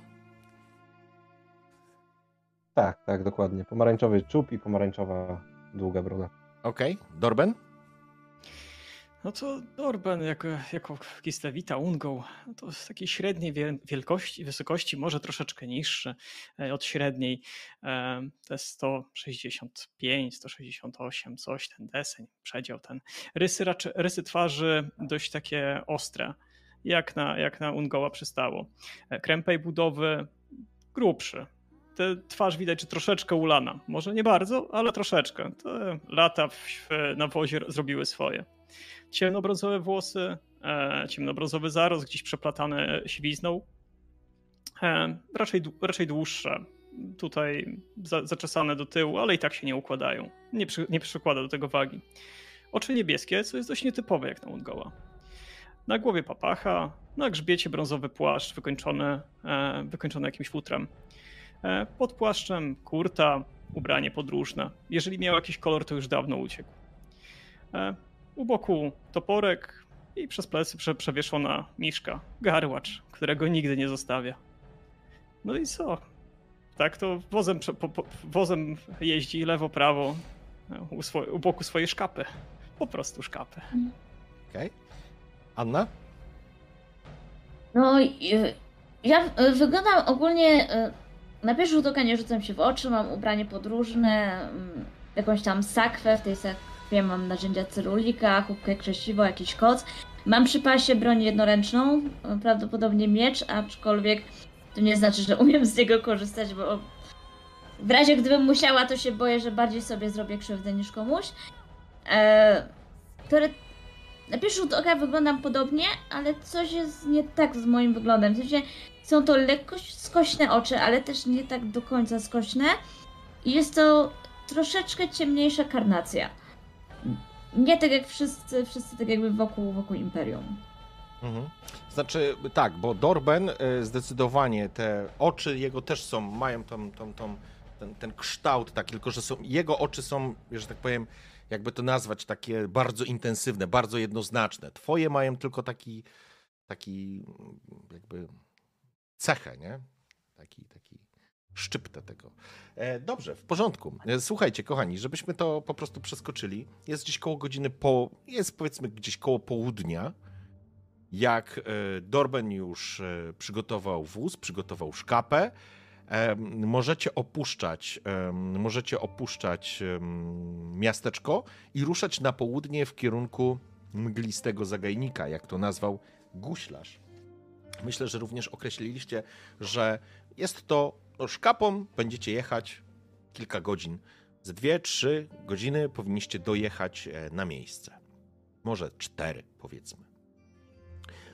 Tak, tak, dokładnie. Pomarańczowy czub i pomarańczowa długa broda. Okej. Dorben? No to Dorben jako, jako Kislewita Ungą, no to z takiej średniej wie- wielkości, wysokości, może troszeczkę niższy e, od średniej. E, jest 165, 168, coś, ten deseń, przedział ten. Rysy, raczej, rysy twarzy dość takie ostre, jak na, jak na Ungoła przystało. E, Krępej budowy grubszy. Te twarz widać, że troszeczkę ulana. Może nie bardzo, ale troszeczkę. Te lata w nawozie zrobiły swoje ciemnobrązowe włosy, e, ciemnobrązowy zarost gdzieś przeplatany siwizną. E, raczej, raczej dłuższe. Tutaj za, zaczesane do tyłu, ale i tak się nie układają. Nie, przy, nie przykłada do tego wagi. Oczy niebieskie, co jest dość nietypowe jak na Ungoła. Na głowie papacha, na grzbiecie brązowy płaszcz wykończony, e, wykończony jakimś futrem. E, pod płaszczem kurta, ubranie podróżne. Jeżeli miał jakiś kolor, to już dawno uciekł. E, u boku toporek i przez plecy prze, przewieszona miszka, garłacz, którego nigdy nie zostawia. No i co? Tak to wozem, po, po, wozem jeździ lewo-prawo e, u, swo, u boku swojej szkapy. Po prostu szkapy. Okej. Anna? No, y, ja y, wyglądam ogólnie. Na pierwszy rzut oka nie rzucam się w oczy, mam ubranie podróżne, mm, jakąś tam sakwę, w tej mam narzędzia cyrulika, chłopkę krzesiwo, jakiś koc. Mam przy pasie broń jednoręczną, prawdopodobnie miecz, aczkolwiek to nie znaczy, że umiem z niego korzystać, bo w razie gdybym musiała, to się boję, że bardziej sobie zrobię krzywdę niż komuś. E, teore- na pierwszy rzut oka wyglądam podobnie, ale coś jest nie tak z moim wyglądem. W sensie są to lekko skośne oczy, ale też nie tak do końca skośne. I jest to troszeczkę ciemniejsza karnacja. Nie tak jak wszyscy, wszyscy tak jakby wokół, wokół Imperium. Mhm. Znaczy, tak, bo Dorben y, zdecydowanie te oczy jego też są, mają tą, tą, tą, ten, ten kształt taki, tylko że są, jego oczy są, że tak powiem, jakby to nazwać, takie bardzo intensywne, bardzo jednoznaczne. Twoje mają tylko taki, taki jakby cechę, nie? Taki, taki szczyptę tego. E, dobrze, w porządku. E, słuchajcie, kochani, żebyśmy to po prostu przeskoczyli, jest gdzieś koło godziny po, jest powiedzmy gdzieś koło południa, jak e, Dorben już przygotował wóz, przygotował szkapę, możecie opuszczać, możecie opuszczać miasteczko i ruszać na południe w kierunku mglistego zagajnika, jak to nazwał guślarz. Myślę, że również określiliście, że jest to no, szkapą, będziecie jechać kilka godzin. Ze dwie, trzy godziny powinniście dojechać e, na miejsce. Może cztery, powiedzmy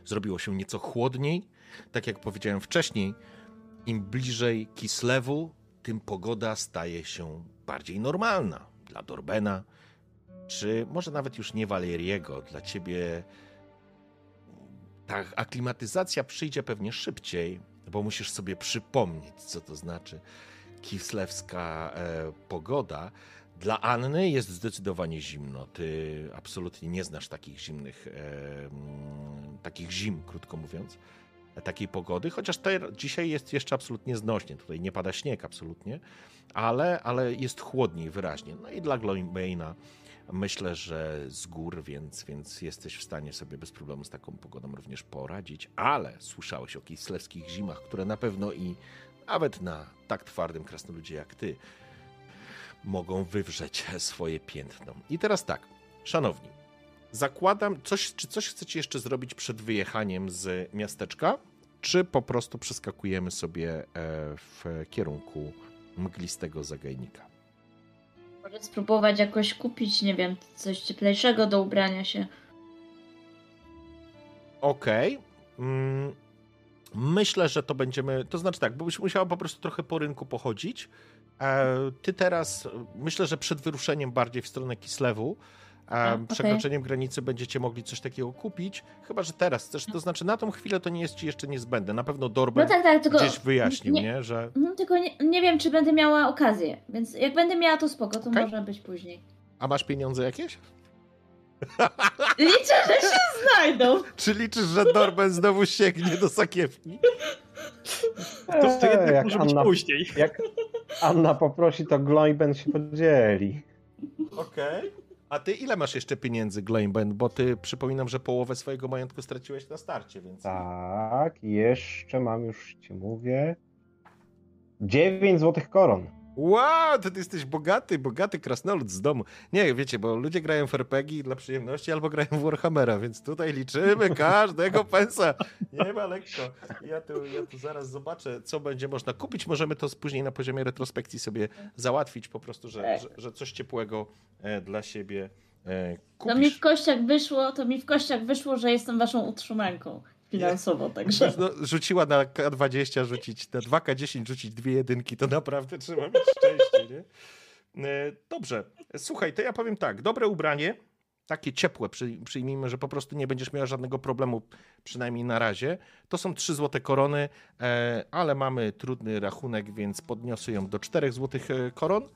zrobiło się nieco chłodniej. Tak jak powiedziałem wcześniej, im bliżej Kislewu, tym pogoda staje się bardziej normalna. Dla Dorbena, czy może nawet już nie Waleriego, dla ciebie ta aklimatyzacja przyjdzie pewnie szybciej, bo musisz sobie przypomnieć, co to znaczy kislewska e, pogoda. Dla Anny jest zdecydowanie zimno. Ty absolutnie nie znasz takich zimnych, e, mm, takich zim, krótko mówiąc, e, takiej pogody, chociaż te, dzisiaj jest jeszcze absolutnie znośnie. Tutaj nie pada śnieg absolutnie, ale, ale jest chłodniej wyraźnie. No i dla Gloinbane'a myślę, że z gór, więc, więc jesteś w stanie sobie bez problemu z taką pogodą również poradzić, ale słyszałeś o kislewskich zimach, które na pewno i nawet na tak twardym krasnoludzie jak ty mogą wywrzeć swoje piętno. I teraz tak, szanowni, zakładam, coś, czy coś chcecie jeszcze zrobić przed wyjechaniem z miasteczka, czy po prostu przeskakujemy sobie e, w kierunku mglistego zagajnika. Może spróbować jakoś kupić, nie wiem, coś cieplejszego do ubrania się. Okej. Mm, Myślę, że to będziemy. To znaczy tak, bo byś musiała po prostu trochę po rynku pochodzić. E, Ty teraz, myślę, że przed wyruszeniem bardziej w stronę Kislewu, A, okej. przekroczeniem granicy będziecie mogli coś takiego kupić. Chyba, że teraz chcesz. To znaczy, na tą chwilę to nie jest ci jeszcze niezbędne. Na pewno No Dorben tak, tak, tylko. gdzieś wyjaśnił, nie- nie? Że. No, tylko nie, nie wiem, czy będę miała okazję. Więc jak będę miała, to spoko, to Okej. może być później. A masz pieniądze jakieś? Liczę, że się [LAUGHS] znajdą. Czy liczysz, że Dorben znowu sięgnie do sakiewki? To, to Eee, jednak jak może być Anna- później. Jak Anna poprosi, to Gloiben się podzieli. Okej. A ty ile masz jeszcze pieniędzy, Gleinben? Bo ty przypominam, że połowę swojego majątku straciłeś na starcie, więc. Tak, jeszcze mam, już ci mówię. 9 złotych koron. Wow, to ty jesteś bogaty, bogaty krasnolud z domu. Nie, wiecie, bo ludzie grają w RPG dla przyjemności albo grają w Warhammera, więc tutaj liczymy [LAUGHS] każdego pensa. Nie ma lekko. Ja tu, ja tu zaraz zobaczę, co będzie można kupić. Możemy to później na poziomie retrospekcji sobie załatwić, po prostu, że, że, że coś ciepłego e, dla siebie e, To mi w kościach wyszło, to mi w kościach wyszło, że jestem waszą utrzymanką finansowo, także. No, rzuciła na K20 rzucić, na 2K10 rzucić dwie jedynki, to naprawdę trzeba mieć szczęście, nie? E, Dobrze, słuchaj, to ja powiem tak, dobre ubranie, takie ciepłe, przy, przyjmijmy, że po prostu nie będziesz miała żadnego problemu, przynajmniej na razie. To są 3 złote korony, e, ale mamy trudny rachunek, więc podniosę ją do 4 złotych e, koron.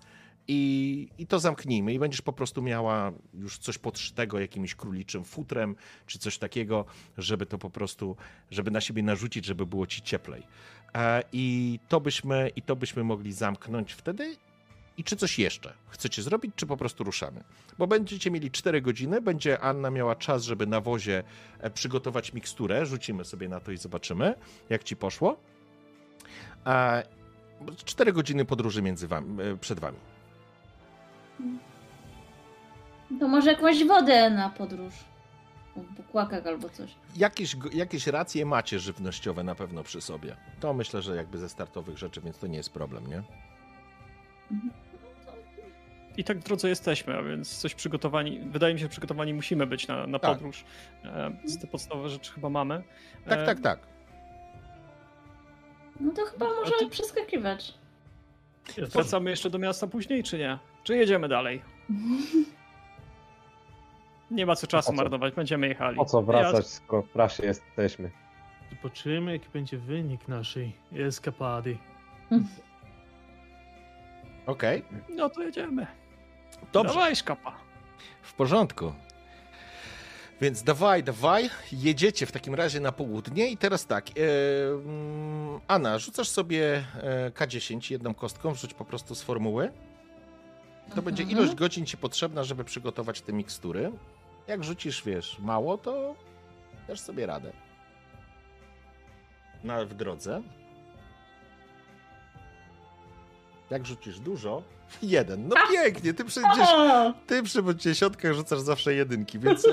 I, I to zamknijmy, i będziesz po prostu miała już coś podszytego jakimś króliczym futrem, czy coś takiego, żeby to po prostu, żeby na siebie narzucić, żeby było ci cieplej. E, I to byśmy, i to byśmy mogli zamknąć wtedy. I czy coś jeszcze chcecie zrobić, czy po prostu ruszamy? Bo będziecie mieli 4 godziny, będzie Anna miała czas, żeby na wozie e, przygotować miksturę. Rzucimy sobie na to i zobaczymy, jak ci poszło. E, 4 godziny podróży między wami, e, przed wami. To może jakąś wodę na podróż. W bukłakach albo coś. Jakieś, jakieś racje macie żywnościowe na pewno przy sobie. To myślę, że jakby ze startowych rzeczy, więc to nie jest problem, nie? I tak w drodze jesteśmy, a więc coś przygotowani, wydaje mi się, że przygotowani musimy być na, na Tak. podróż. E, Te podstawowe rzeczy chyba mamy. Tak, E, tak, tak. No to chyba możemy ty- przeskakiwać. Wracamy jeszcze do miasta później, czy nie? Czy jedziemy dalej? [LAUGHS] Nie ma co czasu co? marnować, będziemy jechali. Po co wracać, Ja- skoro w prasie jesteśmy? Zobaczymy, jaki będzie wynik naszej eskapady. [LAUGHS] Okej, No to jedziemy. dobrze. Dawaj, szkapa. W porządku. Więc dawaj, dawaj, jedziecie w takim razie na południe i teraz tak, e, mm, Anna, rzucasz sobie e, K10 jedną kostką, wrzuć po prostu z formuły. To będzie Mhm. ilość godzin ci potrzebna, żeby przygotować te mikstury. Jak rzucisz, wiesz, mało, to dasz sobie radę. Na, w drodze. Jak rzucisz dużo, [LAUGHS] jeden. No [LAUGHS] pięknie, ty O! ty przy dziesiątkach rzucasz zawsze jedynki, więc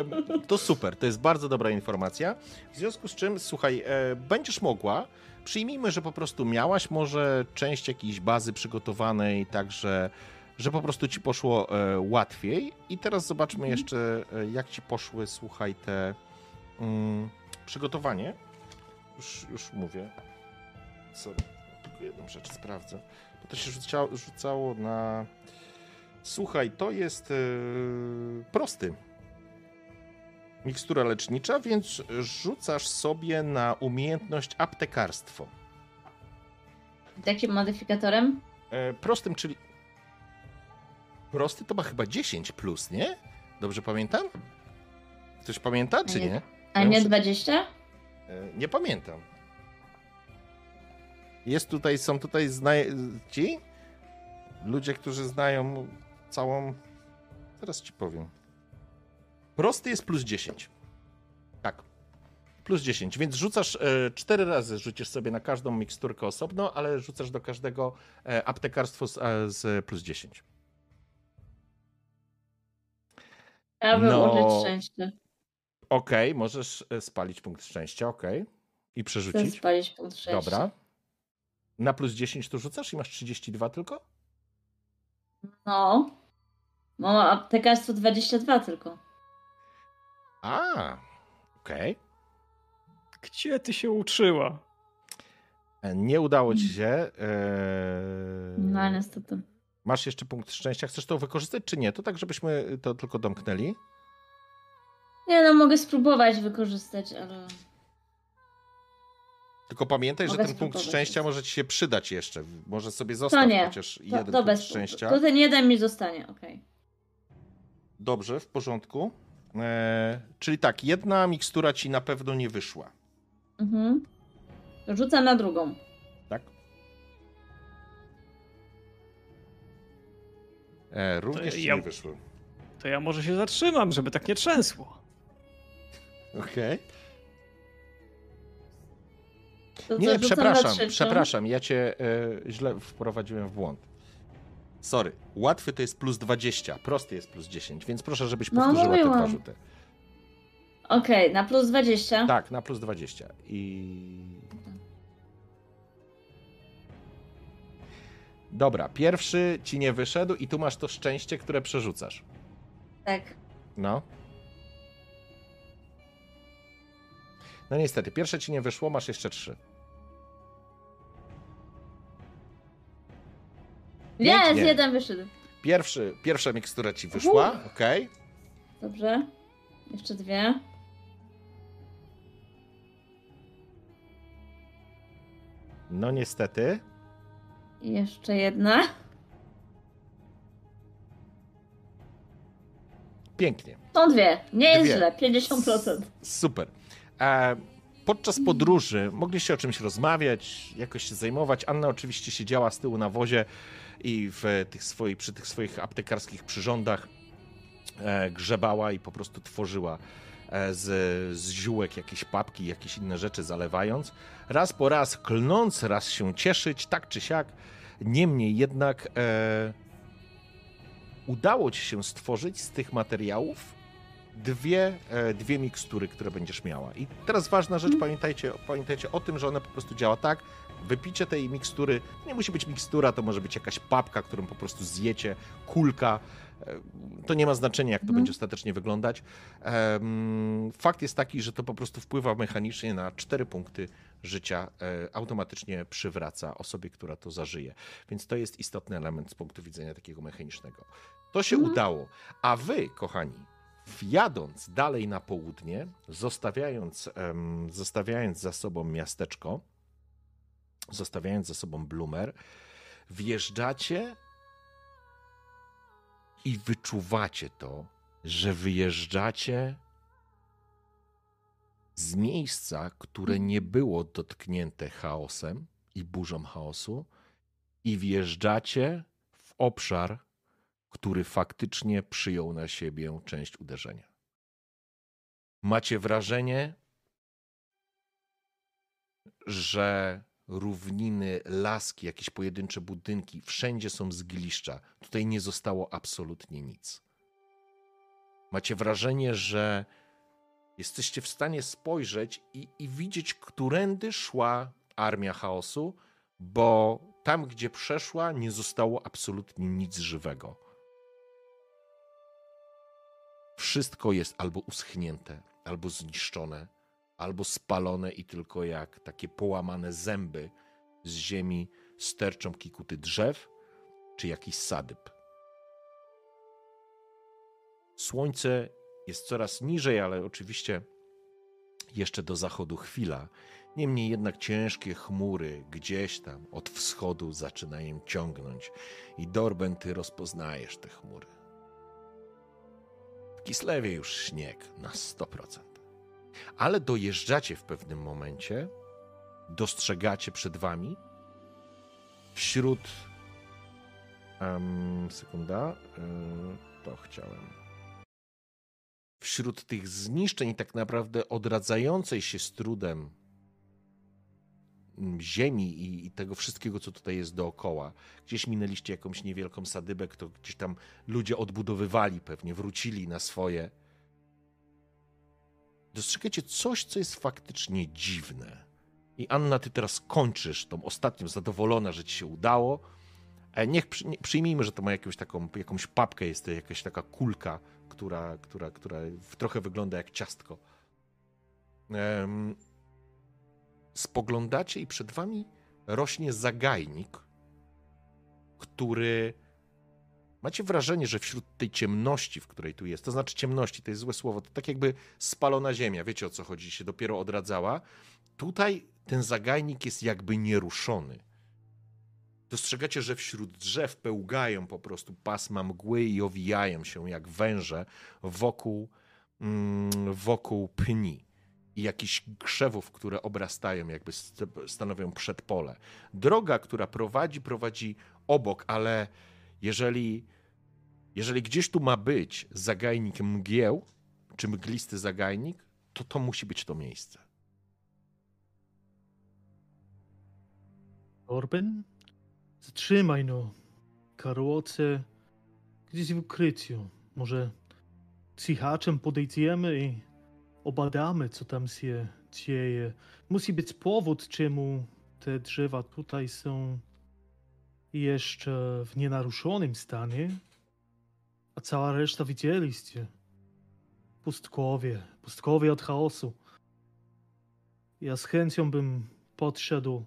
to super, to jest bardzo dobra informacja. W związku z czym, słuchaj, e, będziesz mogła, przyjmijmy, że po prostu miałaś może część jakiejś bazy przygotowanej, także że po prostu ci poszło e, łatwiej. I teraz zobaczmy jeszcze, e, jak ci poszły, słuchaj, te mm, przygotowanie. Już, już mówię. Sorry, tylko jedną rzecz sprawdzę. Bo to się rzucało, rzucało na... Słuchaj, to jest yy, prosty. Mikstura lecznicza, więc rzucasz sobie na umiejętność aptekarstwo. Jakim modyfikatorem? E, prostym, czyli. Prosty to ma chyba 10 plus, nie? Dobrze pamiętam? Ktoś pamięta, czy Nie. A nie muszę- 20? E, Nie pamiętam. Jest tutaj, są tutaj zna... ci ludzie, którzy znają całą. Teraz ci powiem. Prosty jest plus 10. Tak. Plus 10, więc rzucasz e, 4 razy, rzucisz sobie na każdą miksturkę osobno, ale rzucasz do każdego e, aptekarstwo z, e, z plus 10. Ja bym No. użyć szczęście. Okej, możesz e, spalić punkt szczęścia, okej. I Chcę przerzucić. spalić punkt szczęścia. Dobra. Na plus 10 to rzucasz i masz 32 tylko? No. No, aptekarstwo 22 tylko. A, okej. Gdzie ty się uczyła? E, Nie udało ci się. e, No, niestety. Masz jeszcze punkt szczęścia. Chcesz to wykorzystać, czy nie? To tak, żebyśmy to tylko domknęli. Nie no, mogę spróbować wykorzystać, ale... Tylko pamiętaj, że Mogę ten punkt szczęścia może ci się przydać jeszcze. Może sobie zostać chociaż To, jeden to punkt bez szczęścia. To ten jeden mi zostanie, okej. Dobrze, w porządku. E, czyli tak, jedna mikstura ci na pewno nie wyszła. Mhm. Rzucam na drugą. E, również ci ja- nie wyszły. To ja może się zatrzymam, żeby tak nie trzęsło. Okej. To co, Nie, przepraszam, przepraszam, ja cię e, źle wprowadziłem w błąd. Sorry, łatwy to jest plus 20, prosty jest plus 10, więc proszę, żebyś No, powtórzyła te dwa mówiłam. rzuty. Okej, na plus 20. Tak, na plus 20. I. Dobra, pierwszy ci nie wyszedł, i tu masz to szczęście, które przerzucasz. Tak. No. No niestety, pierwsze ci nie wyszło, masz jeszcze trzy. Jest, Pięknie. jeden wyszedł. Pierwszy, pierwsza mikstura ci wyszła, okej. Dobrze. Jeszcze dwie. No niestety. I jeszcze jedna. Pięknie. Są dwie. Nie jest Dwie. źle. 50%. Super. E, podczas podróży mogliście o czymś rozmawiać, jakoś się zajmować. Anna oczywiście siedziała z tyłu na wozie i w tych swoich, przy tych swoich aptekarskich przyrządach e, grzebała i po prostu tworzyła e, z, z ziółek jakieś papki, jakieś inne rzeczy zalewając. Raz po raz klnąc, raz się cieszyć, tak czy siak. Niemniej jednak e, udało ci się stworzyć z tych materiałów dwie, e, dwie mikstury, które będziesz miała. I teraz ważna rzecz, pamiętajcie, pamiętajcie o tym, że ona po prostu działa tak. Wypicie tej mikstury, nie musi być mikstura, to może być jakaś papka, którą po prostu zjecie, kulka. e, To nie ma znaczenia, jak to Mhm. będzie ostatecznie wyglądać. Fakt jest taki, że to po prostu wpływa mechanicznie na cztery punkty życia, e, automatycznie przywraca osobie, która to zażyje. Więc to jest istotny element z punktu widzenia takiego mechanicznego. To się Mhm. udało. A wy, kochani, jadąc dalej na południe, zostawiając, em, zostawiając za sobą miasteczko, zostawiając za sobą Bloomer, wjeżdżacie i wyczuwacie to, że wyjeżdżacie z miejsca, które nie było dotknięte chaosem i burzą chaosu, i wjeżdżacie w obszar, który faktycznie przyjął na siebie część uderzenia. Macie wrażenie, że równiny, laski, jakieś pojedyncze budynki, wszędzie są zgliszcza. Tutaj nie zostało absolutnie nic. Macie wrażenie, że jesteście w stanie spojrzeć i, i widzieć, którędy szła armia chaosu, bo tam, gdzie przeszła, nie zostało absolutnie nic żywego. Wszystko jest albo uschnięte, albo zniszczone, albo spalone i tylko jak takie połamane zęby z ziemi sterczą kikuty drzew czy jakiś sadyb. Słońce jest coraz niżej, ale oczywiście jeszcze do zachodu chwila. Niemniej jednak ciężkie chmury gdzieś tam od wschodu zaczynają ciągnąć i Dorben, ty rozpoznajesz te chmury. W Kislewie już śnieg na 100%. Ale dojeżdżacie w pewnym momencie, dostrzegacie przed wami wśród. Um, sekunda. Yy, to chciałem. Wśród tych zniszczeń, tak naprawdę odradzającej się z trudem ziemi i, i tego wszystkiego, co tutaj jest dookoła. Gdzieś minęliście jakąś niewielką sadybę, to gdzieś tam ludzie odbudowywali pewnie, wrócili na swoje. Dostrzegacie coś, co jest faktycznie dziwne. I Anna, ty teraz kończysz tą ostatnią, zadowolona, że ci się udało. E, Niech przy, nie, przyjmijmy, że to ma jakąś taką, jakąś papkę, jest to jakaś taka kulka, która, która, która trochę wygląda jak ciastko. Spoglądacie i przed wami rośnie zagajnik, który macie wrażenie, że wśród tej ciemności, w której tu jest, to znaczy ciemności, to jest złe słowo, to tak jakby spalona ziemia, wiecie o co chodzi, się dopiero odradzała. Tutaj ten zagajnik jest jakby nieruszony. Dostrzegacie, że wśród drzew pełgają po prostu pasma mgły i owijają się jak węże wokół, mm, wokół pni i jakichś krzewów, które obrastają, jakby st- stanowią przedpole. Droga, która prowadzi, prowadzi obok, ale jeżeli, jeżeli gdzieś tu ma być zagajnik mgieł, czy mglisty zagajnik, to to musi być to miejsce. Orben? Zatrzymaj no. Karłoce gdzieś w ukryciu. Może cichaczem podejdziemy i obadamy, co tam się dzieje. Musi być powód, czemu te drzewa tutaj są jeszcze w nienaruszonym stanie, a cała reszta widzieliście. Pustkowie, pustkowie od chaosu. Ja z chęcią bym podszedł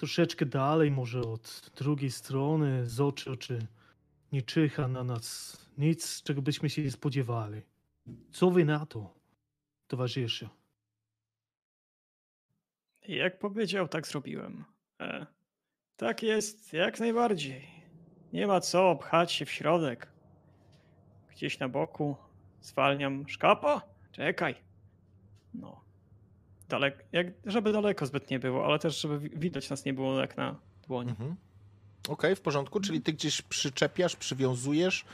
troszeczkę dalej, może od drugiej strony, z oczu, czy nie czyha na nas nic, czego byśmy się nie spodziewali. Co wy na to, towarzysze? Jak powiedział, tak zrobiłem. E, tak jest, jak najbardziej. Nie ma co pchać się w środek. Gdzieś na boku zwalniam szkapa? Czekaj. No. Dalek, jak, żeby daleko zbyt nie było, ale też żeby wi- widać nas nie było jak na dłoni. Mhm. Okej, w porządku, czyli ty gdzieś przyczepiasz, przywiązujesz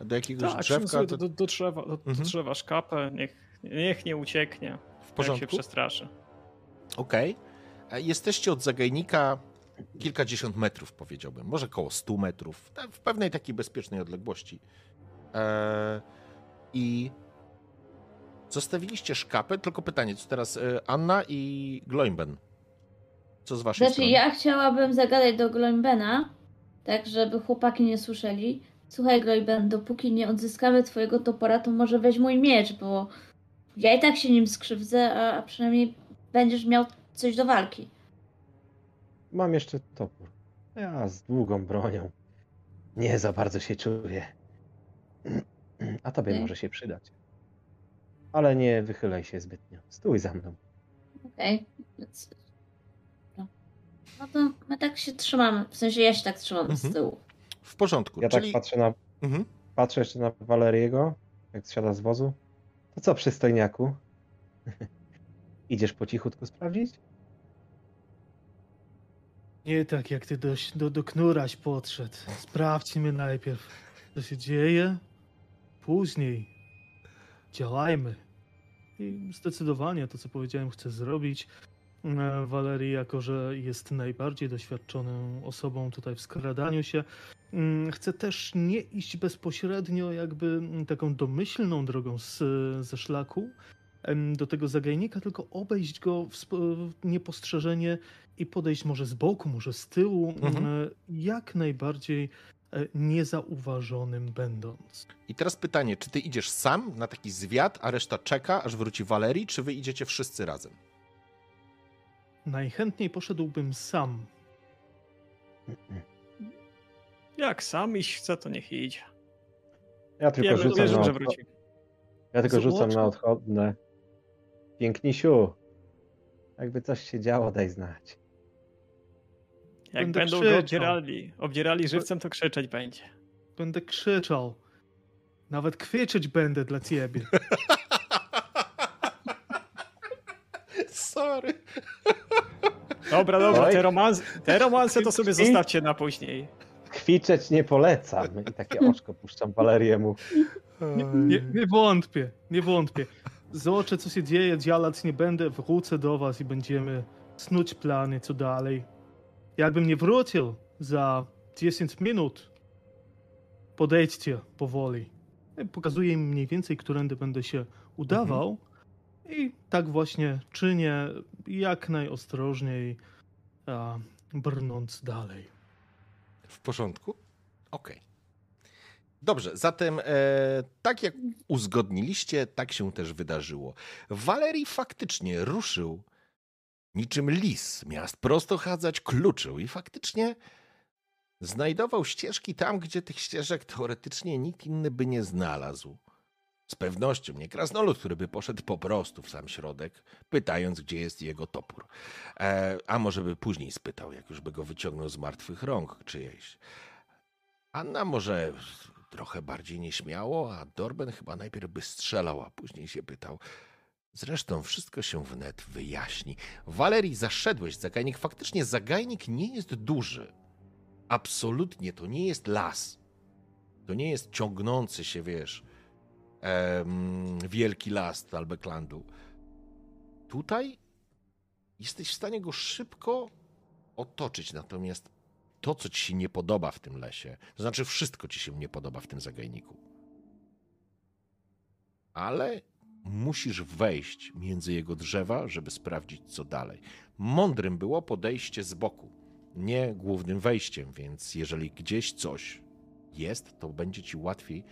do jakiegoś Tak, drzewka. do, do, do, drzewa, do, do Mhm. drzewa szkapę, niech, niech nie ucieknie, w jak się porządku. przestraszy. Okej. E, Jesteście od zagajnika kilkadziesiąt metrów, powiedziałbym. Może koło 100 metrów. W pewnej takiej bezpiecznej odległości. E, I zostawiliście szkapę. Tylko pytanie, co teraz e, Anna i Gloimben? Co z waszej Znaczy, strony? ja chciałabym zagadać do Gloimbena, tak żeby chłopaki nie słyszeli. Słuchaj, Gloimben, dopóki nie odzyskamy twojego topora, to może weź mój miecz, bo ja i tak się nim skrzywdzę, a, a przynajmniej będziesz miał coś do walki. Mam jeszcze topór. Ja z długą bronią. Nie za bardzo się czuję. [CLEARS THROAT] A tobie Okej. może się przydać. Ale nie wychylaj się zbytnio. Stój za mną. Okej. Więc... No. no to my tak się trzymamy. W sensie ja się tak trzymam Mhm. z tyłu. W porządku. Ja czyli... tak patrzę na. Mhm. Patrzę jeszcze na Waleriego, jak zsiada z wozu. To co, przystojniaku? [LAUGHS] Idziesz po cichutku sprawdzić? Nie tak jak ty do, do, do knuraś podszedł. Sprawdźmy najpierw, co się dzieje. Później działajmy. I zdecydowanie to, co powiedziałem, chcę zrobić. E, Walerii, jako że jest najbardziej doświadczoną osobą tutaj w skradaniu się, mm, chcę też nie iść bezpośrednio, jakby taką domyślną drogą z, ze szlaku do tego zagajnika, tylko obejść go w niepostrzeżenie i podejść może z boku, może z tyłu, Mhm. e, jak najbardziej niezauważonym będąc. I teraz pytanie, czy ty idziesz sam na taki zwiat, a reszta czeka, aż wróci Walerii, czy wy idziecie wszyscy razem? Najchętniej poszedłbym sam. Jak sam iść chce, to niech idzie. Ja tylko Wierzę, rzucam wierzę na odcho- wróci. Ja tylko rzucam na odchodne. Pięknisiu. Jakby coś się działo, daj znać. Jak Będę będą go krzyczał. obdzierali, obdzierali żywcem, to krzyczeć będzie. Będę krzyczał. Nawet kwieczeć będę dla ciebie. [LAUGHS] Sorry. Dobra, dobra, Oj. te, romans, te romanse to sobie zostawcie na później. Kwiczeć nie polecam. I takie [LAUGHS] oczko puszczam Waleriemu. Nie, nie wątpię, nie wątpię. Zobaczę, co się dzieje, działać nie będę, wrócę do was i będziemy snuć plany, co dalej. Jakbym nie wrócił za 10 minut, podejdźcie powoli. Pokazuję im mniej więcej, którędy będę się udawał I tak właśnie czynię, jak najostrożniej, a, brnąc dalej. W porządku? Okej. Dobrze, zatem e, tak jak uzgodniliście, tak się też wydarzyło. Walerii faktycznie ruszył niczym lis. Miast prosto chadzać, kluczył i faktycznie znajdował ścieżki tam, gdzie tych ścieżek teoretycznie nikt inny by nie znalazł. Z pewnością nie krasnolud, który by poszedł po prostu w sam środek, pytając, gdzie jest jego topór. E, a może by później spytał, jak już by go wyciągnął z martwych rąk czyjejś. Anna może trochę bardziej nieśmiało, a Dorben chyba najpierw by strzelał, a później się pytał. Zresztą wszystko się wnet wyjaśni. Walerii, zaszedłeś zagajnik. Faktycznie zagajnik nie jest duży. Absolutnie to nie jest las. To nie jest ciągnący się, wiesz, em, wielki las Talbeklandu. Tutaj jesteś w stanie go szybko otoczyć, natomiast to, co ci się nie podoba w tym lesie, to znaczy wszystko ci się nie podoba w tym zagajniku. Ale musisz wejść między jego drzewa, żeby sprawdzić, co dalej. Mądrym było podejście z boku, nie głównym wejściem, więc jeżeli gdzieś coś jest, to będzie ci łatwiej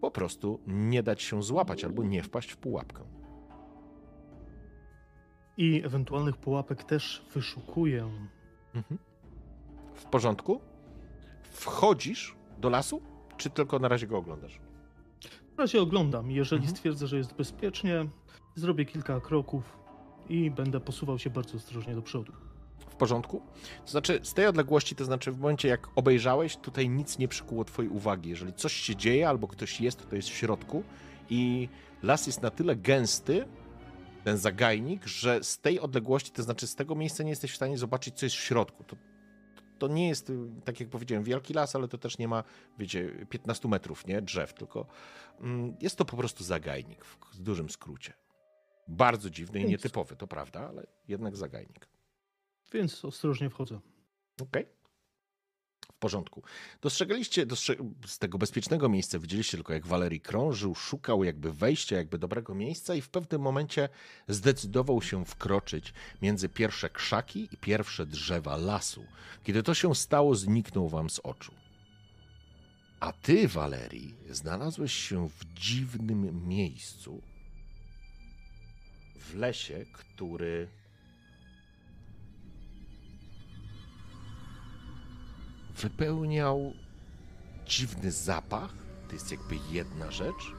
po prostu nie dać się złapać albo nie wpaść w pułapkę. I ewentualnych pułapek też wyszukuję. Mhm. W porządku? Wchodzisz do lasu, czy tylko na razie go oglądasz? Razie oglądam. Jeżeli Mhm. stwierdzę, że jest bezpiecznie, zrobię kilka kroków i będę posuwał się bardzo ostrożnie do przodu. W porządku? To znaczy, z tej odległości, to znaczy w momencie jak obejrzałeś, tutaj nic nie przykuło twojej uwagi. Jeżeli coś się dzieje albo ktoś jest, to jest w środku i las jest na tyle gęsty, ten zagajnik, że z tej odległości, to znaczy z tego miejsca nie jesteś w stanie zobaczyć, co jest w środku. To, to nie jest, y, tak jak powiedziałem, wielki las, ale to też nie ma, wiecie, 15 metrów, nie, drzew, tylko mm, jest to po prostu zagajnik, w dużym skrócie. Bardzo dziwny i nietypowy, to prawda, ale jednak zagajnik. Więc ostrożnie wchodzę. Okej. W porządku. Dostrzegaliście dostrze z tego bezpiecznego miejsca, widzieliście tylko jak Walerii krążył, szukał jakby wejścia, jakby dobrego miejsca i w pewnym momencie zdecydował się wkroczyć między pierwsze krzaki i pierwsze drzewa lasu. Kiedy to się stało, zniknął wam z oczu. A ty, Walerii, znalazłeś się w dziwnym miejscu. W lesie, który wypełniał dziwny zapach. To jest jakby jedna rzecz.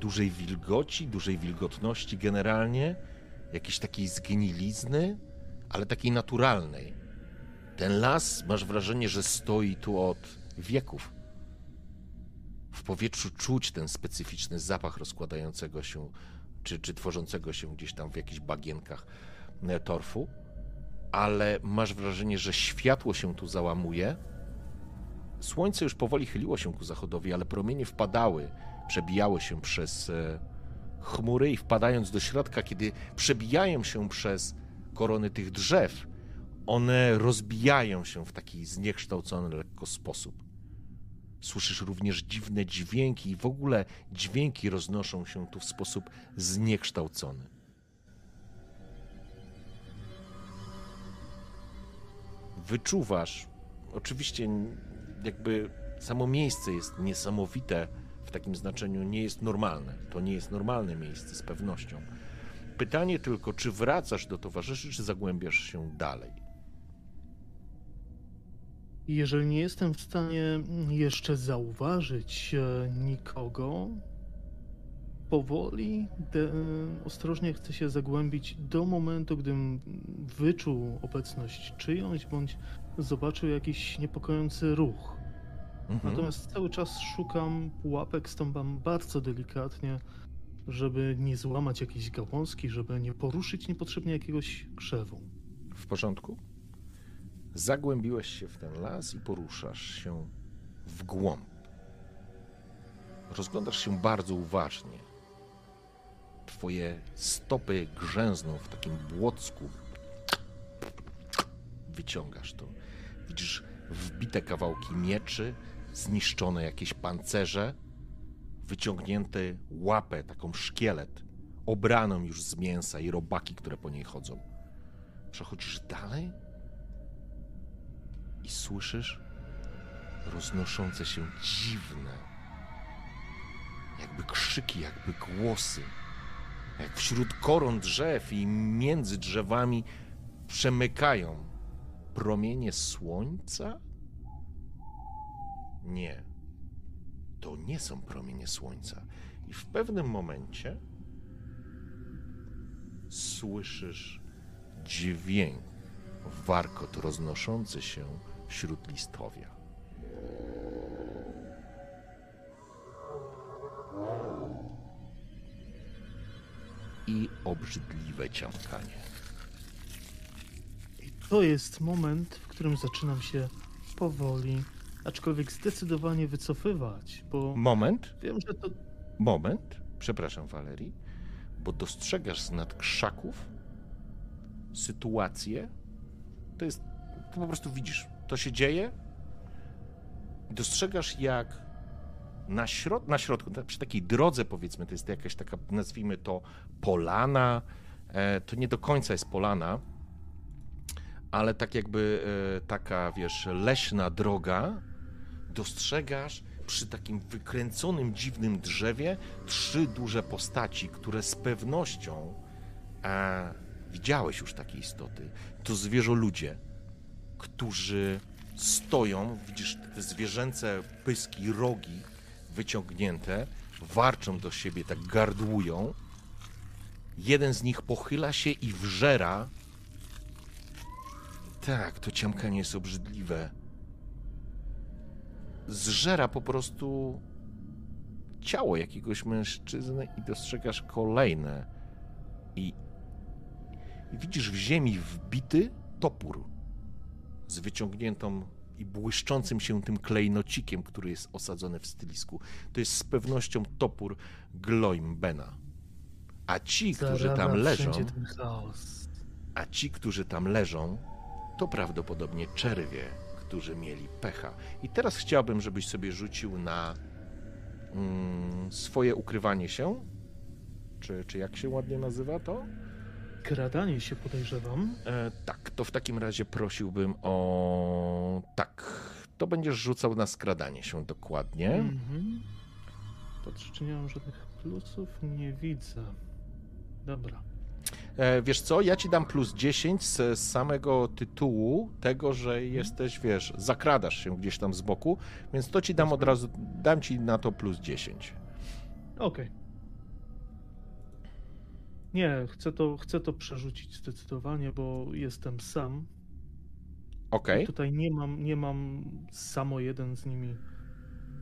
Dużej wilgoci, dużej wilgotności generalnie, jakiejś takiej zgnilizny, ale takiej naturalnej. Ten las, masz wrażenie, że stoi tu od wieków. W powietrzu czuć ten specyficzny zapach rozkładającego się, czy, czy tworzącego się gdzieś tam w jakichś bagienkach e, torfu ale masz wrażenie, że światło się tu załamuje. Słońce już powoli chyliło się ku zachodowi, ale promienie wpadały, przebijały się przez e, chmury i wpadając do środka, kiedy przebijają się przez korony tych drzew, one rozbijają się w taki zniekształcony lekko sposób. Słyszysz również dziwne dźwięki i w ogóle dźwięki roznoszą się tu w sposób zniekształcony. Wyczuwasz, oczywiście jakby samo miejsce jest niesamowite w takim znaczeniu, nie jest normalne. To nie jest normalne miejsce z pewnością. Pytanie tylko, czy wracasz do towarzyszy, czy zagłębiasz się dalej? Jeżeli nie jestem w stanie jeszcze zauważyć e, nikogo, powoli, de, ostrożnie chcę się zagłębić do momentu, gdym wyczuł obecność czyjąś, bądź zobaczył jakiś niepokojący ruch. Mhm. Natomiast cały czas szukam pułapek, stąpam bardzo delikatnie, żeby nie złamać jakiejś gałązki, żeby nie poruszyć niepotrzebnie jakiegoś krzewu. W porządku? Zagłębiłeś się w ten las i poruszasz się w głąb. Rozglądasz się bardzo uważnie. Twoje stopy grzęzną w takim błocku. Wyciągasz to. Widzisz wbite kawałki mieczy, zniszczone jakieś pancerze, wyciągnięte łapę, taką szkielet obraną już z mięsa i robaki, które po niej chodzą. Przechodzisz dalej i słyszysz roznoszące się dziwne, jakby krzyki, jakby głosy. Wśród koron drzew i między drzewami przemykają promienie słońca? Nie. To nie są promienie słońca. I w pewnym momencie słyszysz dźwięk, warkot roznoszący się wśród listowia. I obrzydliwe ciąkanie. To jest moment, w którym zaczynam się powoli, aczkolwiek zdecydowanie wycofywać, bo Moment, wiem, że to moment, przepraszam Walerii, bo dostrzegasz z nad krzaków sytuację. To jest, to po prostu widzisz, to się dzieje. Dostrzegasz jak na, środ na środku, przy takiej drodze powiedzmy, to jest jakaś taka, nazwijmy to polana, e, to nie do końca jest polana, ale tak jakby e, taka, wiesz, leśna droga, dostrzegasz przy takim wykręconym, dziwnym drzewie trzy duże postaci, które z pewnością e, widziałeś już takie istoty. To zwierzoludzie, którzy stoją, widzisz te zwierzęce pyski, rogi wyciągnięte, warczą do siebie, tak gardłują. Jeden z nich pochyla się i wżera. Tak, to ciamkanie jest obrzydliwe zżera po prostu ciało jakiegoś mężczyzny i dostrzegasz kolejne. I, i widzisz w ziemi wbity topór z wyciągniętą i błyszczącym się tym klejnocikiem, który jest osadzony w stylisku. To jest z pewnością topór Gloimbena. A ci, którzy tam leżą, a ci, którzy tam leżą, to prawdopodobnie czerwie, którzy mieli pecha. I teraz chciałbym, żebyś sobie rzucił na mm, swoje ukrywanie się. Czy, czy jak się ładnie nazywa to? Kradanie się podejrzewam. E, tak, to w takim razie prosiłbym o. Tak, to będziesz rzucał na skradanie się dokładnie. Mhm. Patrzę, czy nie mam żadnych plusów. Nie widzę. Dobra. E, wiesz co, ja ci dam plus 10 z samego tytułu tego, że jesteś, wiesz, zakradasz się gdzieś tam z boku, więc to ci dam od razu, dam ci na to plus 10. Okej. Nie, chcę to, chcę to przerzucić zdecydowanie, bo jestem sam. Okej, I tutaj nie mam, nie mam samo jeden z nimi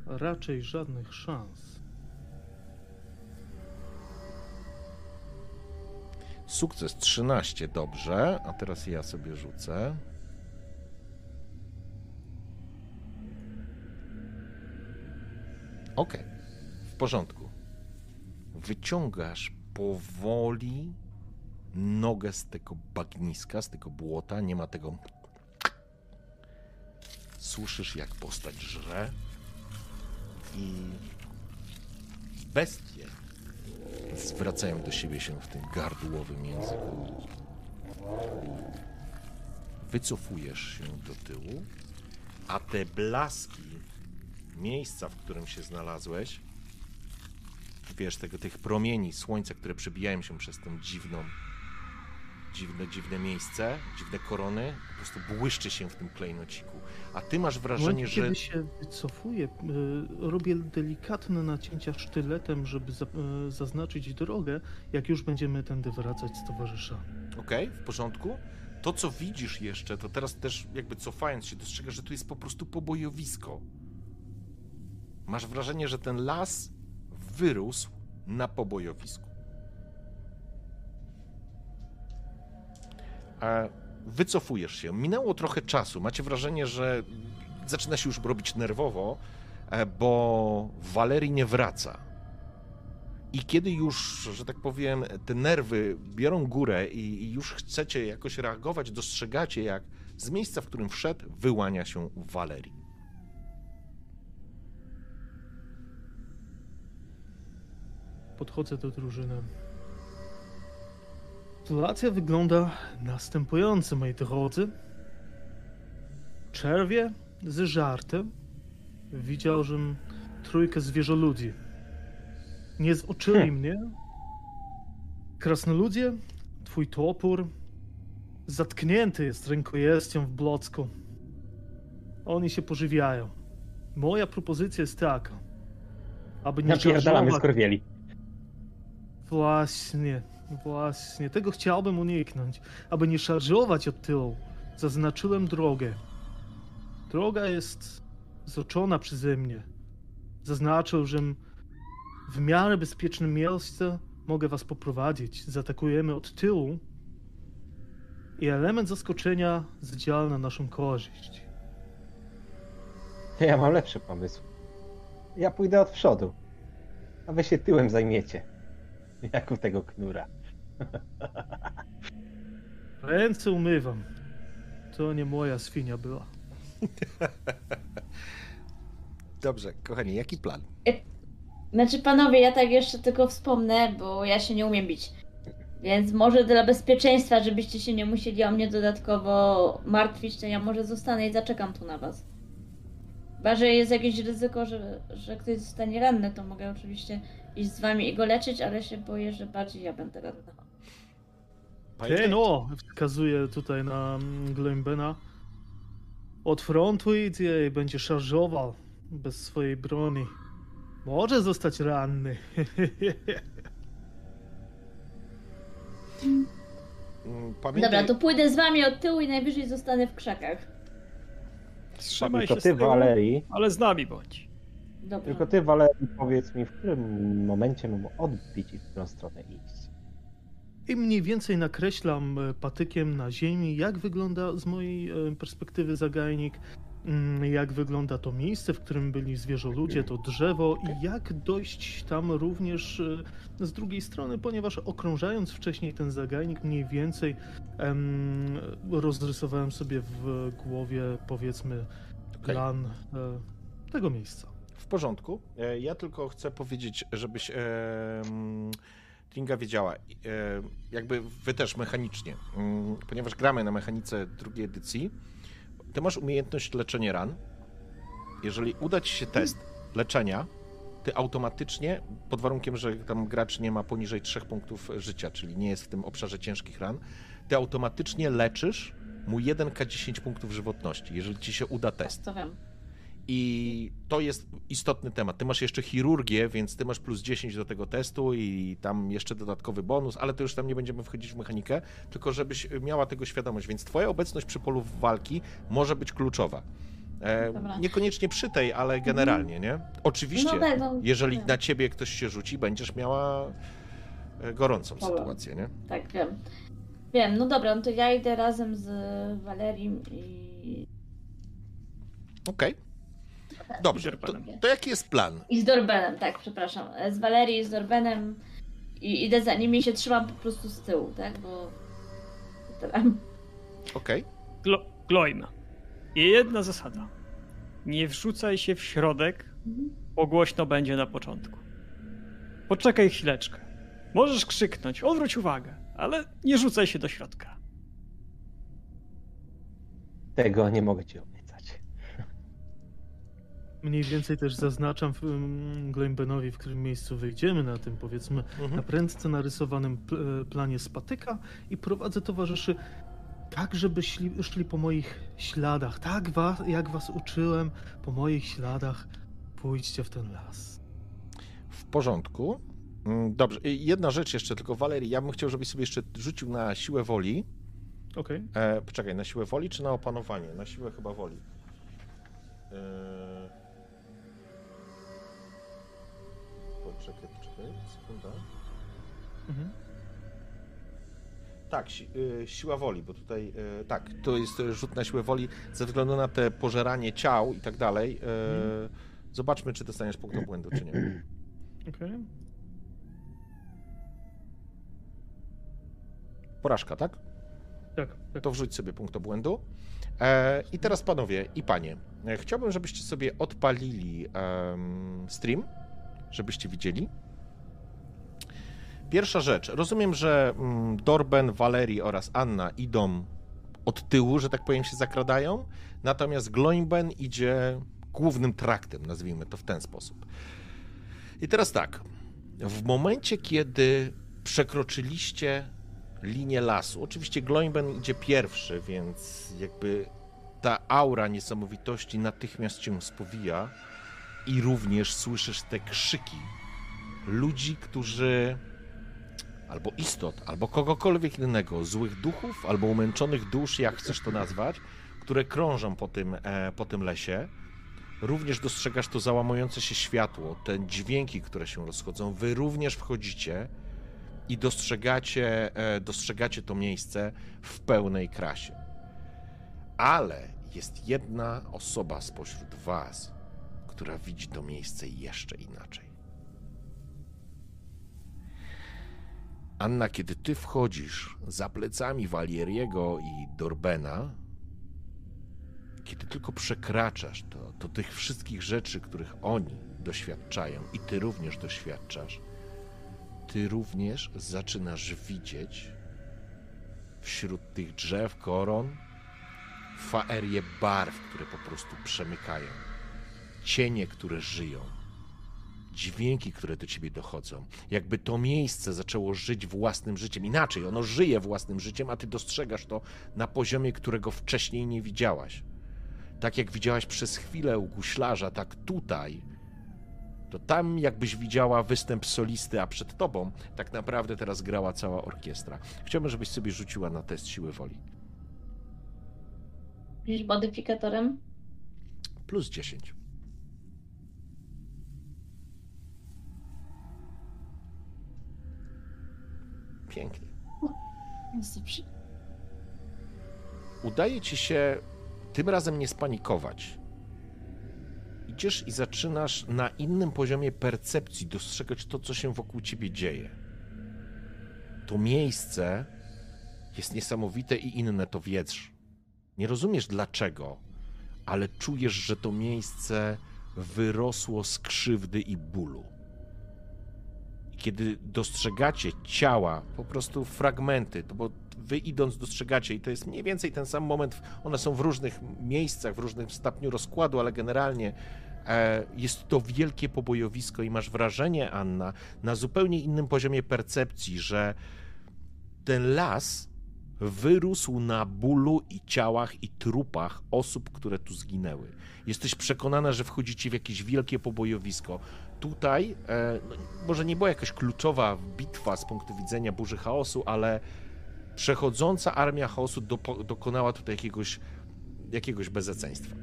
raczej żadnych szans. sukces 13, dobrze, a teraz ja sobie rzucę. Okej, w porządku. Wyciągasz powoli nogę z tego bagniska, z tego błota, nie ma tego. Słyszysz, jak postać żre i bestie zwracają do siebie się w tym gardłowym języku. Wycofujesz się do tyłu, a te blaski miejsca, w którym się znalazłeś, wiesz, tego, tych promieni słońca, które przebijają się przez tą dziwną, dziwne, dziwne miejsce, dziwne korony, po prostu błyszczy się w tym klejnociku. A ty masz wrażenie, momencie, że... kiedy się wycofuję, y, robię delikatne nacięcia sztyletem, żeby y, zaznaczyć drogę, jak już będziemy tędy wracać z towarzyszami. Okej, w porządku. To, co widzisz jeszcze, to teraz też jakby cofając się, dostrzegasz, że tu jest po prostu pobojowisko. Masz wrażenie, że ten las wyrósł na pobojowisku. A wycofujesz się. Minęło trochę czasu. Macie wrażenie, że zaczyna się już robić nerwowo, e, bo Walerii nie wraca. I kiedy już, że tak powiem, te nerwy biorą górę i, już chcecie jakoś reagować, dostrzegacie, jak z miejsca, w którym wszedł, wyłania się Walerii. Podchodzę do drużyny. Sytuacja wygląda następująco, moi drodzy. Czerwie z żartem widział, że trójkę zwierzoludzi. Nie zoczyli Hmm. mnie. Krasnoludzie, twój topór zatknięty jest rękojeścią w blocku. Oni się pożywiają. Moja propozycja jest taka, aby nie Napierdalamy szarżować- skorwieli. Właśnie, właśnie. Tego chciałbym uniknąć. Aby nie szarżować od tyłu, zaznaczyłem drogę. Droga jest zoczona przeze mnie. Zaznaczył, że w miarę bezpiecznym miejsce mogę was poprowadzić. Zaatakujemy od tyłu i element zaskoczenia zdziała na naszą korzyść. Ja mam lepszy pomysł. Ja pójdę od przodu, a wy się tyłem zajmiecie. [LAUGHS] Jak u tego knura. [LAUGHS] Ręce umywam. To nie moja świnia była. [LAUGHS] Dobrze, kochani, jaki plan? Znaczy, panowie, ja tak jeszcze tylko wspomnę, bo ja się nie umiem bić. Więc może dla bezpieczeństwa, żebyście się nie musieli o mnie dodatkowo martwić, to ja może zostanę i zaczekam tu na was. Chyba, że jest jakieś ryzyko, że, że ktoś zostanie ranny, to mogę oczywiście iść z wami i go leczyć, ale się boję, że bardziej ja będę ranna. Ty no, wskazuje tutaj na Glembena. Od frontu idzie i będzie szarżował bez swojej broni. Może zostać ranny. Pamiętaj, Dobra, to pójdę z wami od tyłu i najwyżej zostanę w krzakach. Trzymaj się ty, z tyłu, Walerii, ale z nami bądź. Dobra. tylko ty, Walerii, powiedz mi, w którym momencie mam odbić i w którą stronę iść. I mniej więcej nakreślam e, patykiem na ziemi, jak wygląda z mojej e, perspektywy zagajnik, mm, jak wygląda to miejsce, w którym byli zwierzoludzie, to drzewo i jak dojść tam również e, z drugiej strony, ponieważ okrążając wcześniej ten zagajnik, mniej więcej em, rozrysowałem sobie w głowie, powiedzmy, plan e, tego miejsca. Porządku. E, Ja tylko chcę powiedzieć, żebyś e, mm, wiedziała, e, jakby wy też mechanicznie, mm, ponieważ gramy na mechanice drugiej edycji, ty masz umiejętność leczenia ran. Jeżeli uda ci się test leczenia, ty automatycznie, pod warunkiem, że tam gracz nie ma poniżej 3 punktów życia, czyli nie jest w tym obszarze ciężkich ran, ty automatycznie leczysz mu 1k10 punktów żywotności, jeżeli ci się uda test. To wiem. I to jest istotny temat. Ty masz jeszcze chirurgię, więc ty masz plus 10 do tego testu i tam jeszcze dodatkowy bonus, ale to już tam nie będziemy wchodzić w mechanikę, tylko żebyś miała tego świadomość. Więc twoja obecność przy polu walki może być kluczowa. E, niekoniecznie przy tej, ale generalnie, nie? Oczywiście, No tak, no, jeżeli tak. na ciebie ktoś się rzuci, będziesz miała e, gorącą Problem. sytuację, nie? Tak, wiem. Wiem, no dobra, no to ja idę razem z Walerim i... Okej. Dobrze, to, to jaki jest plan? I z Dorbenem, tak, przepraszam. Z Walerii i z Dorbenem i idę za nimi i się trzymam po prostu z tyłu, tak, bo... Tyle. Okej. Glo Gloim. I jedna zasada. Nie wrzucaj się w środek, bo głośno będzie na początku. Poczekaj chwileczkę. Możesz krzyknąć, odwróć uwagę, ale nie rzucaj się do środka. Tego nie mogę ci obiecać. Mniej więcej też zaznaczam mm, Glembenowi, w którym miejscu wyjdziemy na tym, powiedzmy, na Mhm. prędce narysowanym pl- planie z patyka i prowadzę towarzyszy tak, żeby szli, szli po moich śladach. Tak, was, jak was uczyłem, po moich śladach pójdźcie w ten las. W porządku. Mm, Dobrze. Jedna rzecz jeszcze, tylko Walerii, ja bym chciał, żebyś sobie jeszcze rzucił na siłę woli. Okej. E, poczekaj, na siłę woli czy na opanowanie? Na siłę chyba woli. E... Mhm. Tak, si y, siła woli, bo tutaj y, tak, to jest y, rzut na siłę woli ze względu na te pożeranie ciał i tak dalej. y, Zobaczmy, czy dostaniesz punkt obłędu, czy nie. [CLEARS THROAT] Okej. Porażka, tak? Tak, tak. to wrzuć sobie punkt obłędu. E, I teraz panowie i panie, e, chciałbym, żebyście sobie odpalili stream, żebyście widzieli. Pierwsza rzecz. Rozumiem, że mm, Dorben, Valerii oraz Anna idą od tyłu, że tak powiem, się zakradają, natomiast Gloinben idzie głównym traktem, nazwijmy to w ten sposób. I teraz tak. W momencie, kiedy przekroczyliście linię lasu, oczywiście Gloinben idzie pierwszy, więc jakby ta aura niesamowitości natychmiast cię spowija i również słyszysz te krzyki ludzi, którzy albo istot, albo kogokolwiek innego, złych duchów, albo umęczonych dusz, jak chcesz to nazwać, które krążą po tym, e, po tym lesie. Również dostrzegasz to załamujące się światło, te dźwięki, które się rozchodzą. Wy również wchodzicie i dostrzegacie, e, dostrzegacie to miejsce w pełnej krasie. Ale jest jedna osoba spośród Was, która widzi to miejsce jeszcze inaczej. Anna, kiedy ty wchodzisz za plecami Walieriego i Dorbena, kiedy tylko przekraczasz to, to tych wszystkich rzeczy, których oni doświadczają i ty również doświadczasz, ty również zaczynasz widzieć wśród tych drzew, koron, faerię barw, które po prostu przemykają, cienie, które żyją, dźwięki, które do ciebie dochodzą. Jakby to miejsce zaczęło żyć własnym życiem. Inaczej, ono żyje własnym życiem, a ty dostrzegasz to na poziomie, którego wcześniej nie widziałaś. Tak jak widziałaś przez chwilę u guślarza, tak tutaj. To tam jakbyś widziała występ solisty, a przed tobą tak naprawdę teraz grała cała orkiestra. Chciałbym, żebyś sobie rzuciła na test siły woli. Pisz modyfikatorem? Plus 10. Pięknie. Jest dobrze. Udaje ci się tym razem nie spanikować. Idziesz i zaczynasz na innym poziomie percepcji dostrzegać to, co się wokół ciebie dzieje. To miejsce jest niesamowite i inne, to wiesz. Nie rozumiesz dlaczego, ale czujesz, że to miejsce wyrosło z krzywdy i bólu kiedy dostrzegacie ciała, po prostu fragmenty, to bo wy idąc dostrzegacie i to jest mniej więcej ten sam moment, one są w różnych miejscach, w różnym stopniu rozkładu, ale generalnie e, jest to wielkie pobojowisko i masz wrażenie, Anna, na zupełnie innym poziomie percepcji, że ten las wyrósł na bólu i ciałach i trupach osób, które tu zginęły. Jesteś przekonana, że wchodzicie w jakieś wielkie pobojowisko tutaj e, no, może nie była jakaś kluczowa bitwa z punktu widzenia burzy chaosu, ale przechodząca armia chaosu do, dokonała tutaj jakiegoś, jakiegoś bezeceństwa.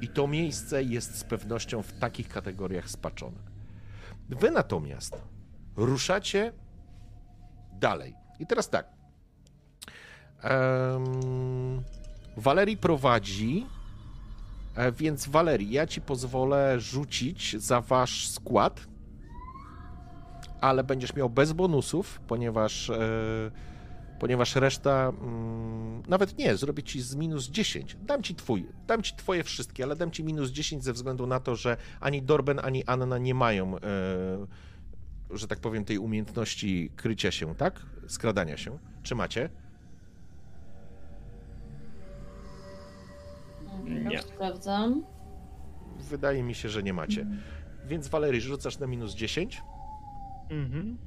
I to miejsce jest z pewnością w takich kategoriach spaczone. Wy natomiast ruszacie dalej. I teraz tak. Um, Walerii prowadzi więc Walerii, ja ci pozwolę rzucić za wasz skład, ale będziesz miał bez bonusów, ponieważ, e, ponieważ reszta mm, nawet nie, zrobię ci z minus 10. Dam ci twój, dam ci twoje wszystkie, ale dam ci minus 10 ze względu na to, że ani Dorben, ani Anna nie mają, e, że tak powiem, tej umiejętności krycia się, tak? Skradania się. Czy macie? Nie. Sprawdzam. Wydaje mi się, że nie macie. Więc Walerii, rzucasz na minus 10. Mhm.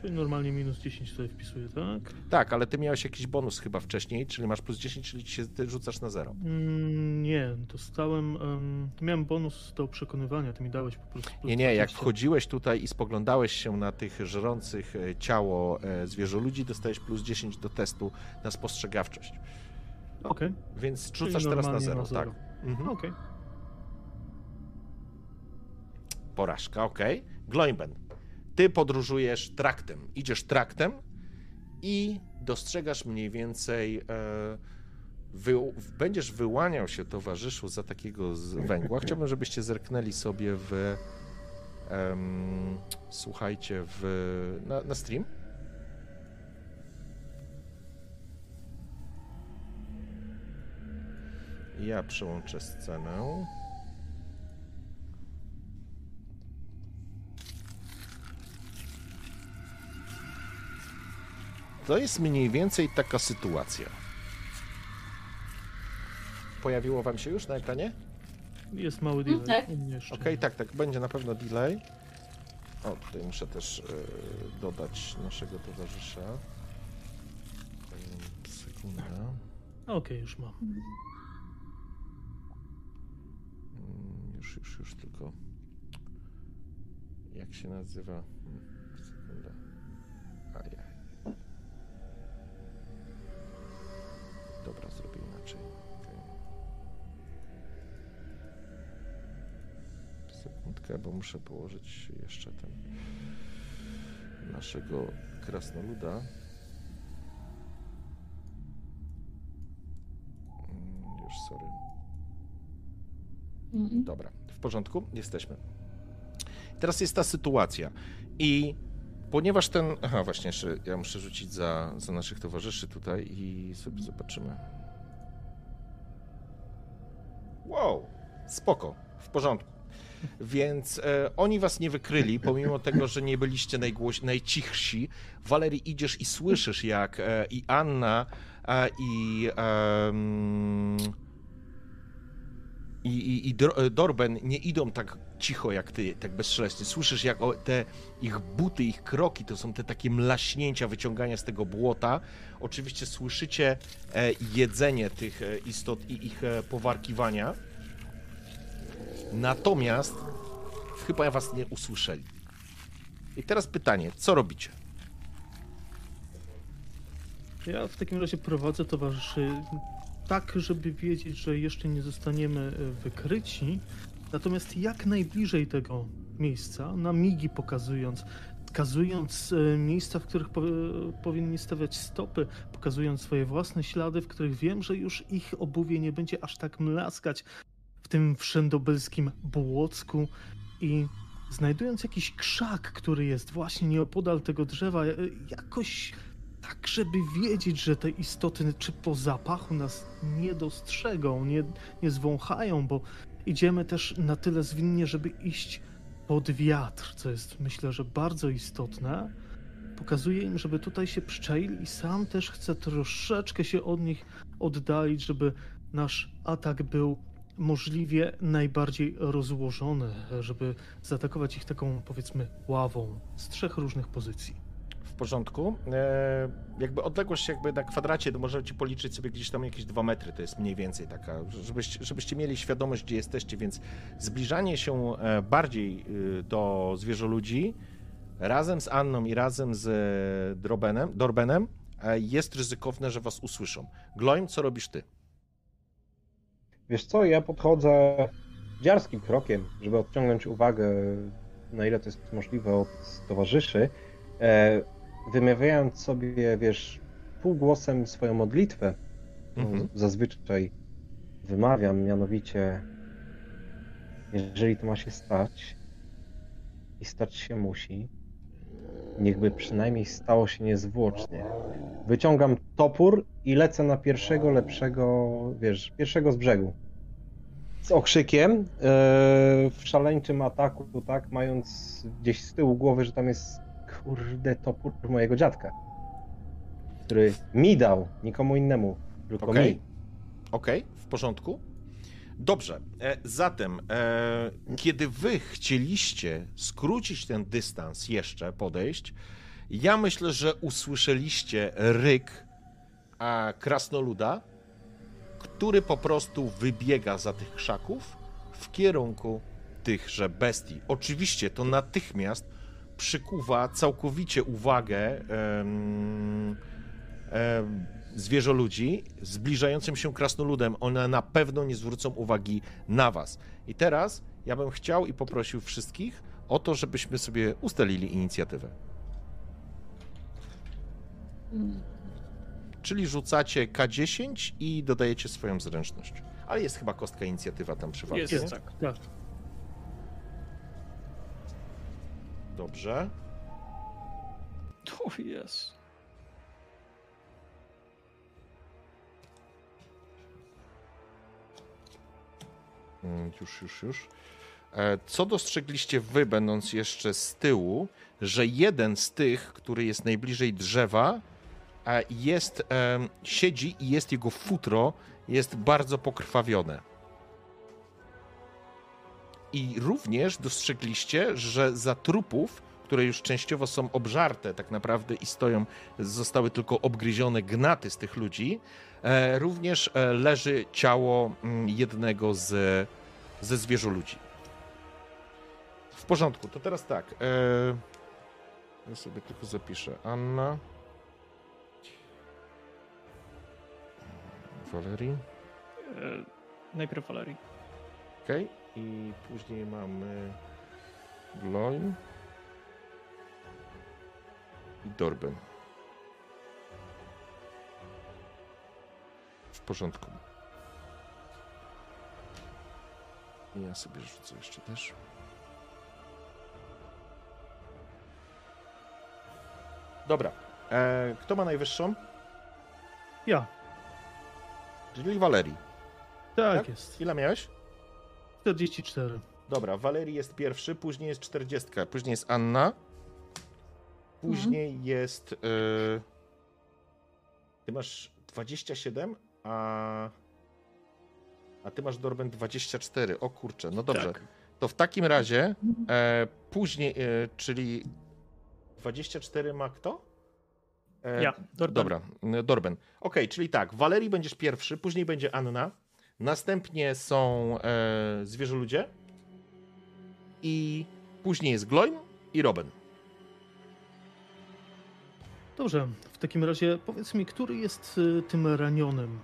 Czyli normalnie minus 10 tutaj wpisuję, tak? Tak, ale ty miałeś jakiś bonus chyba wcześniej, czyli masz plus 10, czyli się, ty rzucasz na 0. Mm, nie, dostałem. Um, miałem bonus do przekonywania, ty mi dałeś po prostu. plus Nie, nie, jak 20. wchodziłeś tutaj i spoglądałeś się na tych żrących e, ciało e, zwierzoludzi, dostałeś plus 10 do testu na spostrzegawczość. Okej, Więc Czyli rzucasz teraz na normalnie 0, na zero. tak. Mhm. okej. Porażka, okej. Gloimben, ty podróżujesz traktem, idziesz traktem i dostrzegasz mniej więcej, e, wy, będziesz wyłaniał się towarzyszu za takiego z węgła. [LAUGHS] Chciałbym, żebyście zerknęli sobie w, słuchajcie, w, na, na stream. Ja przełączę scenę. To jest mniej więcej taka sytuacja. Pojawiło wam się już na ekranie? Jest mały Mm, delay. tak. u mnie jeszcze. Okej, tak, tak, będzie na pewno delay. O, tutaj muszę też e, dodać naszego towarzysza. E, Sekunda. Okej, już mam. Mm, Już, już, już tylko. Jak się nazywa? Mm, Sekunda. Dobra, zrobię inaczej. Okej. Sekundkę, bo muszę położyć jeszcze ten naszego krasnoluda. Mm, Już sorry. Mhm. Dobra, w porządku, jesteśmy. Teraz jest ta sytuacja i ponieważ ten... Aha, właśnie jeszcze ja muszę rzucić za, za naszych towarzyszy tutaj i sobie zobaczymy. Wow, spoko, w porządku. Więc e, oni was nie wykryli, pomimo tego, że nie byliście najgłoś... najcichsi. Walerii, idziesz i słyszysz, jak e, i Anna e, i... em, i, i, i Dor- Dorben nie idą tak cicho jak ty, tak bezszelestnie. Słyszysz, jak te ich buty, ich kroki to są te takie mlaśnięcia, wyciągania z tego błota. Oczywiście słyszycie e, jedzenie tych e, istot i ich e, powarkiwania. Natomiast chyba was nie usłyszeli. I teraz pytanie, co robicie? Ja w takim razie prowadzę towarzyszy tak, żeby wiedzieć, że jeszcze nie zostaniemy e, wykryci, natomiast jak najbliżej tego miejsca, na migi pokazując, wskazując e, miejsca, w których po, powinni stawiać stopy, pokazując swoje własne ślady, w których wiem, że już ich obuwie nie będzie aż tak mlaskać w tym wszędobylskim błocku. I znajdując jakiś krzak, który jest właśnie nieopodal tego drzewa, e, jakoś tak, żeby wiedzieć, że te istoty czy po zapachu nas nie dostrzegą, nie, nie zwąchają, bo idziemy też na tyle zwinnie, żeby iść pod wiatr, co jest myślę, że bardzo istotne. Pokazuję im, żeby tutaj się przyczaili i sam też chcę troszeczkę się od nich oddalić, żeby nasz atak był możliwie najbardziej rozłożony, żeby zaatakować ich taką powiedzmy ławą z trzech różnych pozycji. Porządku. E, jakby odległość jakby na kwadracie, to możecie policzyć sobie gdzieś tam jakieś dwa metry, to jest mniej więcej taka, żebyście, żebyście mieli świadomość, gdzie jesteście, więc zbliżanie się e, bardziej y, do zwierzoludzi razem z Anną i razem z e, Drobenem, Dorbenem e, jest ryzykowne, że was usłyszą. Gloim, co robisz ty? Wiesz co, ja podchodzę dziarskim krokiem, żeby odciągnąć uwagę, na ile to jest możliwe od towarzyszy, wymawiając sobie, wiesz, półgłosem swoją modlitwę, Mhm. zazwyczaj wymawiam, mianowicie, jeżeli to ma się stać i stać się musi, niechby przynajmniej stało się niezwłocznie. Wyciągam topór i lecę na pierwszego lepszego, wiesz, pierwszego z brzegu. Z okrzykiem, e, w szaleńczym ataku, tak, mając gdzieś z tyłu głowy, że tam jest kurde topór mojego dziadka, który mi dał, nikomu innemu, tylko Okej. mi. Okej, w porządku. Dobrze, e, zatem, e, kiedy wy chcieliście skrócić ten dystans jeszcze, podejść, ja myślę, że usłyszeliście ryk a, krasnoluda, który po prostu wybiega za tych krzaków w kierunku tychże bestii. Oczywiście to natychmiast przykuwa całkowicie uwagę em, em, zwierzoludzi zbliżającym się krasnoludem. One na pewno nie zwrócą uwagi na was. I teraz ja bym chciał i poprosił wszystkich o to, żebyśmy sobie ustalili inicjatywę. Czyli rzucacie K10 i dodajecie swoją zręczność. Ale jest chyba kostka inicjatywa tam przy walce. Jest, nie? tak. Tak. Dobrze. O jest. Mm, Już, już, już. E, Co dostrzegliście wy, będąc jeszcze z tyłu, że jeden z tych, który jest najbliżej drzewa, e, jest, siedzi i jest jego futro, jest bardzo pokrwawione. I również dostrzegliście, że za trupów, które już częściowo są obżarte tak naprawdę i stoją, zostały tylko obgryzione gnaty z tych ludzi, e, również e, leży ciało mm, jednego z, ze zwierzę ludzi. W porządku, to teraz tak. E, ja sobie tylko zapiszę. Anna. Valerii. Najpierw Valerii. Okej. I później mamy Gloin i Dorben. W porządku. I ja sobie rzucę jeszcze też. Dobra. E, kto ma najwyższą? Ja, Czyli Valerii. tak, Tak? jest. Ile miałeś? 44. Dobra, Walerii jest pierwszy, później jest 40, później jest Anna. Później jest. y, ty masz 27, a. A ty masz Dorben 24. O kurczę, no dobrze. Tak. To w takim razie e, później, e, czyli 24 ma kto? E, Ja, Dorben. Dobra, Dorben. Okej, czyli tak, Walerii będziesz pierwszy, później będzie Anna, następnie są e, zwierzę ludzie i później jest Gloin i Roben. Dobrze, w takim razie powiedz mi, który jest y, tym ranionym?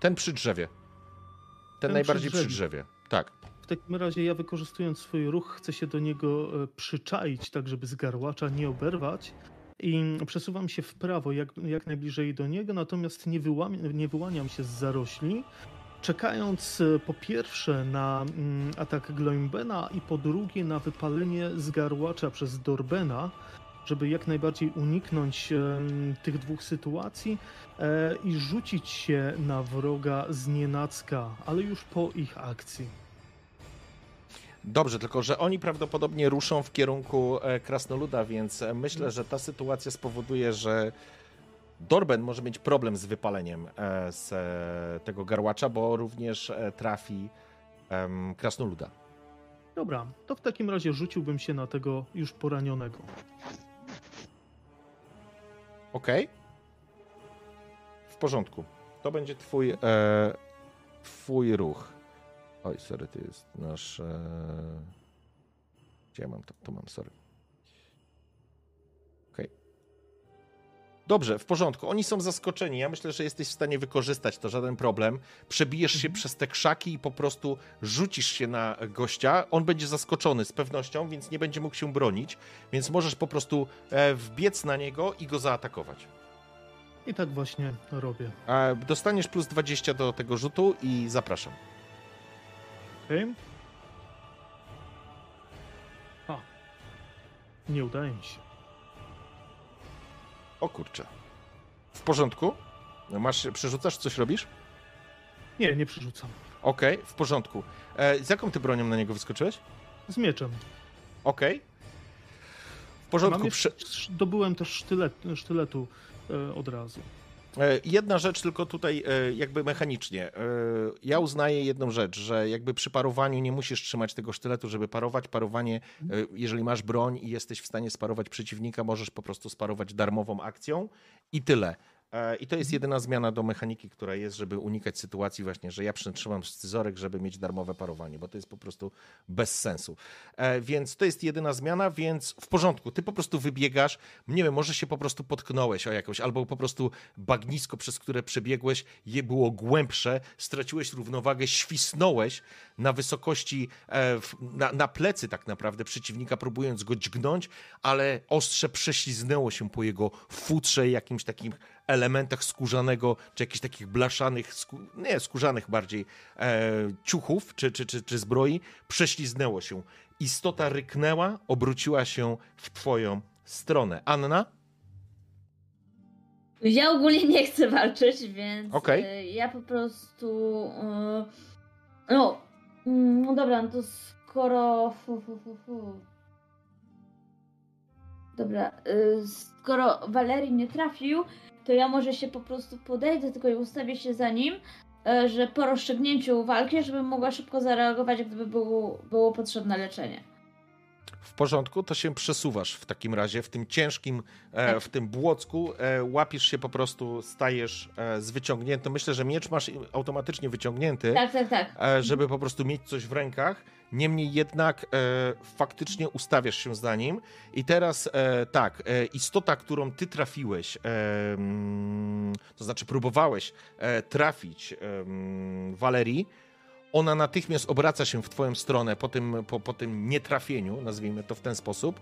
Ten przy drzewie. Ten, Ten najbardziej przy drzewie. Tak. W takim razie ja wykorzystując swój ruch chcę się do niego e, przyczaić, tak żeby z garłacza nie oberwać i przesuwam się w prawo jak, jak najbliżej do niego, natomiast nie, wyłam, nie wyłaniam się z zarośli, czekając e, po pierwsze na mm, atak Gloimbena i po drugie na wypalenie z garłacza przez Dorbena, żeby jak najbardziej uniknąć em, tych dwóch sytuacji e, i rzucić się na wroga z nienacka, ale już po ich akcji. Dobrze, tylko że oni prawdopodobnie ruszą w kierunku e, Krasnoluda, więc e, myślę, że ta sytuacja spowoduje, że Dorben może mieć problem z wypaleniem e, z e, tego garłacza, bo również e, trafi Krasnoluda. Dobra, to w takim razie rzuciłbym się na tego już poranionego. Okej. W porządku. To będzie twój, e, twój ruch. Oj, sorry, to jest nasz... E... Gdzie ja mam to? To mam, sorry. Dobrze, w porządku. Oni są zaskoczeni. Ja myślę, że jesteś w stanie wykorzystać to, żaden problem. Przebijesz się przez te krzaki i po prostu rzucisz się na gościa. On będzie zaskoczony z pewnością, więc nie będzie mógł się bronić. Więc możesz po prostu e, wbiec na niego i go zaatakować. I tak właśnie robię. E, Dostaniesz plus 20 do tego rzutu i zapraszam. Okej? A. Nie udaje mi się. O kurczę. W porządku? Masz, przerzucasz, coś robisz? Nie, nie przerzucam. Okej, w porządku. E, z jaką ty bronią na niego wyskoczyłeś? Z mieczem. Okej. W porządku. Mam Prze- jeszcze, dobyłem też sztylet, sztyletu e, od razu. E, Jedna rzecz tylko tutaj e, jakby mechanicznie. E, Ja uznaję jedną rzecz, że jakby przy parowaniu nie musisz trzymać tego sztyletu, żeby parować. Parowanie, jeżeli masz broń i jesteś w stanie sparować przeciwnika, możesz po prostu sparować darmową akcją i tyle. E, I to jest jedyna zmiana do mechaniki, która jest, żeby unikać sytuacji właśnie, że ja przytrzymam scyzorek, żeby mieć darmowe parowanie, bo to jest po prostu bez sensu. E, Więc to jest jedyna zmiana, więc w porządku. Ty po prostu wybiegasz, nie wiem, może się po prostu potknąłeś o jakąś, albo po prostu bagnisko, przez które przebiegłeś, je było głębsze, straciłeś równowagę, świsnąłeś na wysokości, e, na, na plecy tak naprawdę przeciwnika, próbując go dźgnąć, ale ostrze prześliznęło się po jego futrze jakimś takim elementach skórzanego, czy jakichś takich blaszanych, skó- nie, skórzanych bardziej e, ciuchów, czy, czy, czy, czy zbroi, prześliznęło się. Istota ryknęła, obróciła się w twoją stronę. Anna? Ja ogólnie nie chcę walczyć, więc Okej. e, ja po prostu. e, no, mm, no dobra, no to skoro. Fu, fu, fu, fu. Dobra, e, skoro Walerii nie trafił, to ja może się po prostu podejdę tylko i ustawię się za nim, e, że po rozstrzygnięciu walki, żebym mogła szybko zareagować, gdyby było, było potrzebne leczenie. W porządku, to się przesuwasz w takim razie, w tym ciężkim, e, w tym błocku, e, łapisz się po prostu, stajesz z wyciągniętym. Myślę, że miecz masz automatycznie wyciągnięty, Tak, tak, tak. żeby po prostu mieć coś w rękach. Niemniej jednak e, faktycznie ustawiasz się za nim. I teraz e, tak, e, istota, którą ty trafiłeś, mm, to znaczy próbowałeś trafić mm, Walerii, ona natychmiast obraca się w twoją stronę po tym, po, po tym nietrafieniu, nazwijmy to w ten sposób.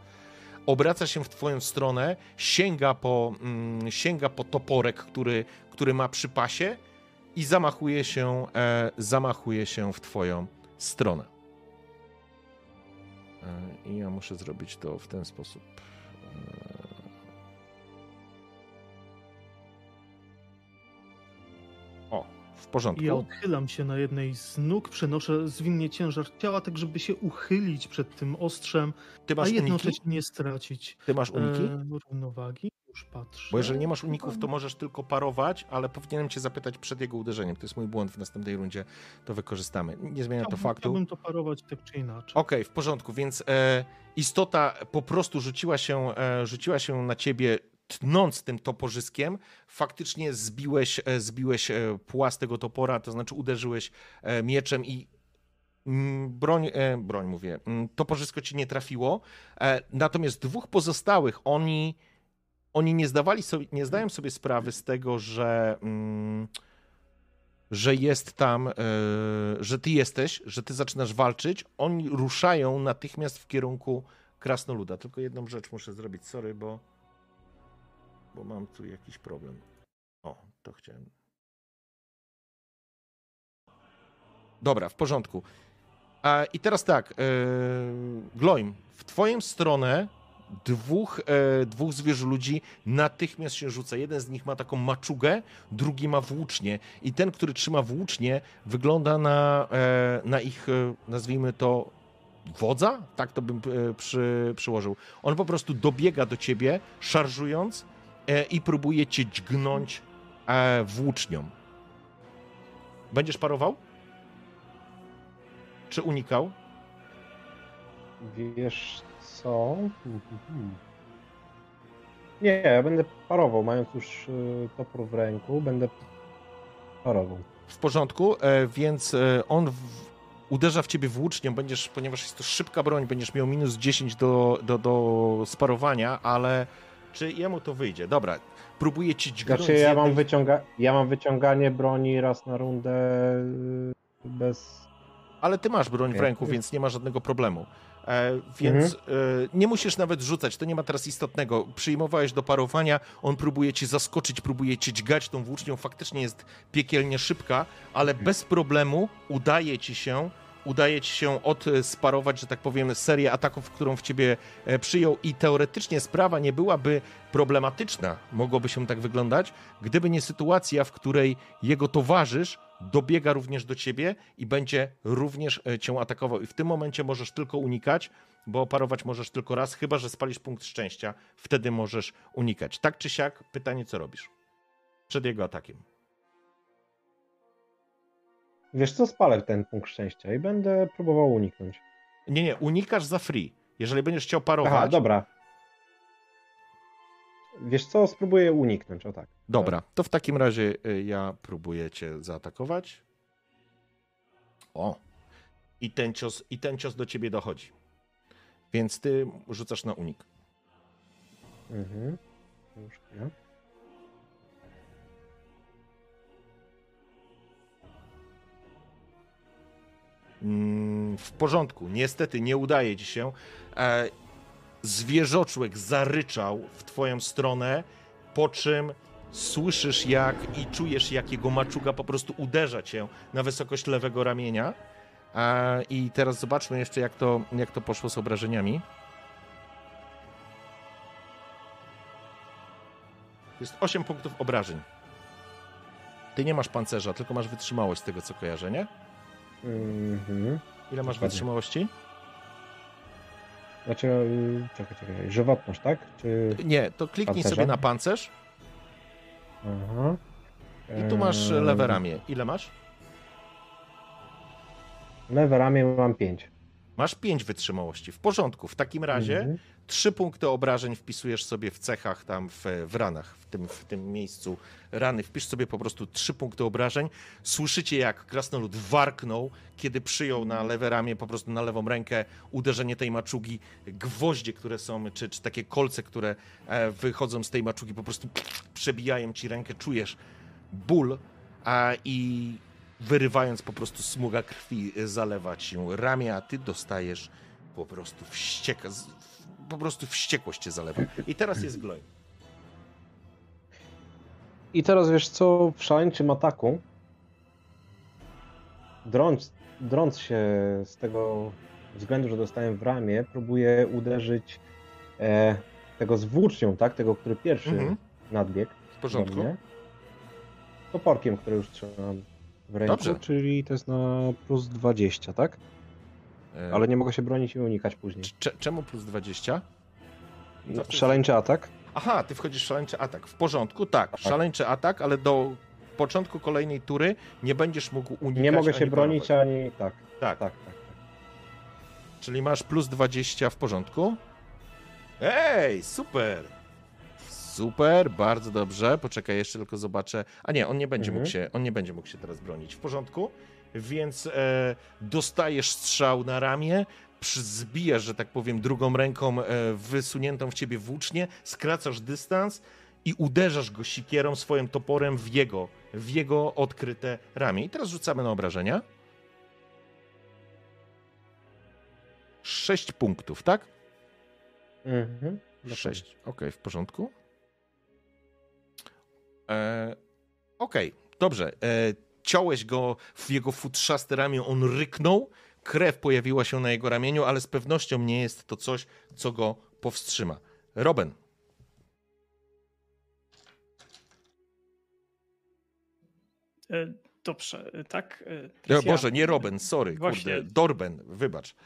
Obraca się w twoją stronę, sięga po, mm, sięga po toporek, który, który ma przy pasie i zamachuje się, e, zamachuje się w twoją stronę. E, I ja muszę zrobić to w ten sposób. W porządku. Ja odchylam się na jednej z nóg, przenoszę zwinnie ciężar ciała, tak żeby się uchylić przed tym ostrzem, Ty a masz uniki? jednocześnie nie stracić Ty masz uniki? e, równowagi. Już patrzę. Bo jeżeli nie masz uników, to możesz tylko parować, ale powinienem cię zapytać przed jego uderzeniem. To jest mój błąd w następnej rundzie, to wykorzystamy. Nie zmienia to Chciałbym- faktu. Chciałbym to parować tak czy inaczej. Okej, w porządku, więc e, istota po prostu rzuciła się, e, rzuciła się na ciebie, tnąc tym toporzyskiem. Faktycznie zbiłeś, e, zbiłeś e, płas tego topora, to znaczy uderzyłeś e, mieczem i mm, broń, broń mówię, mm, toporzysko ci nie trafiło. Natomiast dwóch pozostałych, oni, oni nie zdawali sobie, nie zdają sobie sprawy z tego, że. Mm, że jest tam, że ty jesteś, że ty zaczynasz walczyć, oni ruszają natychmiast w kierunku krasnoluda. Tylko jedną rzecz muszę zrobić, sorry, bo, bo mam tu jakiś problem. O, to chciałem. Dobra, w porządku. A, I teraz tak, e, Gloim, w twoją stronę dwóch, e, dwóch zwierzę ludzi natychmiast się rzuca. Jeden z nich ma taką maczugę, drugi ma włócznie. I ten, który trzyma włócznie, wygląda na, e, na ich, e, nazwijmy to, wodza? Tak to bym przy, przyłożył. On po prostu dobiega do ciebie, szarżując i próbuje cię dźgnąć e, włócznią. Będziesz parował? Czy unikał? Wiesz co? Nie, ja będę parował, mając już y, topór w ręku, będę parował. W porządku, e, więc e, on w, uderza w ciebie włócznią, będziesz, ponieważ jest to szybka broń, będziesz miał minus 10 do, do, do sparowania, ale czy jemu to wyjdzie? Dobra, próbuję ci dźgnąć Znaczy ja jednej- mam, wyciąga ja mam wyciąganie broni raz na rundę y, bez... Ale ty masz broń w ręku, więc nie ma żadnego problemu. E, więc Mhm. e, nie musisz nawet rzucać, to nie ma teraz istotnego. Przyjmowałeś do parowania, on próbuje cię zaskoczyć, próbuje cię dźgać tą włócznią, faktycznie jest piekielnie szybka, ale bez problemu udaje ci się, udaje ci się odsparować, że tak powiem, serię ataków, którą w ciebie e, przyjął i teoretycznie sprawa nie byłaby problematyczna, mogłoby się tak wyglądać, gdyby nie sytuacja, w której jego towarzysz dobiega również do ciebie i będzie również e, cię atakował. I w tym momencie możesz tylko unikać, bo parować możesz tylko raz, chyba że spalisz punkt szczęścia. Wtedy możesz unikać. Tak czy siak, pytanie, co robisz przed jego atakiem. Wiesz co, spalę ten punkt szczęścia i będę próbował uniknąć. Nie, nie, unikasz za free. Jeżeli będziesz chciał parować. Aha, dobra. Wiesz co, spróbuję uniknąć, o tak. Dobra, to w takim razie y, ja próbuję cię zaatakować. O. I ten cios, i ten cios do ciebie dochodzi. Więc ty rzucasz na unik. Mhm. Już. W porządku. Niestety nie udaje ci się. E, zwierzoczłek zaryczał w twoją stronę, po czym słyszysz jak i czujesz, jak jego maczuga po prostu uderza cię na wysokość lewego ramienia. E, I teraz zobaczmy jeszcze, jak to, jak to poszło z obrażeniami. Jest 8 punktów obrażeń. Ty nie masz pancerza, tylko masz wytrzymałość z tego, co kojarzę, nie? Mhm. Ile masz Dokładnie. wytrzymałości? Znaczy, y, czekaj, czekaj, żywotność, tak? Czy... Nie, to kliknij Pancerza? sobie na pancerz. Aha. I tu masz lewe ramię. Ile masz? Lewe ramię mam 5. Masz 5 wytrzymałości. W porządku. W takim razie trzy punkty obrażeń wpisujesz sobie w cechach tam w, w ranach, w tym, w tym miejscu rany. Wpisz sobie po prostu trzy punkty obrażeń. Słyszycie jak krasnolud warknął, kiedy przyjął na lewe ramię, po prostu na lewą rękę uderzenie tej maczugi. Gwoździe, które są, czy, czy takie kolce, które e, wychodzą z tej maczugi, po prostu przebijają ci rękę. Czujesz ból a, i wyrywając po prostu smuga krwi e, zalewa ci ramię, a ty dostajesz po prostu wścieka, po prostu wściekłość cię zalewa. I teraz jest gloj. I teraz wiesz co, w szaleńczym ataku, drąc, drąc się z tego względu, że dostałem w ramię, próbuję uderzyć e, tego z włócznią, tak? Tego, który pierwszy Mhm. nadbiegł. W porządku. Toporkiem, który już trzymam w ręku, Dobrze. czyli to jest na plus 20, tak? E, Ale nie mogę się bronić i unikać później. cze- czemu plus 20? No, szaleńczy atak? Aha, ty wchodzisz w szaleńczy atak. W porządku, tak. Szaleńczy atak, ale do początku kolejnej tury nie będziesz mógł unikać. Nie mogę się ani bronić, parować. ani... Tak, Tak, tak, tak. tak. Czyli masz plus 20 w porządku? Ej, super! Super, bardzo dobrze. Poczekaj, jeszcze tylko zobaczę. A nie, on nie będzie Mhm. mógł się, on nie będzie mógł się teraz bronić. W porządku? Więc e, dostajesz strzał na ramię, zbijasz, że tak powiem, drugą ręką e, wysuniętą w ciebie włócznie, skracasz dystans i uderzasz go sikierą, swoim toporem w jego, w jego odkryte ramię. I teraz rzucamy na obrażenia. Sześć punktów, tak? Mhm. Sześć. Okej, w porządku. E, Okej, dobrze. E, ciąłeś go w jego futrzaste ramię, on ryknął, krew pojawiła się na jego ramieniu, ale z pewnością nie jest to coś, co go powstrzyma. Roben, E, Dobrze, e, tak? e. Boże, nie Roben, sorry, Właśnie. kurde, Dorben, wybacz. [LAUGHS]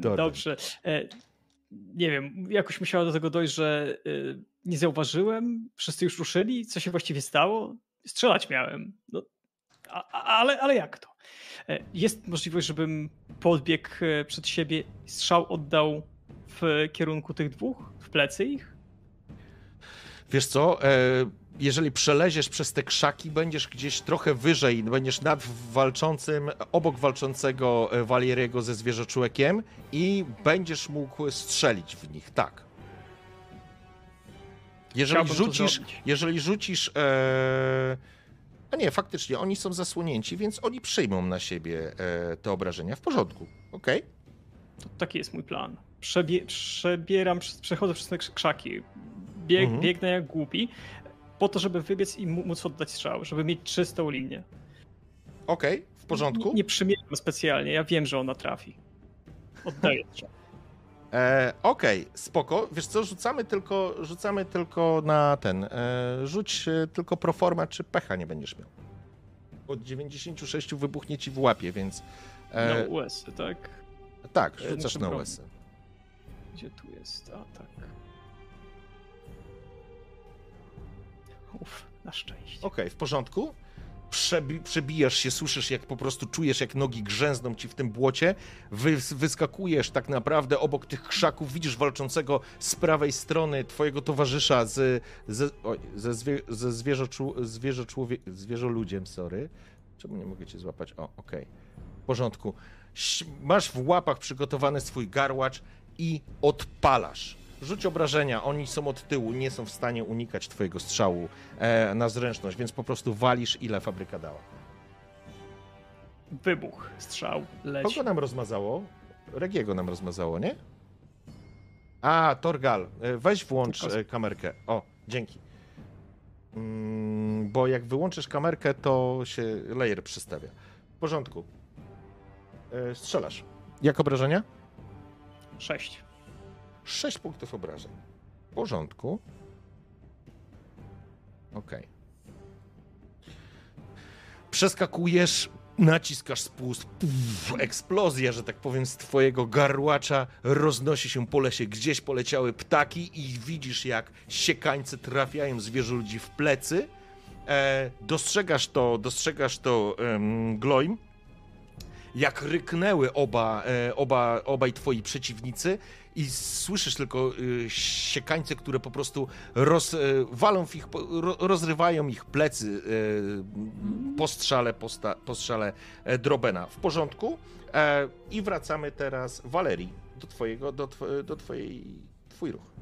Dobra. Dobrze. Nie wiem, jakoś musiało do tego dojść, że nie zauważyłem, wszyscy już ruszyli, co się właściwie stało? Strzelać miałem. No, a, ale, ale jak to? E, Jest możliwość, żebym podbiegł e, przed siebie i strzał oddał w kierunku tych dwóch, w plecy ich? Wiesz co, e, jeżeli przeleziesz przez te krzaki, będziesz gdzieś trochę wyżej, będziesz nad walczącym, obok walczącego Walieriego ze zwierzoczułekiem i będziesz mógł strzelić w nich, tak. Jeżeli Chciałbym rzucisz, jeżeli rzucisz, e, a nie, faktycznie, oni są zasłonięci, więc oni przyjmą na siebie e, te obrażenia w porządku, okej? To taki jest mój plan. Przebie przebieram, przechodzę przez te krzaki. Bieg Mhm. Biegnę jak głupi, po to, żeby wybiec i móc oddać strzał, żeby mieć czystą linię. Okej, w porządku. Nie, nie przymierzam specjalnie, ja wiem, że ona trafi. Oddaję strzał. E, Okej, spoko. Wiesz co, rzucamy tylko, rzucamy tylko na ten. E, rzuć e, tylko proforma, czy pecha nie będziesz miał. Od 96 wybuchnie ci w łapie, więc. E, No US, tak? tak, e, rzucasz muszę na. US. Gdzie tu jest? A tak. Uff, na szczęście. Okej, w porządku. Przebi- przebijasz się, słyszysz, jak po prostu czujesz, jak nogi grzęzną ci w tym błocie. Wy- wyskakujesz tak naprawdę obok tych krzaków, widzisz walczącego z prawej strony twojego towarzysza z, ze, oj, ze, zwie, ze zwierzoczu, zwierzoludziem, sorry. Czemu nie mogę cię złapać? O, okej. W porządku. Masz w łapach przygotowany swój garłacz i odpalasz. Rzuć obrażenia, oni są od tyłu, nie są w stanie unikać twojego strzału e, na zręczność, więc po prostu walisz ile fabryka dała. Wybuch, strzał, leci. Kogo nam rozmazało? Regiego nam rozmazało, nie? A, Torgal, e, weź włącz Tylko- e, kamerkę. O, dzięki. Mm, bo jak wyłączysz kamerkę, to się layer przystawia. W porządku. E, strzelasz. Jak obrażenia? Sześć. 6 punktów obrażeń. W porządku. Okej. Przeskakujesz, naciskasz spust, puf, eksplozja, że tak powiem, z twojego garłacza roznosi się po lesie, gdzieś poleciały ptaki i widzisz jak siekańce trafiają zwierzę ludzi w plecy. E, dostrzegasz to, dostrzegasz to em, Gloim, jak ryknęły oba, e, oba, obaj twoi przeciwnicy i słyszysz tylko e, siekańce, które po prostu roz, e, walą w ich, rozrywają ich plecy e, po strzale, po, sta, po strzale e, Drobena. W porządku? E, I wracamy teraz, Walerii, do twojego, do, do twojej, twój ruch.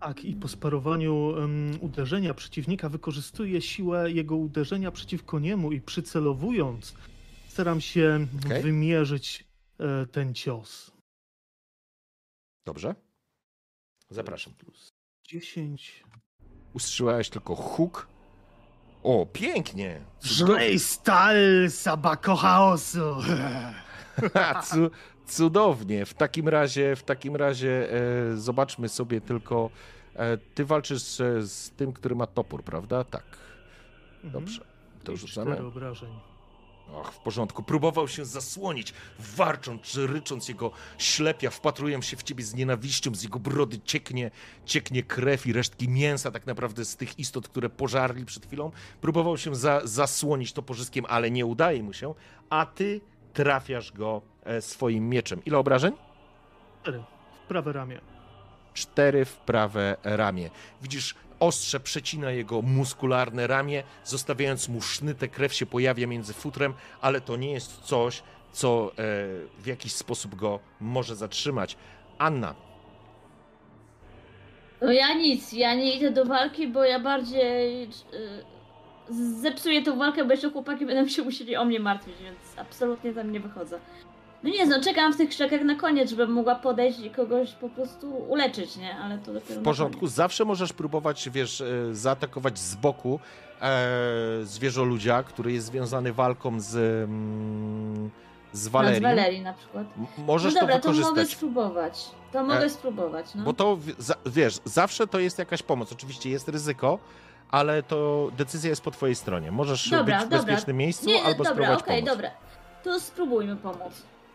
Tak, i po sparowaniu em, uderzenia przeciwnika wykorzystuję siłę jego uderzenia przeciwko niemu i przycelowując staram się Okej. wymierzyć e, ten cios. Dobrze? Zapraszam. 10. Usłyszałeś tylko huk. O, pięknie! Żlej stal sabako chaosu. [LAUGHS] Ha, cu, cudownie. W takim razie, w takim razie e, zobaczmy sobie tylko. E, ty walczysz e, z tym, który ma topór, prawda? Tak. Dobrze. To rzucamy. Cztery obrażeń. Och, w porządku. Próbował się zasłonić, warcząc czy rycząc jego ślepia, wpatrują się w ciebie z nienawiścią, z jego brody cieknie, cieknie krew i resztki mięsa tak naprawdę z tych istot, które pożarli przed chwilą. Próbował się za, zasłonić toporzyskiem, ale nie udaje mu się, a ty trafiasz go e, swoim mieczem. Ile obrażeń? Cztery. W prawe ramię. cztery w prawe ramię. Widzisz, ostrze przecina jego muskularne ramię, zostawiając mu sznytę, krew się pojawia między futrem, ale to nie jest coś, co e, w jakiś sposób go może zatrzymać. Anna, No ja nic, ja nie idę do walki, bo ja bardziej y, zepsuję tą walkę, bo jeszcze chłopaki będą się musieli o mnie martwić, więc absolutnie tam nie wychodzę. No nie, no czekam w tych krzakach na koniec, żebym mogła podejść i kogoś po prostu uleczyć, nie? Ale to dopiero w porządku, zawsze możesz próbować, wiesz, e, zaatakować z boku e, zwierzoludzia, który jest związany walką z, mm, z koniec. Z Walerią. Walerii na przykład. Możesz no dobra, to to, mogę wykorzystać. spróbować. To mogę E, spróbować, no. Bo to, wiesz, zawsze to jest jakaś pomoc. Oczywiście jest ryzyko, ale to decyzja jest po twojej stronie. Możesz Dobra, być w dobra. bezpiecznym miejscu Nie, albo dobra, spróbować okej, pomóc. dobra. To spróbujmy pomóc.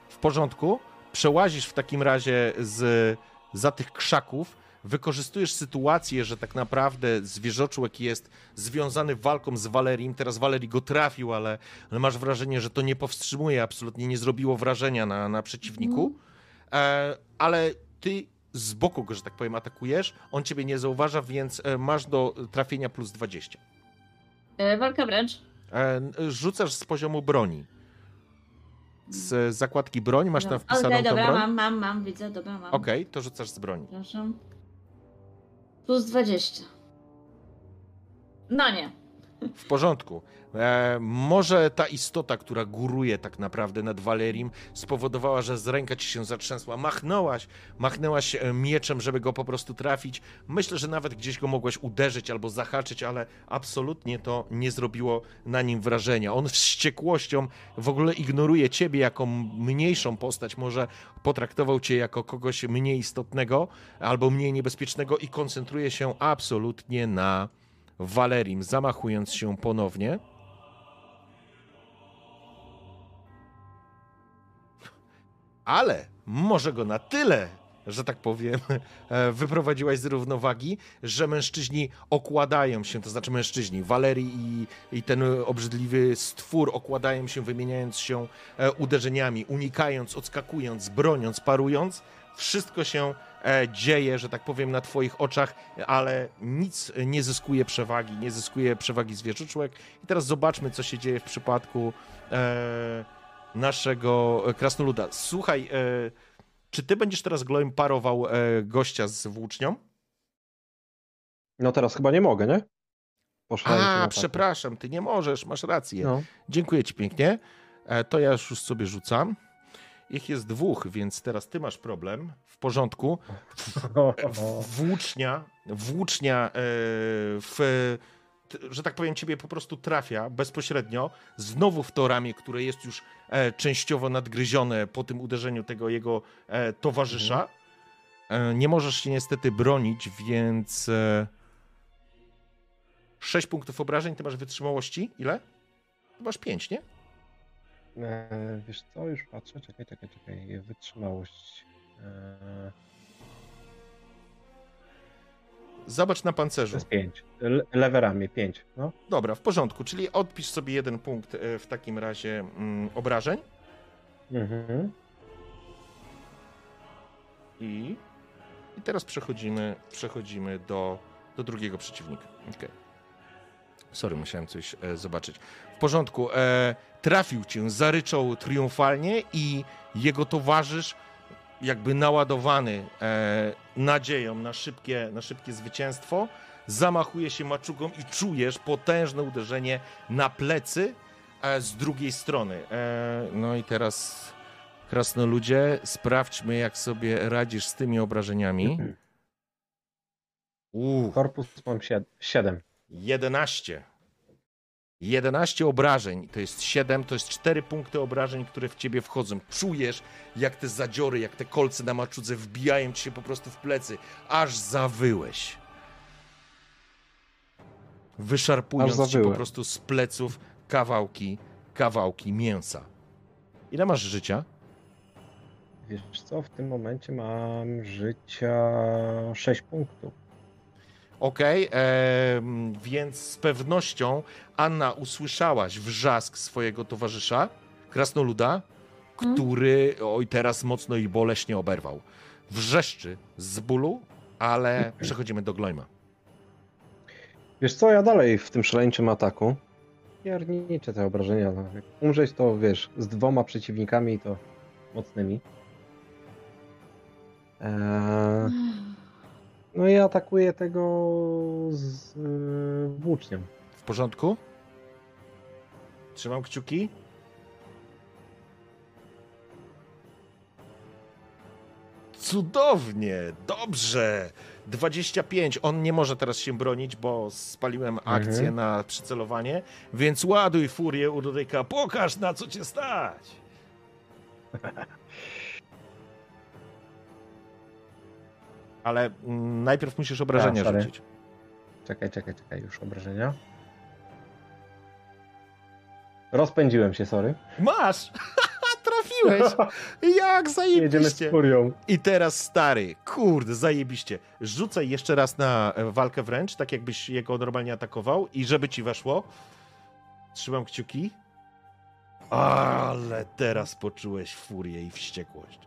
W porządku. Przełazisz w takim razie z, za tych krzaków, wykorzystujesz sytuację, że tak naprawdę zwierzoczłek jest związany walką z Walerim. Teraz Walerii go trafił, ale, ale masz wrażenie, że to nie powstrzymuje, absolutnie nie zrobiło wrażenia na, na przeciwniku. E, ale ty z boku go, że tak powiem, atakujesz, on ciebie nie zauważa, więc e, masz do trafienia plus 20. E, walka wręcz. E, rzucasz z poziomu broni. Z zakładki broń, masz tam Dobra. wpisaną Okej, tą dobra, broń? mam, mam, mam, widzę, dobra, mam. Okej, to rzucasz z broni. Przepraszam. Plus 20. No nie. W porządku. E, może ta istota, która góruje tak naprawdę nad Valerim, spowodowała, że z ręka ci się zatrzęsła. Machnęłaś, machnęłaś e, mieczem, żeby go po prostu trafić. Myślę, że nawet gdzieś go mogłaś uderzyć albo zahaczyć, ale absolutnie to nie zrobiło na nim wrażenia. On z wściekłością w ogóle ignoruje ciebie jako mniejszą postać, może potraktował cię jako kogoś mniej istotnego albo mniej niebezpiecznego i koncentruje się absolutnie na Valerim, zamachując się ponownie. Ale może go na tyle, że tak powiem, e, wyprowadziłaś z równowagi, że mężczyźni okładają się, to znaczy mężczyźni, Walerii i, i ten obrzydliwy stwór okładają się, wymieniając się e, uderzeniami, unikając, odskakując, broniąc, parując. Wszystko się dzieje, że tak powiem, na Twoich oczach, ale nic nie zyskuje przewagi, nie zyskuje przewagi zwierzoczłek. I teraz zobaczmy, co się dzieje w przypadku e, naszego krasnoluda. Słuchaj, e, czy Ty będziesz teraz Gloim parował e, gościa z włócznią? No teraz chyba nie mogę, nie? Poszłem się A, przepraszam, Ty nie możesz, masz rację. No. Dziękuję Ci pięknie. E, To ja już sobie rzucam. Ich jest dwóch, więc teraz Ty masz problem. W porządku. W- [LAUGHS] włócznia, włócznia e, w, że tak powiem, ciebie po prostu trafia bezpośrednio, znowu w to ramię, które jest już e, częściowo nadgryzione po tym uderzeniu tego jego e, towarzysza. E, nie możesz się niestety bronić, więc e, 6 punktów obrażeń, ty masz wytrzymałości. Ile? Ty masz 5, nie? E, wiesz co, już patrzę, czekaj, czekaj, czekaj. Wytrzymałość. E, Zobacz na to pancerzu. jest 5. Lewe ramię, 5. No. Dobra, w porządku, czyli odpisz sobie jeden punkt e, w takim razie mm, obrażeń Mhm. i, i teraz przechodzimy, przechodzimy do, do drugiego przeciwnika. Okay. Sorry, musiałem coś e, zobaczyć. W porządku, e, trafił cię, zaryczał triumfalnie i jego towarzysz jakby naładowany e, nadzieją na szybkie, na szybkie zwycięstwo, zamachuje się maczugą i czujesz potężne uderzenie na plecy e, z drugiej strony. E, no i teraz, krasnoludzie, sprawdźmy, jak sobie radzisz z tymi obrażeniami. Uuu, Korpus mam 7. 11. 11 obrażeń, to jest 7, to jest 4 punkty obrażeń, które w ciebie wchodzą. Czujesz, jak te zadziory, jak te kolce na maczudze wbijają ci się po prostu w plecy, aż zawyłeś. Wyszarpując Aż ci po prostu z pleców kawałki, kawałki mięsa. Ile masz życia? Wiesz co, w tym momencie mam życia 6 punktów. Okej, em, więc z pewnością Anna usłyszałaś wrzask swojego towarzysza, krasnoluda, Mm. który oj teraz mocno i boleśnie oberwał. Wrzeszczy z bólu, ale przechodzimy do Glojma. Wiesz co, ja dalej w tym szaleńczym ataku. Pierniczę te obrażenia. No. Jak umrzeć to wiesz, z dwoma przeciwnikami to mocnymi. Eee, no i atakuję tego z yy, włócznią. W porządku? Trzymam kciuki. Cudownie, dobrze. 25. On nie może teraz się bronić, bo spaliłem akcję Mhm. na przycelowanie, więc ładuj furię Ulryka. Pokaż na co cię stać. Ale mm, najpierw musisz obrażenia sorry. rzucić. Czekaj, czekaj, czekaj, już obrażenia. Rozpędziłem się, sorry. Masz! [LAUGHS] Trafiłeś! Jak Jedziemy z zajebiście! furią. I teraz stary, kurde, zajebiście. Rzucaj jeszcze raz na e, walkę wręcz, tak jakbyś jego normalnie atakował i żeby ci weszło. Trzymam kciuki. Ale teraz poczułeś furię i wściekłość.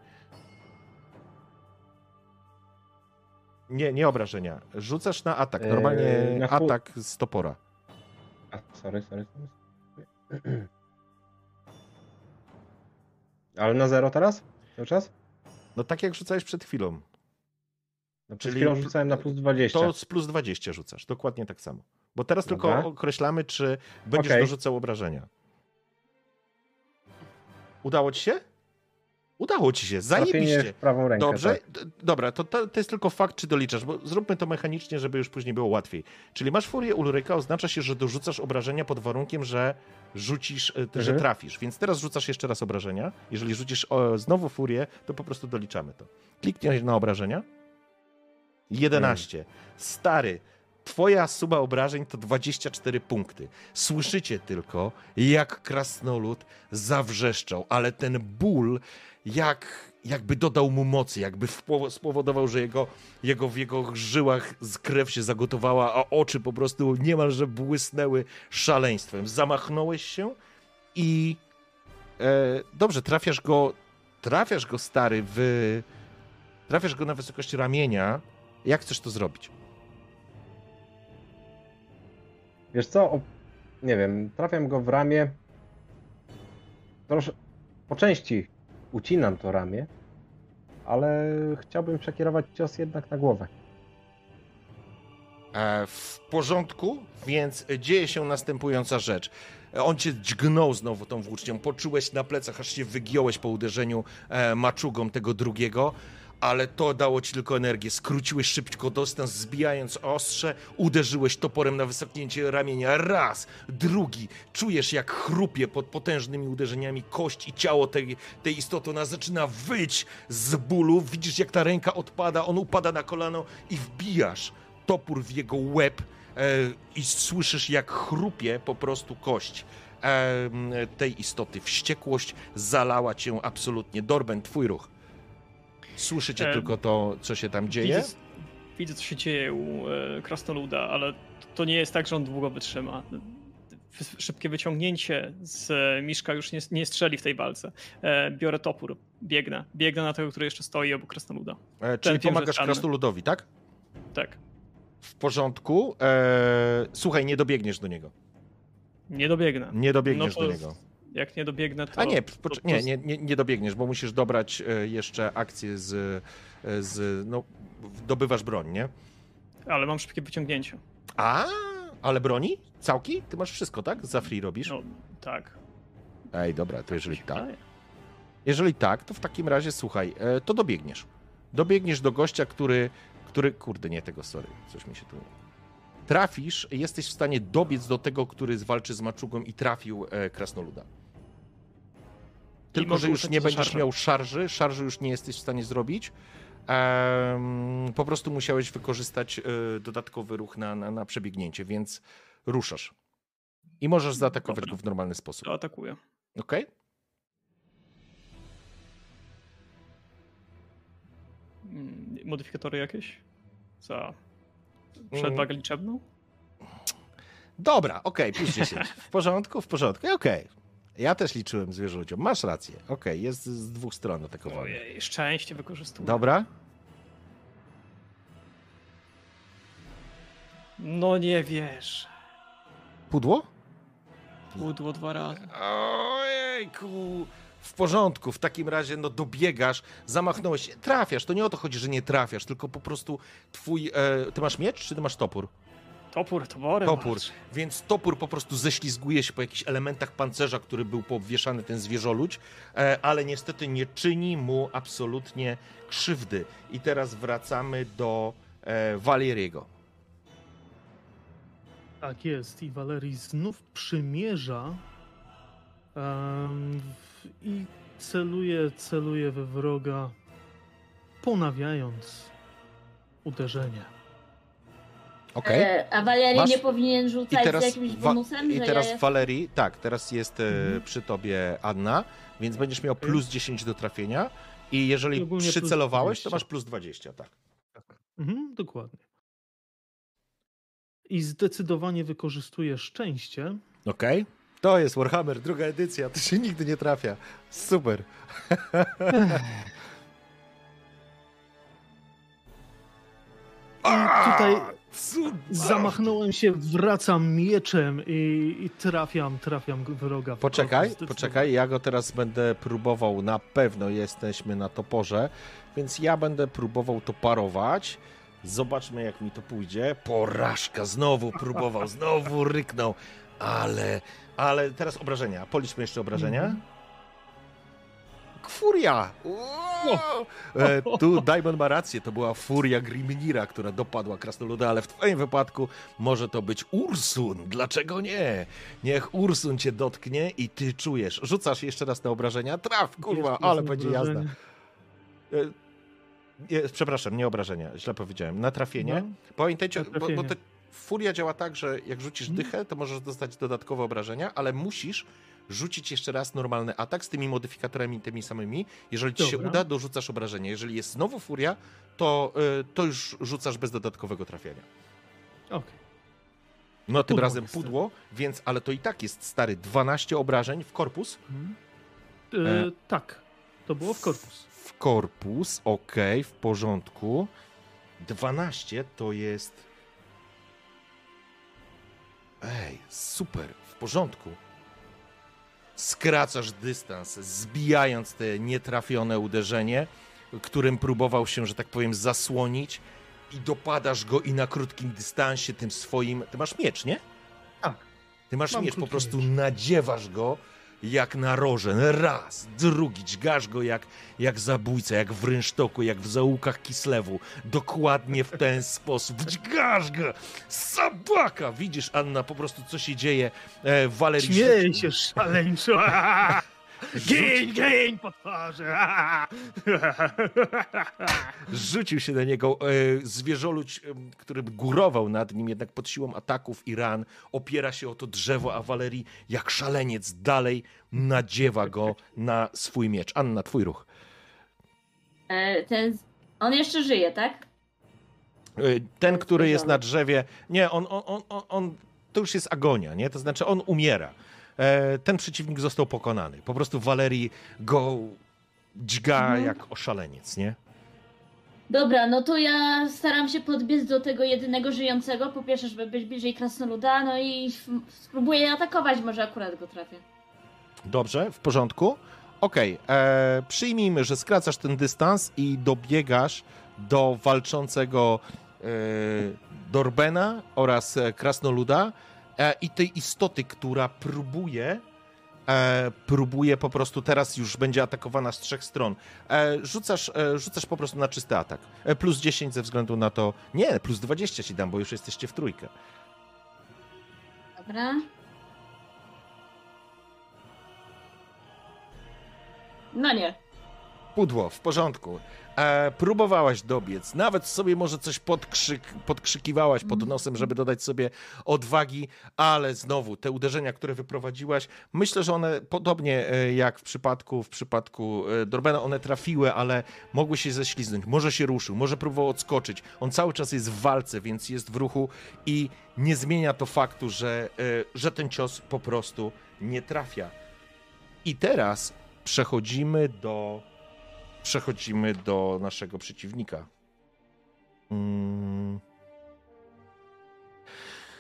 Nie, nie obrażenia. Rzucasz na atak. Normalnie Eee, na atak z topora. A, sorry, sorry. sorry. [CLEARS THROAT] Ale na zero teraz? Cały czas? No tak jak rzucałeś przed chwilą. No, przed Czyli chwilą rzucałem na plus 20. To z plus 20 rzucasz. Dokładnie tak samo. Bo teraz tylko określamy, czy będziesz Okej. dorzucał obrażenia. Udało ci się? Udało ci się, zajebiście. prawą rękę. Dobrze, Tak. Dobra, to, to, jest tylko fakt, czy doliczasz, bo zróbmy to mechanicznie, żeby już później było łatwiej. Czyli masz furię Ulryka, oznacza się, że dorzucasz obrażenia pod warunkiem, że rzucisz, że Mhm. trafisz. Więc teraz rzucasz jeszcze raz obrażenia. Jeżeli rzucisz o, znowu furię, to po prostu doliczamy to. Kliknij na obrażenia. 11. Stary, twoja suma obrażeń to 24 punkty. Słyszycie tylko, jak krasnolud zawrzeszczał, ale ten ból, jak, jakby dodał mu mocy, jakby spowodował, że jego, jego w jego żyłach z krew się zagotowała, a oczy po prostu niemalże błysnęły szaleństwem. Zamachnąłeś się i e, dobrze, trafiasz go, trafiasz go stary w, trafiasz go na wysokość ramienia. Jak chcesz to zrobić? Wiesz co? O, nie wiem, trafiam go w ramię. Proszę, po części ucinam to ramię, ale chciałbym przekierować cios jednak na głowę. E, w porządku, więc dzieje się następująca rzecz. On cię dźgnął znowu tą włócznią, poczułeś na plecach, aż się wygiąłeś po uderzeniu e, maczugą tego drugiego, ale to dało ci tylko energię. Skróciłeś szybko dystans, zbijając ostrze, uderzyłeś toporem na wysoknięcie ramienia. Raz, drugi. Czujesz, jak chrupie pod potężnymi uderzeniami kość i ciało tej, tej istoty. Ona zaczyna wyć z bólu. Widzisz, jak ta ręka odpada, on upada na kolano i wbijasz topór w jego łeb e, i słyszysz, jak chrupie po prostu kość. em, tej istoty. Wściekłość zalała cię absolutnie. Dorben, twój ruch. Słyszycie Em, tylko to, co się tam dzieje? Widzę, widzę, co się dzieje u e, Krasnoluda, ale to nie jest tak, że on długo wytrzyma. Wy- Szybkie wyciągnięcie z e, Miszka już nie, nie strzeli w tej walce. E, biorę topór, biegnę. Biegnę na tego, który jeszcze stoi obok Krasnoluda. E, czyli że pomagasz krasnoludowi, tak? Tak. W porządku. E, słuchaj, nie dobiegniesz do niego. Nie dobiegnę. Nie dobiegniesz No do niego. Jak nie dobiegnę, to. A nie, to- nie, nie, nie, nie dobiegniesz, bo musisz dobrać e, jeszcze akcję z, e, z. No, dobywasz broń, nie? Ale mam szybkie wyciągnięcie. A, ale broni? Całki? Ty masz wszystko, tak? Za free robisz? No, tak. Ej, dobra, to jeżeli Mi się tak. Jeżeli tak, to w takim razie słuchaj, e, to dobiegniesz. Dobiegniesz do gościa, który. który. Kurde, nie tego, sorry. Coś mi się tu. Trafisz, jesteś w stanie dobiec do tego, który walczy z maczugą i trafił e, krasnoluda. Tylko, że już nie będziesz szarżę. miał szarży, szarży już nie jesteś w stanie zrobić. Po prostu musiałeś wykorzystać e, dodatkowy ruch na, na, na przebiegnięcie, więc ruszasz. I możesz zaatakować Dobra. go w normalny sposób. To atakuję. Okej? Mm, Modyfikatory jakieś? Za. Przewagę liczebną? Dobra, okej, plus 10. W porządku, w porządku, okej. Ja też liczyłem zwierzęciom. Masz rację. Okej, jest z dwóch stron atakowane. Ojej, szczęście wykorzystuję. Dobra? No nie wiesz. Pudło? Pudło dwa razy. Ojejku. W porządku, w takim razie no dobiegasz, zamachnąłeś trafiasz. To nie o to chodzi, że nie trafiasz, tylko po prostu twój... E, ty masz miecz, czy ty masz topór? Topór, toporem. Topór. walcz. Więc topór po prostu ześlizguje się po jakichś elementach pancerza, który był powieszany ten zwierzoludź, e, ale niestety nie czyni mu absolutnie krzywdy. I teraz wracamy do e, Valeriego. Tak jest. I Valerii znów przymierza w- i celuje, celuje we wroga, ponawiając uderzenie. Okej. E, a Walerii Masz- nie powinien I rzucać teraz, z jakimś wa- bonusem, I że teraz ja jest... Valerii, tak, teraz jest e, Mhm. przy tobie Anna, więc będziesz miał plus 10 do trafienia. I I jeżeli ogólnie przycelowałeś, to 20. masz plus 20, tak. Mhm, dokładnie. I zdecydowanie wykorzystuje szczęście. Okej. To jest Warhammer, druga edycja, to się nigdy nie trafia. Super. I tutaj zamachnąłem się, wracam mieczem i, i trafiam, trafiam wroga. Poczekaj, poczekaj, ja go teraz będę próbował, na pewno jesteśmy na toporze, więc ja będę próbował to parować. Zobaczmy jak mi to pójdzie. Porażka, znowu próbował, znowu ryknął, ale, ale teraz obrażenia. Policzmy jeszcze obrażenia. Mhm. Furia! E, tu Daimon ma rację, to była furia Grimnira, która dopadła Krasnoluda, ale w twoim wypadku może to być Ursun. Dlaczego nie? Niech Ursun cię dotknie i ty czujesz. Rzucasz jeszcze raz te obrażenia? Traf, kurwa, Jest ale będzie jazda. obrażenie. E, nie, przepraszam, nie obrażenia, źle powiedziałem. Na trafienie. No, Pamiętajcie, na bo, bo trafienie. te, furia działa tak, że jak rzucisz Mhm. dychę, to możesz dostać dodatkowe obrażenia, ale musisz rzucić jeszcze raz normalny atak z tymi modyfikatorami tymi samymi. Jeżeli ci się Dobra. uda, dorzucasz obrażenie. Jeżeli jest znowu furia, to, y, to już rzucasz bez dodatkowego trafienia. Okej. No tym Pudło razem niestety. pudło, więc ale to i tak jest stary 12 obrażeń w korpus. Mhm. E, E. Tak, to było w korpus. W korpus, okej, w porządku. 12 to jest. Ej, super, w porządku. Skracasz dystans, zbijając te nietrafione uderzenie, którym próbował się, że tak powiem, zasłonić i dopadasz go i na krótkim dystansie tym swoim... Ty masz miecz, nie? Tak. Ty masz Mam miecz, po prostu miecz. nadziewasz go jak na rożen. Raz, drugi, dźgasz go jak, jak zabójca, jak w rynsztoku, jak w zaułkach Kislewu. Dokładnie w ten [LAUGHS] sposób. Dźgasz go! Sabaka! Widzisz, Anna, po prostu co się dzieje. E, Walerii Śmieję się szaleńczo. [LAUGHS] Gień, gień, potworze! [LAUGHS] Rzucił się na niego e, zwierzoludź, em, który górował nad nim, jednak pod siłą ataków i ran opiera się o to drzewo, a Walerii jak szaleniec dalej nadziewa go na swój miecz. Anna, twój ruch. E, ten, on jeszcze żyje, tak? E, Ten, który jest na drzewie, nie, on, on, on, on, on to już jest agonia, nie? To znaczy on umiera. E, Ten przeciwnik został pokonany. Po prostu Walerii go dźga Mhm. jak oszaleniec, nie? Dobra, no to ja staram się podbiec do tego jedynego żyjącego. Po pierwsze, żeby być bliżej krasnoluda, no i spróbuję atakować, może akurat go trafię. Dobrze, w porządku. Okej, e, przyjmijmy, że skracasz ten dystans i dobiegasz do walczącego e, Dorbena oraz e, Krasnoluda i tej istoty, która próbuje e, próbuje po prostu teraz już będzie atakowana z trzech stron. E, rzucasz, e, rzucasz po prostu na czysty atak. E, plus 10 ze względu na to. Nie, plus 20 ci dam, bo już jesteście w trójkę. Dobra. No nie. Pudło, w porządku. E, próbowałaś dobiec, nawet sobie może coś podkrzyk, podkrzykiwałaś pod nosem, żeby dodać sobie odwagi, ale znowu te uderzenia, które wyprowadziłaś, myślę, że one podobnie e, jak w przypadku w przypadku e, Dorbena, one trafiły, ale mogły się ześliznąć. Może się ruszył, może próbował odskoczyć. On cały czas jest w walce, więc jest w ruchu i nie zmienia to faktu, że, e, że ten cios po prostu nie trafia. I teraz przechodzimy do przechodzimy do naszego przeciwnika. Mm.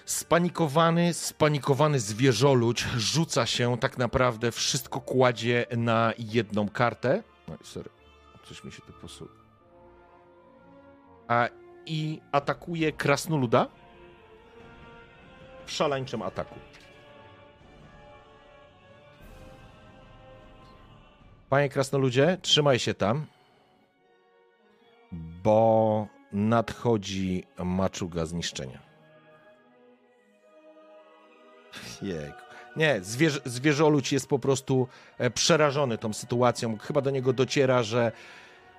Spanikowany, spanikowany zwierzoludź rzuca się, tak naprawdę wszystko kładzie na jedną kartę. No, sorry, coś mi się tu posuło. A, I atakuje krasnoluda w szaleńczym ataku. Panie krasnoludzie, trzymaj się tam, bo nadchodzi maczuga zniszczenia. Jejku. Nie, zwierz, zwierzoludź jest po prostu e, przerażony tą sytuacją. Chyba do niego dociera, że,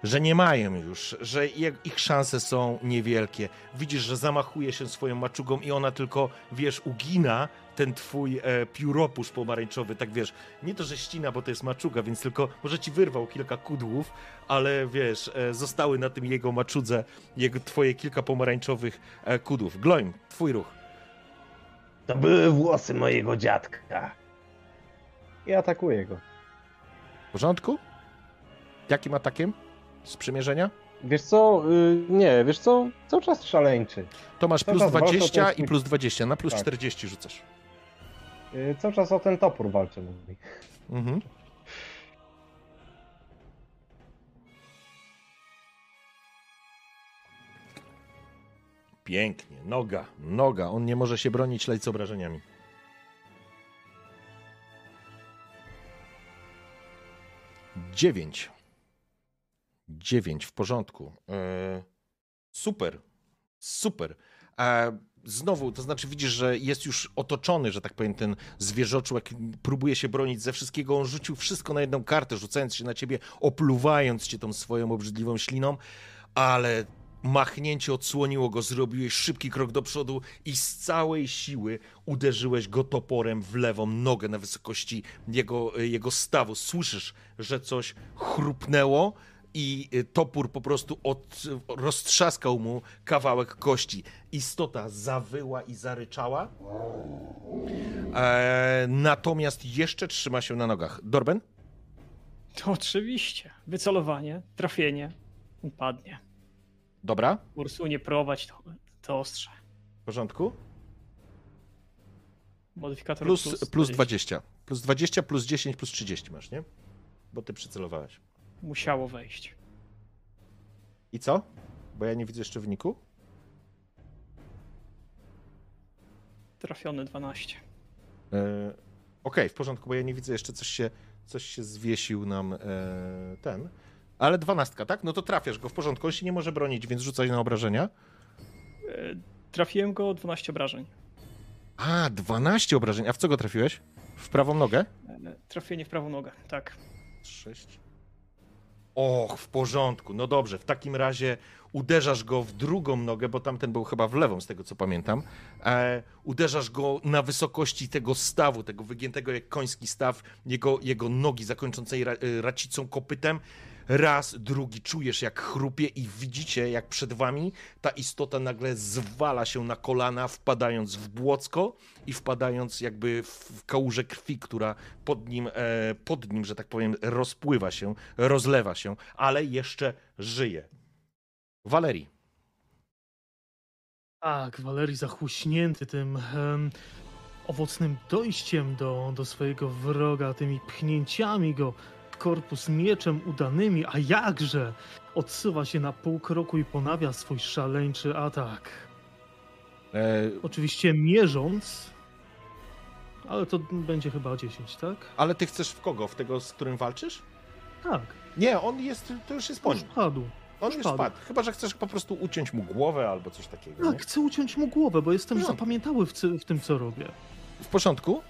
że nie mają już, że ich szanse są niewielkie. Widzisz, że zamachuje się swoją maczugą i ona tylko, wiesz, ugina ten twój e, pióropusz pomarańczowy, tak wiesz, nie to, że ścina, bo to jest maczuga, więc tylko może ci wyrwał kilka kudłów, ale wiesz, e, zostały na tym jego maczudze jego, twoje kilka pomarańczowych e, kudłów. Gloim, twój ruch. To były włosy mojego dziadka. I atakuję go. W porządku? Jakim atakiem? Z przymierzenia? Wiesz co? Y, nie, wiesz co? Cały czas szaleńczy. To masz Cały plus czas walczę o 20 ten i plus 20. Na plus Tak. 40 rzucasz. Y, cały czas o ten topór walczę, mówi. Mhm. Pięknie. Noga, noga. On nie może się bronić, leć z obrażeniami. Dziewięć. Dziewięć, w porządku. E, super, super. E, znowu, to znaczy widzisz, że jest już otoczony, że tak powiem, ten zwierzoczłek próbuje się bronić ze wszystkiego. On rzucił wszystko na jedną kartę, rzucając się na ciebie, opluwając cię tą swoją obrzydliwą śliną, ale machnięcie odsłoniło go, zrobiłeś szybki krok do przodu i z całej siły uderzyłeś go toporem w lewą nogę na wysokości jego, jego stawu. Słyszysz, że coś chrupnęło i y, topór po prostu od, roztrzaskał mu kawałek kości. Istota zawyła i zaryczała, e, natomiast jeszcze trzyma się na nogach. Dorben? To oczywiście. Wycelowanie, trafienie, on padnie. Dobra, Ursunie prowadź to, to ostrze. w porządku. Modyfikator Plus, plus, plus 20. Plus 20, plus 10, plus 30 masz, nie? Bo ty przycelowałeś. Musiało wejść. I co? Bo ja nie widzę jeszcze wyniku. Trafiony 12. E, Okej, w porządku, bo ja nie widzę jeszcze coś się, coś się zwiesił nam e, ten. Ale dwanastka, tak? No to trafiasz go w porządku. On się nie może bronić, więc rzucaj na obrażenia. E, Trafiłem go 12 obrażeń. A, 12 obrażeń. A w co go trafiłeś? W prawą nogę? Trafienie w prawą nogę, tak. Sześć. Och, w porządku. No dobrze, w takim razie uderzasz go w drugą nogę, bo tamten był chyba w lewą, z tego co pamiętam. E, uderzasz go na wysokości tego stawu, tego wygiętego jak koński staw, jego, jego nogi zakończącej ra, e, racicą kopytem. Raz, drugi, czujesz jak chrupie i widzicie jak przed wami ta istota nagle zwala się na kolana, wpadając w błocko i wpadając jakby w kałużę krwi, która pod nim, e, pod nim, że tak powiem, rozpływa się, rozlewa się, ale jeszcze żyje. Walerii. Tak, Walerii zachłuśnięty tym em, owocnym dojściem do, do swojego wroga, tymi pchnięciami go korpus mieczem udanymi, a jakże odsuwa się na pół kroku i ponawia swój szaleńczy atak. E, Oczywiście mierząc, ale to będzie chyba 10, tak? ale ty chcesz w kogo? W tego, z którym walczysz? Tak, Nie, on jest, to już jest po nim. padł. On już już padł. spadł. Chyba, że chcesz po prostu uciąć mu głowę albo coś takiego. nie? Tak, chcę uciąć mu głowę, bo jestem No. zapamiętały w, w tym, co robię. W porządku?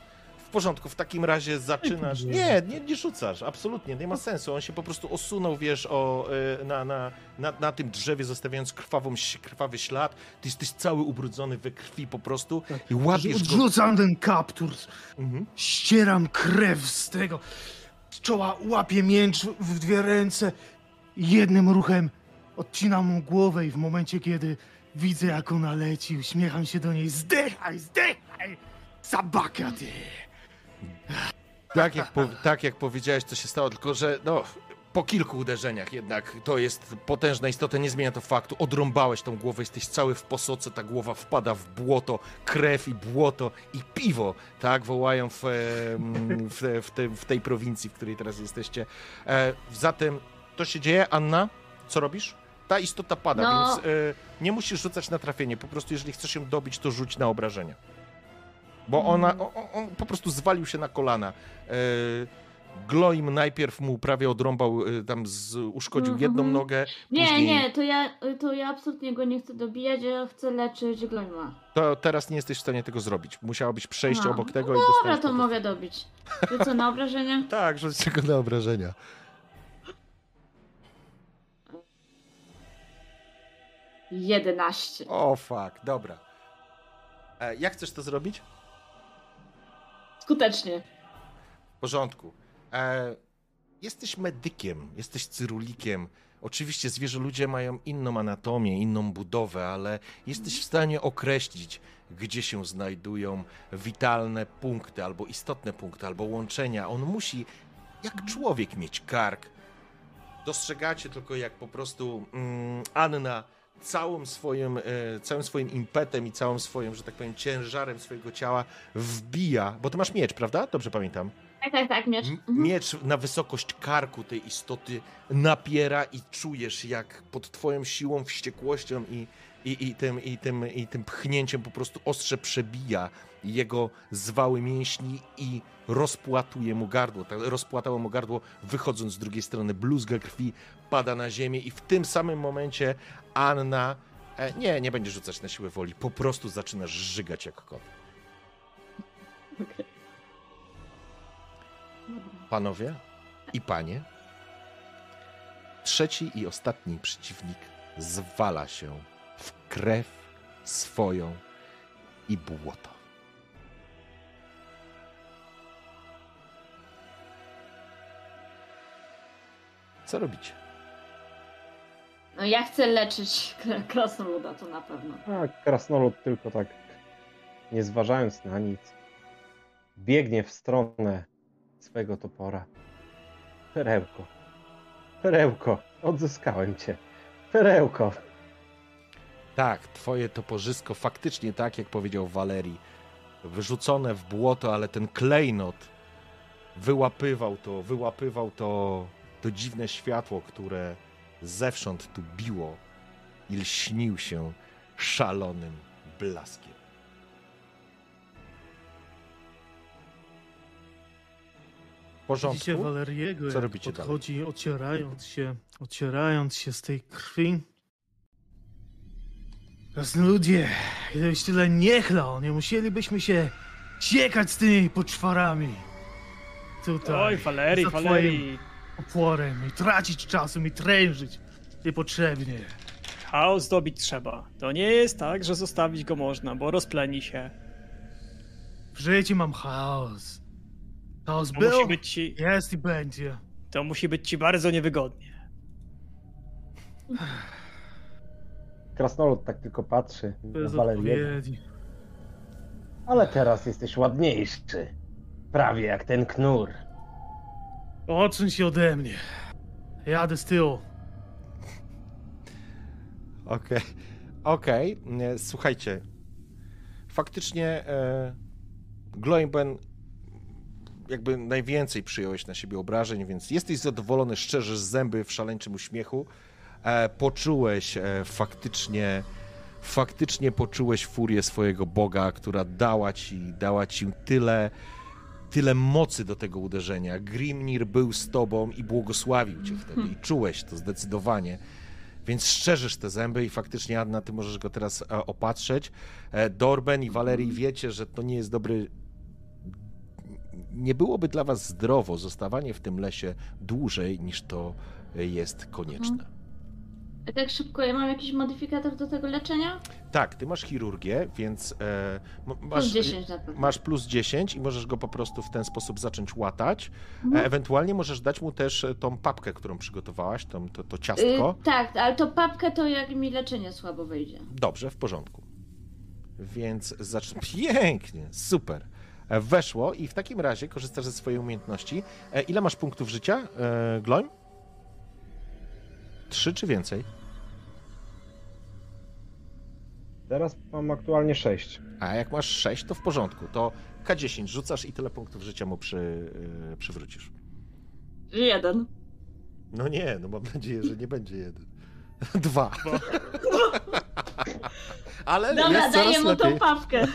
W porządku, w takim razie zaczynasz. Nie, nie, nie rzucasz, absolutnie, nie ma sensu. On się po prostu osunął, wiesz, o, y, na, na, na, na tym drzewie, zostawiając krwawą, krwawy ślad. Ty jesteś cały ubrudzony we krwi po prostu i łapiesz go. Odrzucam ten kaptur, Mhm. ścieram krew z tego. Z czoła łapię miecz w dwie ręce jednym ruchem odcinam mu głowę i w momencie, kiedy widzę, jak ona leci, uśmiecham się do niej. Zdychaj, zdychaj! Zabaka ty! Tak jak, po, tak jak powiedziałeś, co się stało, tylko że no, po kilku uderzeniach jednak to jest potężna istota, nie zmienia to faktu. Odrąbałeś tą głowę, jesteś cały w posoce, ta głowa wpada w błoto, krew i błoto i piwo, tak, wołają w, w, w, te, w tej prowincji, w której teraz jesteście. E, zatem to się dzieje, Anna, co robisz? Ta istota pada, No. więc e, nie musisz rzucać na trafienie, po prostu jeżeli chcesz ją dobić, to rzuć na obrażenia. Bo ona, on, on- po prostu zwalił się na kolana. E, Gloim najpierw mu prawie odrąbał, e, tam z, uszkodził Mhm. jedną nogę. Nie, później, nie, to ja, to ja absolutnie go nie chcę dobijać, ja chcę leczyć Gloima. To teraz nie jesteś w stanie tego zrobić. Musiałabyś przejść Aha. obok tego i Dobra, dostać. to mogę dobić. To co, na obrażenia? [LAUGHS] Tak, rzuć tylko na obrażenia. Jedenaście. O, fuck, dobra. E, jak chcesz to zrobić? Skutecznie. W porządku. E, jesteś medykiem, jesteś cyrulikiem. Oczywiście zwierzę ludzie mają inną anatomię, inną budowę, ale jesteś w stanie określić, gdzie się znajdują witalne punkty, albo istotne punkty, albo łączenia. On musi, jak człowiek, mieć kark. Dostrzegacie tylko, jak po prostu mm, Anna całym swoim, e, całym swoim impetem i całym swoim, że tak powiem, ciężarem swojego ciała wbija, bo ty masz miecz, prawda? Dobrze pamiętam. Tak, tak, tak, miecz. Mhm. Miecz na wysokość karku tej istoty napiera i czujesz, jak pod twoją siłą, wściekłością i, i, i, tym, i, tym, i tym pchnięciem po prostu ostrze przebija jego zwały mięśni i rozpłatuje mu gardło. Tak, rozpłatało mu gardło, wychodząc z drugiej strony, bluzga krwi pada na ziemię i w tym samym momencie Anna, e, nie, nie będzie rzucać na siłę woli, po prostu zaczynasz żygać jak kot. Okej. Panowie i panie, trzeci i ostatni przeciwnik zwala się w krew swoją i błoto. Co robicie? No ja chcę leczyć kra- krasnoluda, to na pewno. Tak, krasnolud tylko tak, nie zważając na nic, biegnie w stronę swego topora. Perełko, perełko, odzyskałem cię. Perełko. Tak, twoje toporzysko faktycznie tak, jak powiedział Walerii, wyrzucone w błoto, ale ten klejnot wyłapywał to, wyłapywał to, to dziwne światło, które zewsząd tu biło i lśnił się szalonym blaskiem. W Widzicie porządku? Waleriego, Co jak robicie podchodzi, ocierając się, ocierając się z tej krwi. Krasnoludzie, gdybyś tyle nie chlał, nie musielibyśmy się Ciekać z tymi poczwarami. Tutaj. Oj, Valerii, za Valerii. Oporem i tracić czasu i trężyć niepotrzebnie. Chaos zdobić trzeba. To nie jest tak, że zostawić go można, bo rozpleni się. W życiu mam chaos. Chaos To był, musi być ci, jest i będzie. to musi być ci bardzo niewygodnie. Krasnolud tak tylko patrzy Bez na. Ale teraz jesteś ładniejszy. Prawie jak ten knur. Odsuń się ode mnie. Jadę z tyłu. Okej, okej. Nie, Słuchajcie, faktycznie e, Gloimben jakby najwięcej przyjąłeś na siebie obrażeń, więc jesteś zadowolony, szczerze z zęby w szaleńczym uśmiechu. E, poczułeś e, faktycznie, faktycznie poczułeś furię swojego Boga, która dała ci, dała ci tyle, tyle mocy do tego uderzenia. Grimnir był z tobą i błogosławił cię wtedy i czułeś to zdecydowanie. Więc szczerzysz te zęby i faktycznie, Anna, ty możesz go teraz e, opatrzeć. E, Dorben i Valerii wiecie, że to nie jest dobry... Nie byłoby dla was zdrowo zostawanie w tym lesie dłużej, niż to e, jest konieczne. A tak szybko, ja mam jakiś modyfikator do tego leczenia? Tak, ty masz chirurgię, więc e, m- Plus masz, 10 na pewno. masz plus 10 i możesz go po prostu w ten sposób zacząć łatać. E, Mhm. ewentualnie możesz dać mu też e, tą papkę, którą przygotowałaś, tą, to, to ciastko. Y, tak, ale to papkę to jak mi leczenie słabo wyjdzie. Dobrze, w porządku. Więc zacznę. [LAUGHS] Pięknie, super. E, Weszło i w takim razie korzystasz ze swojej umiejętności. Ile masz punktów życia, e, Gloim? Trzy czy więcej? Teraz mam aktualnie 6. A jak masz sześć, to w porządku. To K10 rzucasz i tyle punktów życia mu przy, e, przywrócisz. Jeden. No nie, no mam nadzieję, że nie będzie jeden. [LAUGHS] Dwa. Ale Dobra, jest daję mu tą lepiej. papkę. [LAUGHS]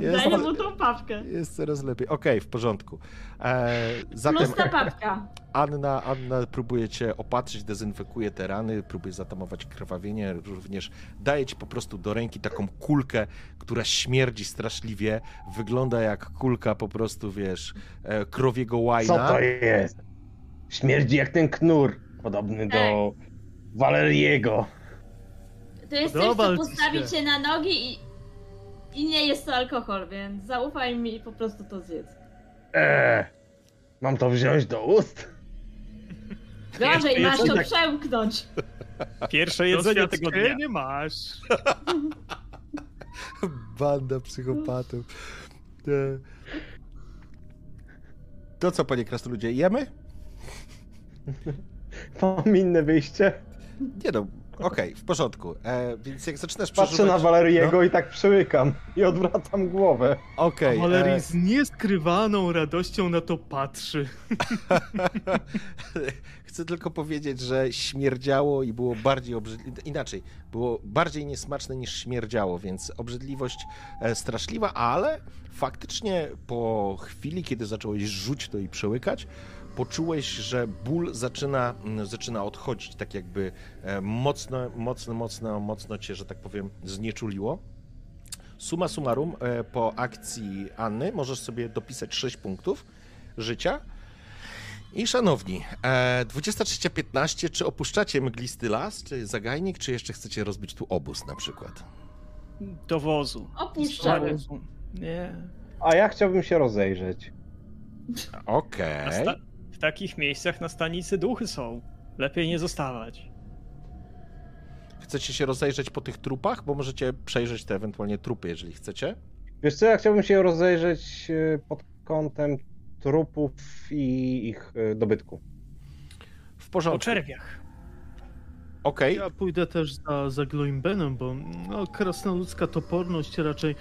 Jest, Daję mu tą papkę. jest coraz lepiej. Okej, w porządku. E, zatem Plus ta papka. Anna, Anna próbuje cię opatrzyć, dezynfekuje te rany, próbuje zatamować krwawienie, również daje ci po prostu do ręki taką kulkę, która śmierdzi straszliwie, wygląda jak kulka po prostu, wiesz, e, krowiego łajna. Co to jest? Śmierdzi jak ten knur. Podobny do Waleriego. To jest coś, co ci postawi się. cię na nogi i... I nie jest to alkohol, więc zaufaj mi i po prostu to zjedz. Eee, mam to wziąć do ust? Gorzej, masz to tak- przełknąć. Pierwsze jedzenie tego dnia. nie masz. [LAUGHS] Banda psychopatów. E. To co, panie krasnoludzie, jemy? [LAUGHS] Mam inne wyjście. Nie no, okej, w porządku. E, więc jak zaczynasz Patrzę na Waleriego i tak przyłykam. I odwracam głowę. Okej, Valerii e, z nieskrywaną radością na to patrzy. [LAUGHS] Chcę tylko powiedzieć, że śmierdziało i było bardziej obrzydliwe. Inaczej, było bardziej niesmaczne niż śmierdziało, więc obrzydliwość e, straszliwa, ale faktycznie po chwili, kiedy zacząłeś rzuć to i przełykać, poczułeś, że ból zaczyna, mm, zaczyna odchodzić, tak jakby e, mocno, mocno, mocno, mocno cię, że tak powiem, znieczuliło. Suma summarum, e, po akcji Anny możesz sobie dopisać 6 punktów życia. I szanowni, e, 23.15, czy opuszczacie mglisty las, czy zagajnik, czy jeszcze chcecie rozbić tu obóz na przykład? Do wozu. Opuszczamy. Nie. A ja chciałbym się rozejrzeć. Okej. W takich miejscach na stanicy duchy są. Lepiej nie zostawać. Chcecie się rozejrzeć po tych trupach, bo możecie przejrzeć te ewentualnie trupy, jeżeli chcecie. Wiesz co, ja chciałbym się rozejrzeć e, pod kątem trupów i ich e, dobytku. W Po porządku. czerwiach. Okej. Ja pójdę też za, za Gloimbenem, bo no, krasnoludzka toporność raczej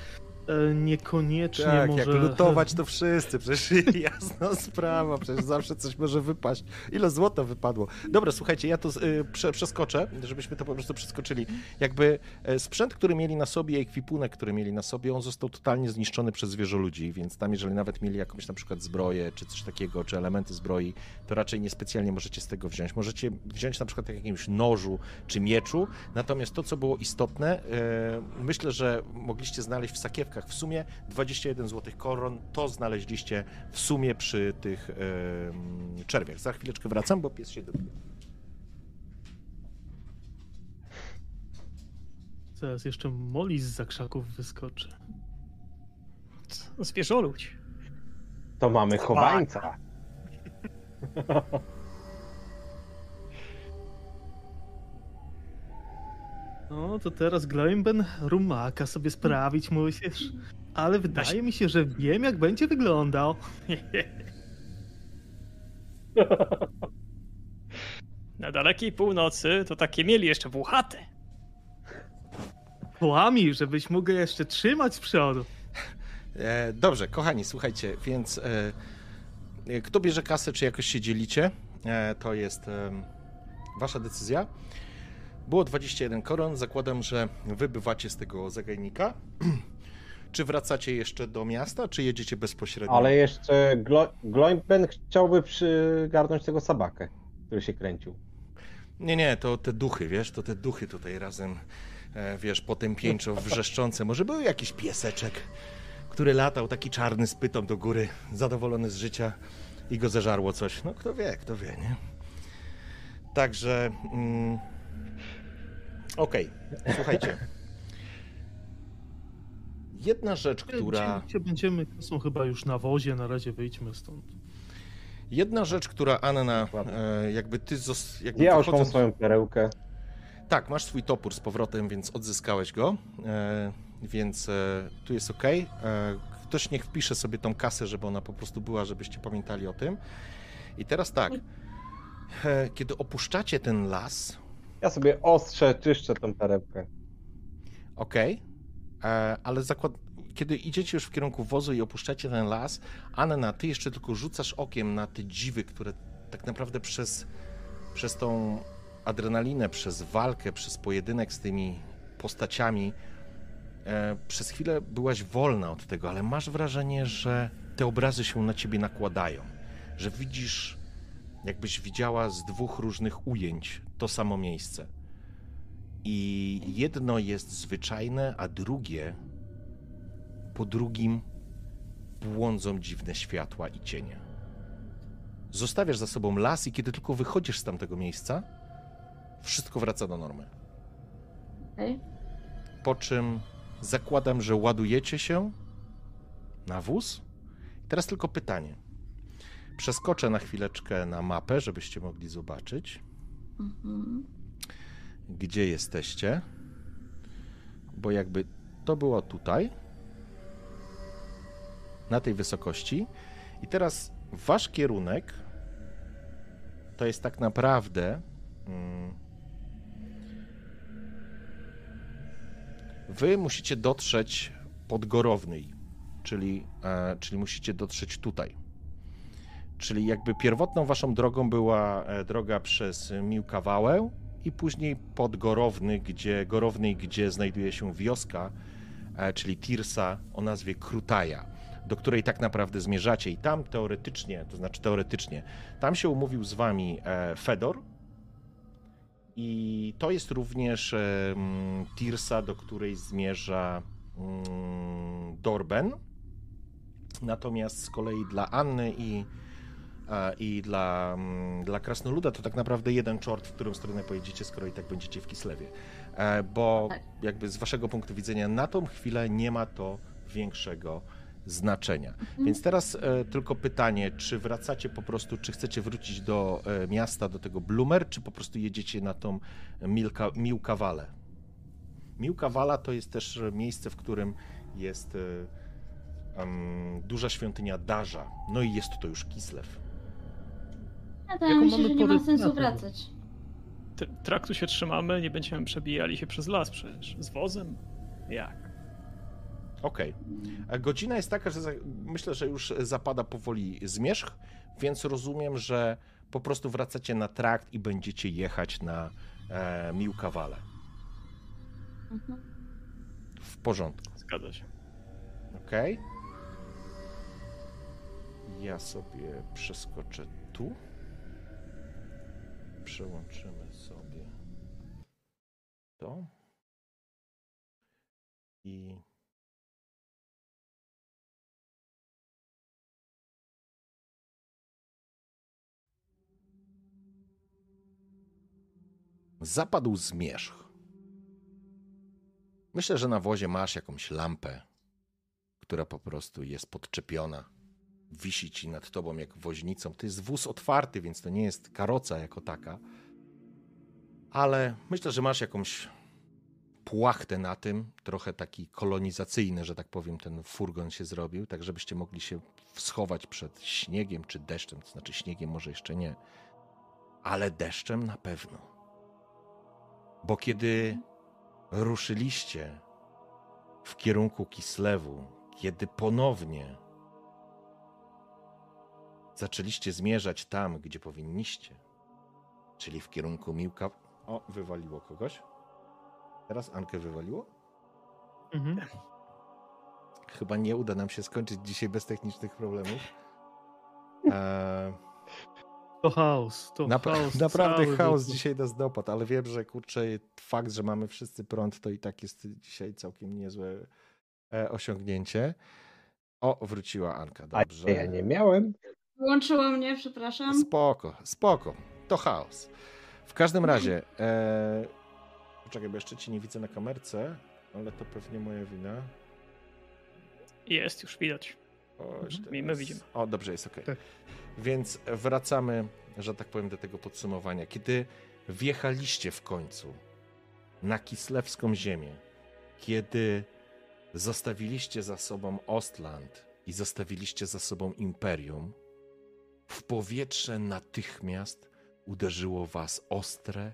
niekoniecznie Tak, może... jak lutować to [LAUGHS] wszyscy, przecież [LAUGHS] jasna sprawa, przecież zawsze coś może wypaść. Ile złota wypadło? Dobra, słuchajcie, ja to y, prze, przeskoczę, żebyśmy to po prostu przeskoczyli. Jakby e, sprzęt, który mieli na sobie, ekwipunek, który mieli na sobie, on został totalnie zniszczony przez zwierzoludzi, więc tam jeżeli nawet mieli jakąś na przykład zbroję, czy coś takiego, czy elementy zbroi, to raczej niespecjalnie możecie z tego wziąć. Możecie wziąć na przykład jakimś nożu, czy mieczu, natomiast to, co było istotne, e, myślę, że mogliście znaleźć w sakiewkach w sumie. 21 złotych koron to znaleźliście w sumie przy tych em, czerwiach. Za chwileczkę wracam, bo pies się dobił. Zaraz jeszcze Molly z za krzaków wyskoczy. Zwierzoludź. To mamy chowańca. [LAUGHS] No to teraz Gloimben rumaka sobie sprawić musisz. Ale wydaje mi się, że wiem jak będzie wyglądał. [LAUGHS] Na dalekiej północy to takie mieli jeszcze włochate. Kłami, żebyś mógł je jeszcze trzymać z przodu. E, dobrze, kochani, słuchajcie, więc e, e, kto bierze kasę, czy jakoś się dzielicie, e, to jest em, wasza decyzja. Było 21 koron, zakładam, że wybywacie z tego zagajnika. [CLEARS THROAT] czy wracacie jeszcze do miasta, czy jedziecie bezpośrednio? Ale jeszcze Glo Gloimben chciałby przygarnąć tego sabakę, który się kręcił. Nie, nie, to te duchy, wiesz, to te duchy tutaj razem, e, wiesz, potępieńczo wrzeszczące. Może był jakiś pieseczek, który latał taki czarny z pytą do góry, zadowolony z życia i go zeżarło coś. No kto wie, kto wie, nie? Także, mm, okej, słuchajcie. Jedna rzecz, która... Będziemy? To są chyba już na wozie, na razie wyjdźmy stąd. Jedna rzecz, która Anna, e, jakby ty zos, jakby Ja już mam swoją perełkę. Tak, masz swój topór z powrotem, więc odzyskałeś go, e, więc e, tu jest ok. Ktoś niech wpisze sobie tą kasę, żeby ona po prostu była, żebyście pamiętali o tym. I teraz tak, kiedy opuszczacie ten las, Ja sobie ostrzę, czyszczę tą perełkę. ok, e, ale zakład... kiedy idziecie już w kierunku wozu i opuszczacie ten las, Anna, ty jeszcze tylko rzucasz okiem na te dziwy, które tak naprawdę przez, przez tą adrenalinę, przez walkę, przez pojedynek z tymi postaciami, e, przez chwilę byłaś wolna od tego, ale masz wrażenie, że te obrazy się na ciebie nakładają, że widzisz, jakbyś widziała z dwóch różnych ujęć to samo miejsce. I jedno jest zwyczajne, a drugie, po drugim błądzą dziwne światła i cienie. Zostawiasz za sobą las i kiedy tylko wychodzisz z tamtego miejsca, wszystko wraca do normy. Okej. Po czym zakładam, że ładujecie się na wóz. Teraz tylko pytanie. Przeskoczę na chwileczkę na mapę, żebyście mogli zobaczyć, Mhm. gdzie jesteście. Bo jakby to było tutaj, na tej wysokości. I teraz wasz kierunek to jest tak naprawdę. Mm, wy musicie dotrzeć pod Gorownej, czyli, e, czyli musicie dotrzeć tutaj. Czyli jakby pierwotną waszą drogą była e, droga przez Miłkawałę i później pod Gorowny, gdzie, Gorownej, gdzie znajduje się wioska, e, czyli Tirsa o nazwie Krutaja, do której tak naprawdę zmierzacie. I tam teoretycznie, to znaczy teoretycznie, tam się umówił z wami e, Fedor, i to jest również Tirsa, do której zmierza mm, Dorben. Natomiast z kolei dla Anny i, i dla, mm, dla Krasnoluda to tak naprawdę jeden czort, w którą stronę pojedziecie, skoro i tak będziecie w Kislewie. E, Bo Tak. jakby z waszego punktu widzenia na tą chwilę nie ma to większego znaczenia. Więc teraz e, tylko pytanie, czy wracacie po prostu, czy chcecie wrócić do e, miasta, do tego Blumer, czy po prostu jedziecie na tą Milka, Miłkawalę? Miłkawala to jest też miejsce, w którym jest e, em, duża świątynia Darza. No i jest to już Kislew. To myślę, mamy że nie ma sensu wracać. Traktu się trzymamy, nie będziemy przebijali się przez las przecież. Z wozem? Jak? Okej. A Godzina jest taka, że za, myślę, że już zapada powoli zmierzch, więc rozumiem, że po prostu wracacie na trakt i będziecie jechać na e, Miłkawalę. Mhm. W porządku. Zgadza się. Okej. Ja sobie przeskoczę tu przełączymy sobie to i zapadł zmierzch. Myślę, że na wozie masz jakąś lampę, która po prostu jest podczepiona Wisi ci nad tobą jak woźnicą. To jest wóz otwarty, więc to nie jest karoca jako taka. Ale myślę, że masz jakąś płachtę na tym, trochę taki kolonizacyjny, że tak powiem, ten furgon się zrobił, tak żebyście mogli się schować przed śniegiem czy deszczem. To znaczy śniegiem może jeszcze nie, ale deszczem na pewno. Bo kiedy ruszyliście w kierunku Kislewu, kiedy ponownie zaczęliście zmierzać tam, gdzie powinniście, czyli w kierunku Miłka. O, wywaliło kogoś. Teraz Ankę wywaliło? Mhm. Chyba nie uda nam się skończyć dzisiaj bez technicznych problemów. Eee, To chaos, to nap- chaos. naprawdę chaos dzisiaj nas dopadł, ale wiem, że kurczę, fakt, że mamy wszyscy prąd, to i tak jest dzisiaj całkiem niezłe e, osiągnięcie. O, wróciła Anka, A dobrze. ja nie miałem. Wyłączyło mnie, przepraszam. Spoko, spoko. To chaos. W każdym razie, e... poczekaj, bo jeszcze ci nie widzę na kamerce, ale to pewnie moja wina. Jest, już widać. O, jeszcze My- my widzimy. O, dobrze, jest ok. Tak. Więc wracamy, że tak powiem, do tego podsumowania. Kiedy wjechaliście w końcu na kislewską ziemię, kiedy zostawiliście za sobą Ostland i zostawiliście za sobą Imperium, w powietrze natychmiast uderzyło was ostre,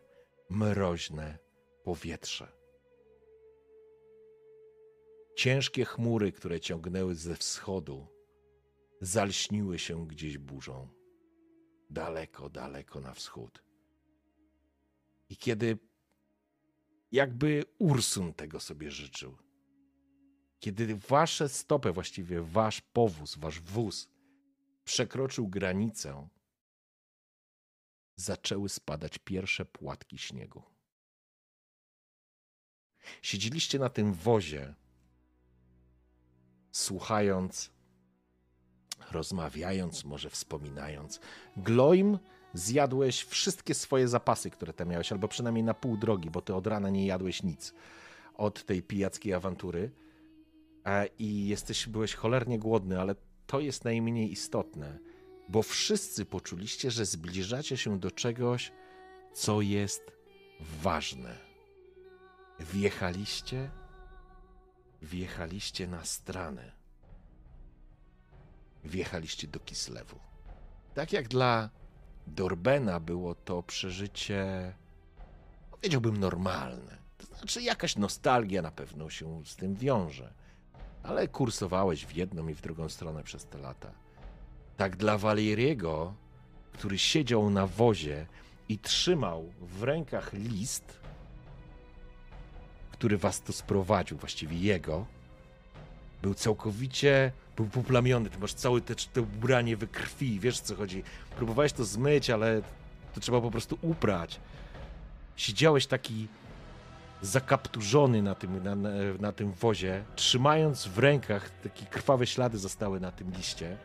mroźne powietrze. Ciężkie chmury, które ciągnęły ze wschodu, zalśniły się gdzieś burzą. Daleko, daleko na wschód. I kiedy jakby Ursun tego sobie życzył, kiedy wasze stopy, właściwie wasz powóz, wasz wóz przekroczył granicę, zaczęły spadać pierwsze płatki śniegu. Siedzieliście na tym wozie, słuchając, rozmawiając, może wspominając. Gloim zjadłeś wszystkie swoje zapasy, które tam miałeś, albo przynajmniej na pół drogi, bo ty od rana nie jadłeś nic od tej pijackiej awantury. E, I jesteś, byłeś cholernie głodny, ale to jest najmniej istotne, bo wszyscy poczuliście, że zbliżacie się do czegoś, co jest ważne. Wjechaliście, wjechaliście na stranę. Wjechaliście do Kislewu. Tak jak dla Dorbena było to przeżycie, powiedziałbym, normalne. To znaczy, jakaś nostalgia na pewno się z tym wiąże, ale kursowałeś w jedną i w drugą stronę przez te lata. Tak dla Waleriego, który siedział na wozie i trzymał w rękach list, który was tu sprowadził, właściwie jego, był całkowicie, był poplamiony, ty masz całe te, te ubranie we krwi, wiesz co chodzi. Próbowałeś to zmyć, ale to trzeba po prostu uprać. Siedziałeś taki zakapturzony na tym, na, na, tym wozie, trzymając w rękach, takie krwawe ślady zostały na tym liście.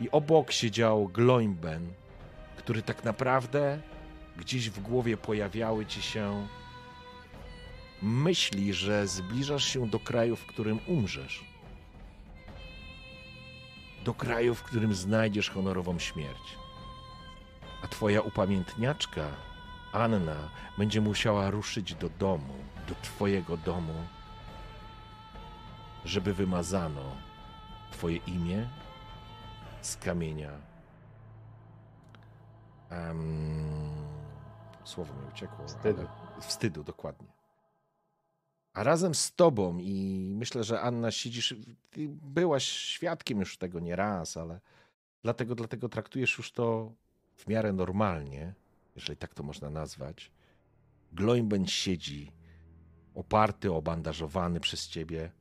I obok siedział Gloimben, który tak naprawdę gdzieś w głowie pojawiały ci się myśli, że zbliżasz się do kraju, w którym umrzesz. Do kraju, w którym znajdziesz honorową śmierć. A twoja upamiętniaczka, Anna, będzie musiała ruszyć do domu, do twojego domu, żeby wymazano twoje imię z kamienia. Em, słowo mi uciekło. Wstydu. Ale, wstydu, dokładnie. A razem z tobą i myślę, że Anna siedzisz, ty byłaś świadkiem już tego nie raz, ale dlatego, dlatego traktujesz już to w miarę normalnie, jeżeli tak to można nazwać. Gloimben siedzi oparty, obandażowany przez ciebie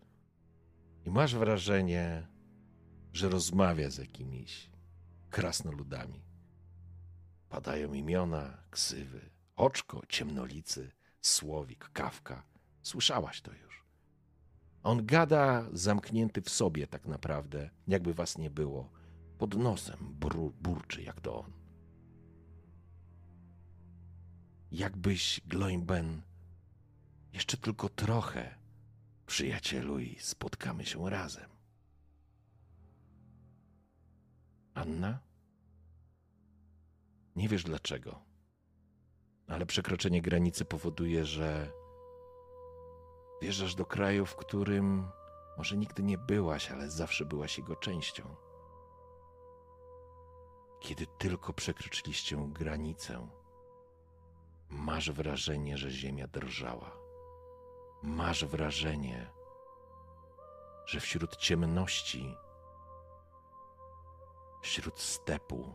i masz wrażenie, że rozmawia z jakimiś krasnoludami. Padają imiona, ksywy, oczko, ciemnolicy, słowik, kawka. Słyszałaś to już. On gada zamknięty w sobie tak naprawdę, jakby was nie było. Pod nosem bru, burczy jak to on. Jakbyś, Gloimben, jeszcze tylko trochę, przyjacielu, i spotkamy się razem. Anna? Nie wiesz dlaczego, ale przekroczenie granicy powoduje, że wjeżdżasz do kraju, w którym może nigdy nie byłaś, ale zawsze byłaś jego częścią. Kiedy tylko przekroczyliście granicę, masz wrażenie, że ziemia drżała. Masz wrażenie, że wśród ciemności, wśród stepu,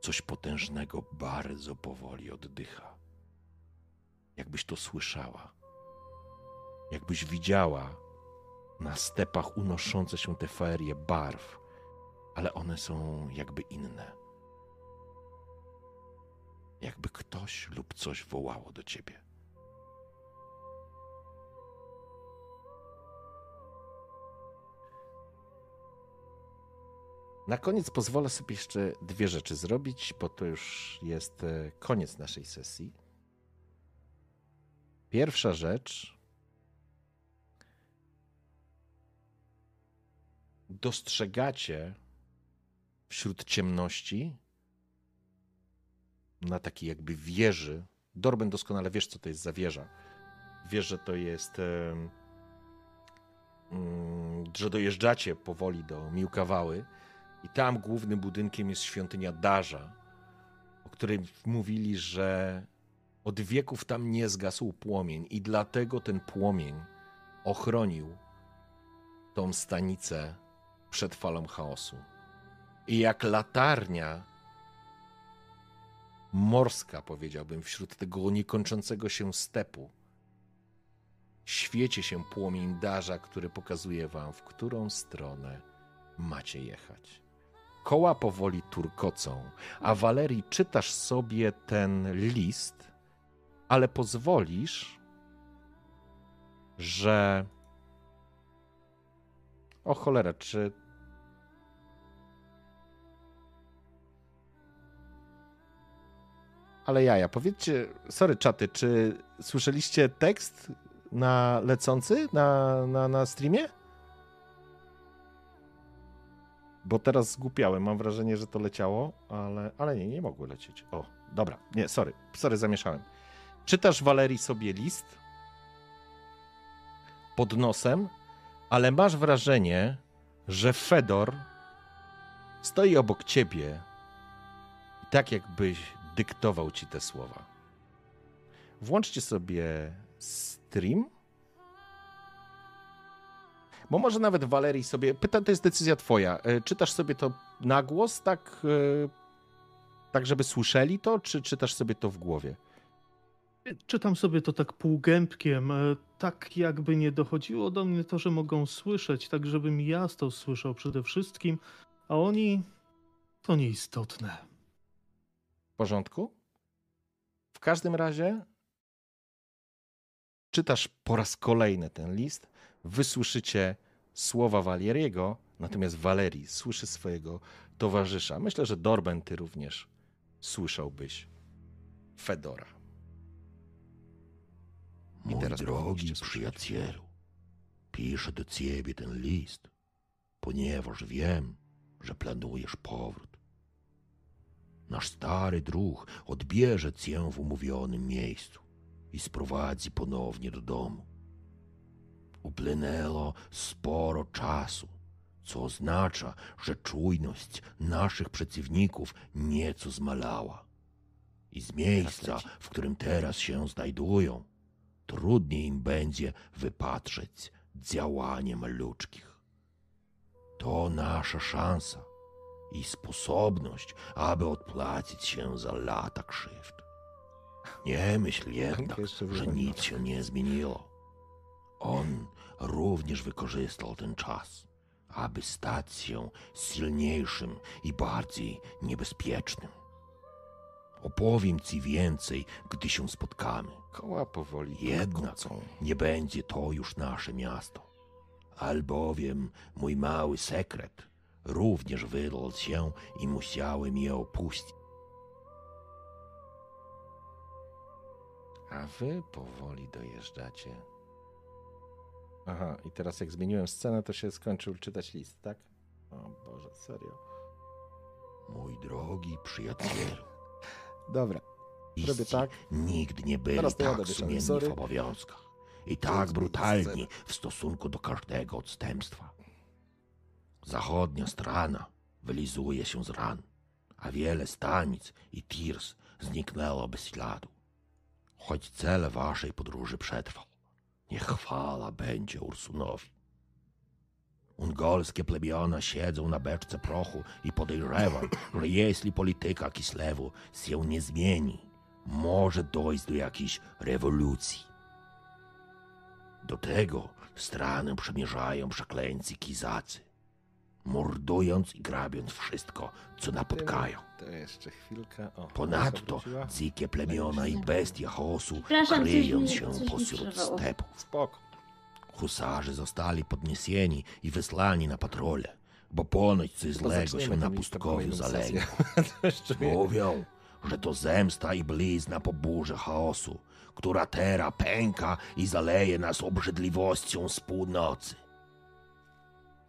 coś potężnego bardzo powoli oddycha. Jakbyś to słyszała, jakbyś widziała na stepach unoszące się te ferie barw, ale one są jakby inne. Jakby ktoś lub coś wołało do ciebie. Na koniec pozwolę sobie jeszcze dwie rzeczy zrobić, bo to już jest e, koniec naszej sesji. Pierwsza rzecz. Dostrzegacie wśród ciemności na takiej jakby wieży. Dorben doskonale wiesz, co to jest za wieża. Wiesz, że to jest. mm, że dojeżdżacie powoli do Miłkawały i tam głównym budynkiem jest świątynia Darza, o której mówili, że od wieków tam nie zgasł płomień i dlatego ten płomień ochronił tą stanicę przed falą chaosu. I jak latarnia morska, powiedziałbym, wśród tego niekończącego się stepu, świeci się płomień darza, który pokazuje wam, w którą stronę macie jechać. Koła powoli turkocą, a Walerii czytasz sobie ten list, ale pozwolisz, że. O cholera, czy. Ale jaja, powiedzcie, sorry czaty, czy słyszeliście tekst na lecący na, na, na streamie? Bo teraz zgłupiałem, mam wrażenie, że to leciało, ale, ale nie, nie mogły lecieć. O, dobra, nie, sorry, sorry, zamieszałem. Czytasz Walerii sobie list pod nosem, ale masz wrażenie, że Fedor stoi obok ciebie tak jakbyś dyktował ci te słowa. Włączcie sobie stream. Bo może nawet Walerii sobie. Pyta, to jest decyzja twoja. E, Czytasz sobie to na głos, tak, e, tak żeby słyszeli to, czy czytasz sobie to w głowie? Czytam sobie to tak półgębkiem, e, tak jakby nie dochodziło do mnie to, że mogą słyszeć, tak żebym ja to słyszał przede wszystkim, a oni to nieistotne. W porządku? W każdym razie czytasz po raz kolejny ten list, wysłyszycie słowa Waleriego, natomiast Walerii słyszy swojego towarzysza. Myślę, że Dorben, ty również słyszałbyś Fedora. I Mój teraz drogi przyjacielu, piszę do ciebie ten list, ponieważ wiem, że planujesz powrót. Nasz stary druh odbierze cię w umówionym miejscu i sprowadzi ponownie do domu. Upłynęło sporo czasu, co oznacza, że czujność naszych przeciwników nieco zmalała. I z miejsca, w którym teraz się znajdują, trudniej im będzie wypatrzeć działanie maluczkich. To nasza szansa i sposobność, aby odpłacić się za lata krzywd. Nie myśl jednak, że nic się nie zmieniło. On również wykorzystał ten czas, aby stać się silniejszym i bardziej niebezpiecznym. Opowiem ci więcej, gdy się spotkamy. Koła powoli Jednak nie będzie to już nasze miasto, albowiem mój mały sekret również wydał się i musiałem je opuścić. A wy powoli dojeżdżacie. Aha, i teraz jak zmieniłem scenę, to się skończył czytać list, tak? O Boże, serio. Mój drogi przyjacielu, [LAUGHS] Dobra, Zrobię tak. nigdy nie byli Teraz tak sumienni w obowiązkach i tak brutalni w stosunku do każdego odstępstwa. Zachodnia strona wylizuje się z ran, a wiele stanic i tirs zniknęło bez śladu. Choć cel waszej podróży przetrwał, niech chwała będzie Ursunowi. Ungolskie plemiona siedzą na beczce prochu i podejrzewam, [COUGHS] że jeśli polityka Kislewu się nie zmieni, może dojść do jakiejś rewolucji. Do tego stranę przemierzają przeklęci kizacy, mordując i grabiąc wszystko, co napotkają. to jeszcze chwilkę. O, Ponadto dzikie plemiona i bestie chaosu Przepraszam, coś kryjąc mi- się coś mi pośród przerwało. stepów. Spoko. Husarze zostali podniesieni i wysłani na patrole, bo ponoć coś złego zaczniemy się na pustkowiu kolejną zaległo. sesję. [LAUGHS] To jeszcze mnie- Mówią, że to zemsta i blizna po burzy chaosu, która teraz pęka i zaleje nas obrzydliwością z północy.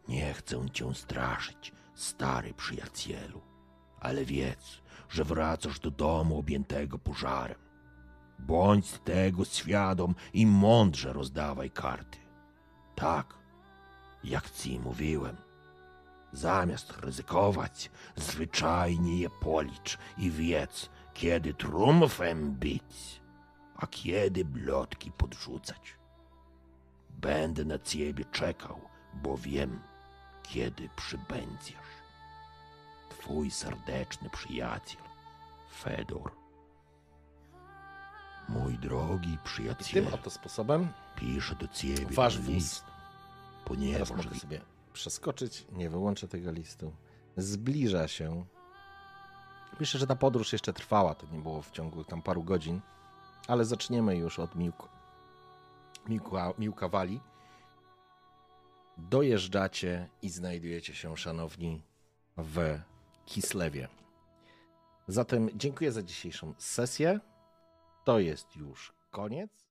Nie chcę cię straszyć, stary przyjacielu, ale wiedz, że wracasz do domu objętego pożarem. Bądź tego świadom i mądrze rozdawaj karty. Tak, jak ci mówiłem. Zamiast ryzykować, zwyczajnie je policz i wiedz, kiedy triumfem być, a kiedy blotki podrzucać. Będę na ciebie czekał, bo wiem, kiedy przybędziesz. Twój serdeczny przyjaciel, Fedor. Mój drogi I tym przyjacielu, oto sposobem piszę do ciebie wasz ten wóz list, ponieważ Teraz mogę wi- sobie przeskoczyć. Nie wyłączę tego listu. Zbliża się. Piszę, że ta podróż jeszcze trwała. To nie było w ciągu tam paru godzin. Ale zaczniemy już od Miłku, Miłka, Miłka Wali. Dojeżdżacie i znajdujecie się, szanowni, w Kislewie. Zatem dziękuję za dzisiejszą sesję. To jest już koniec.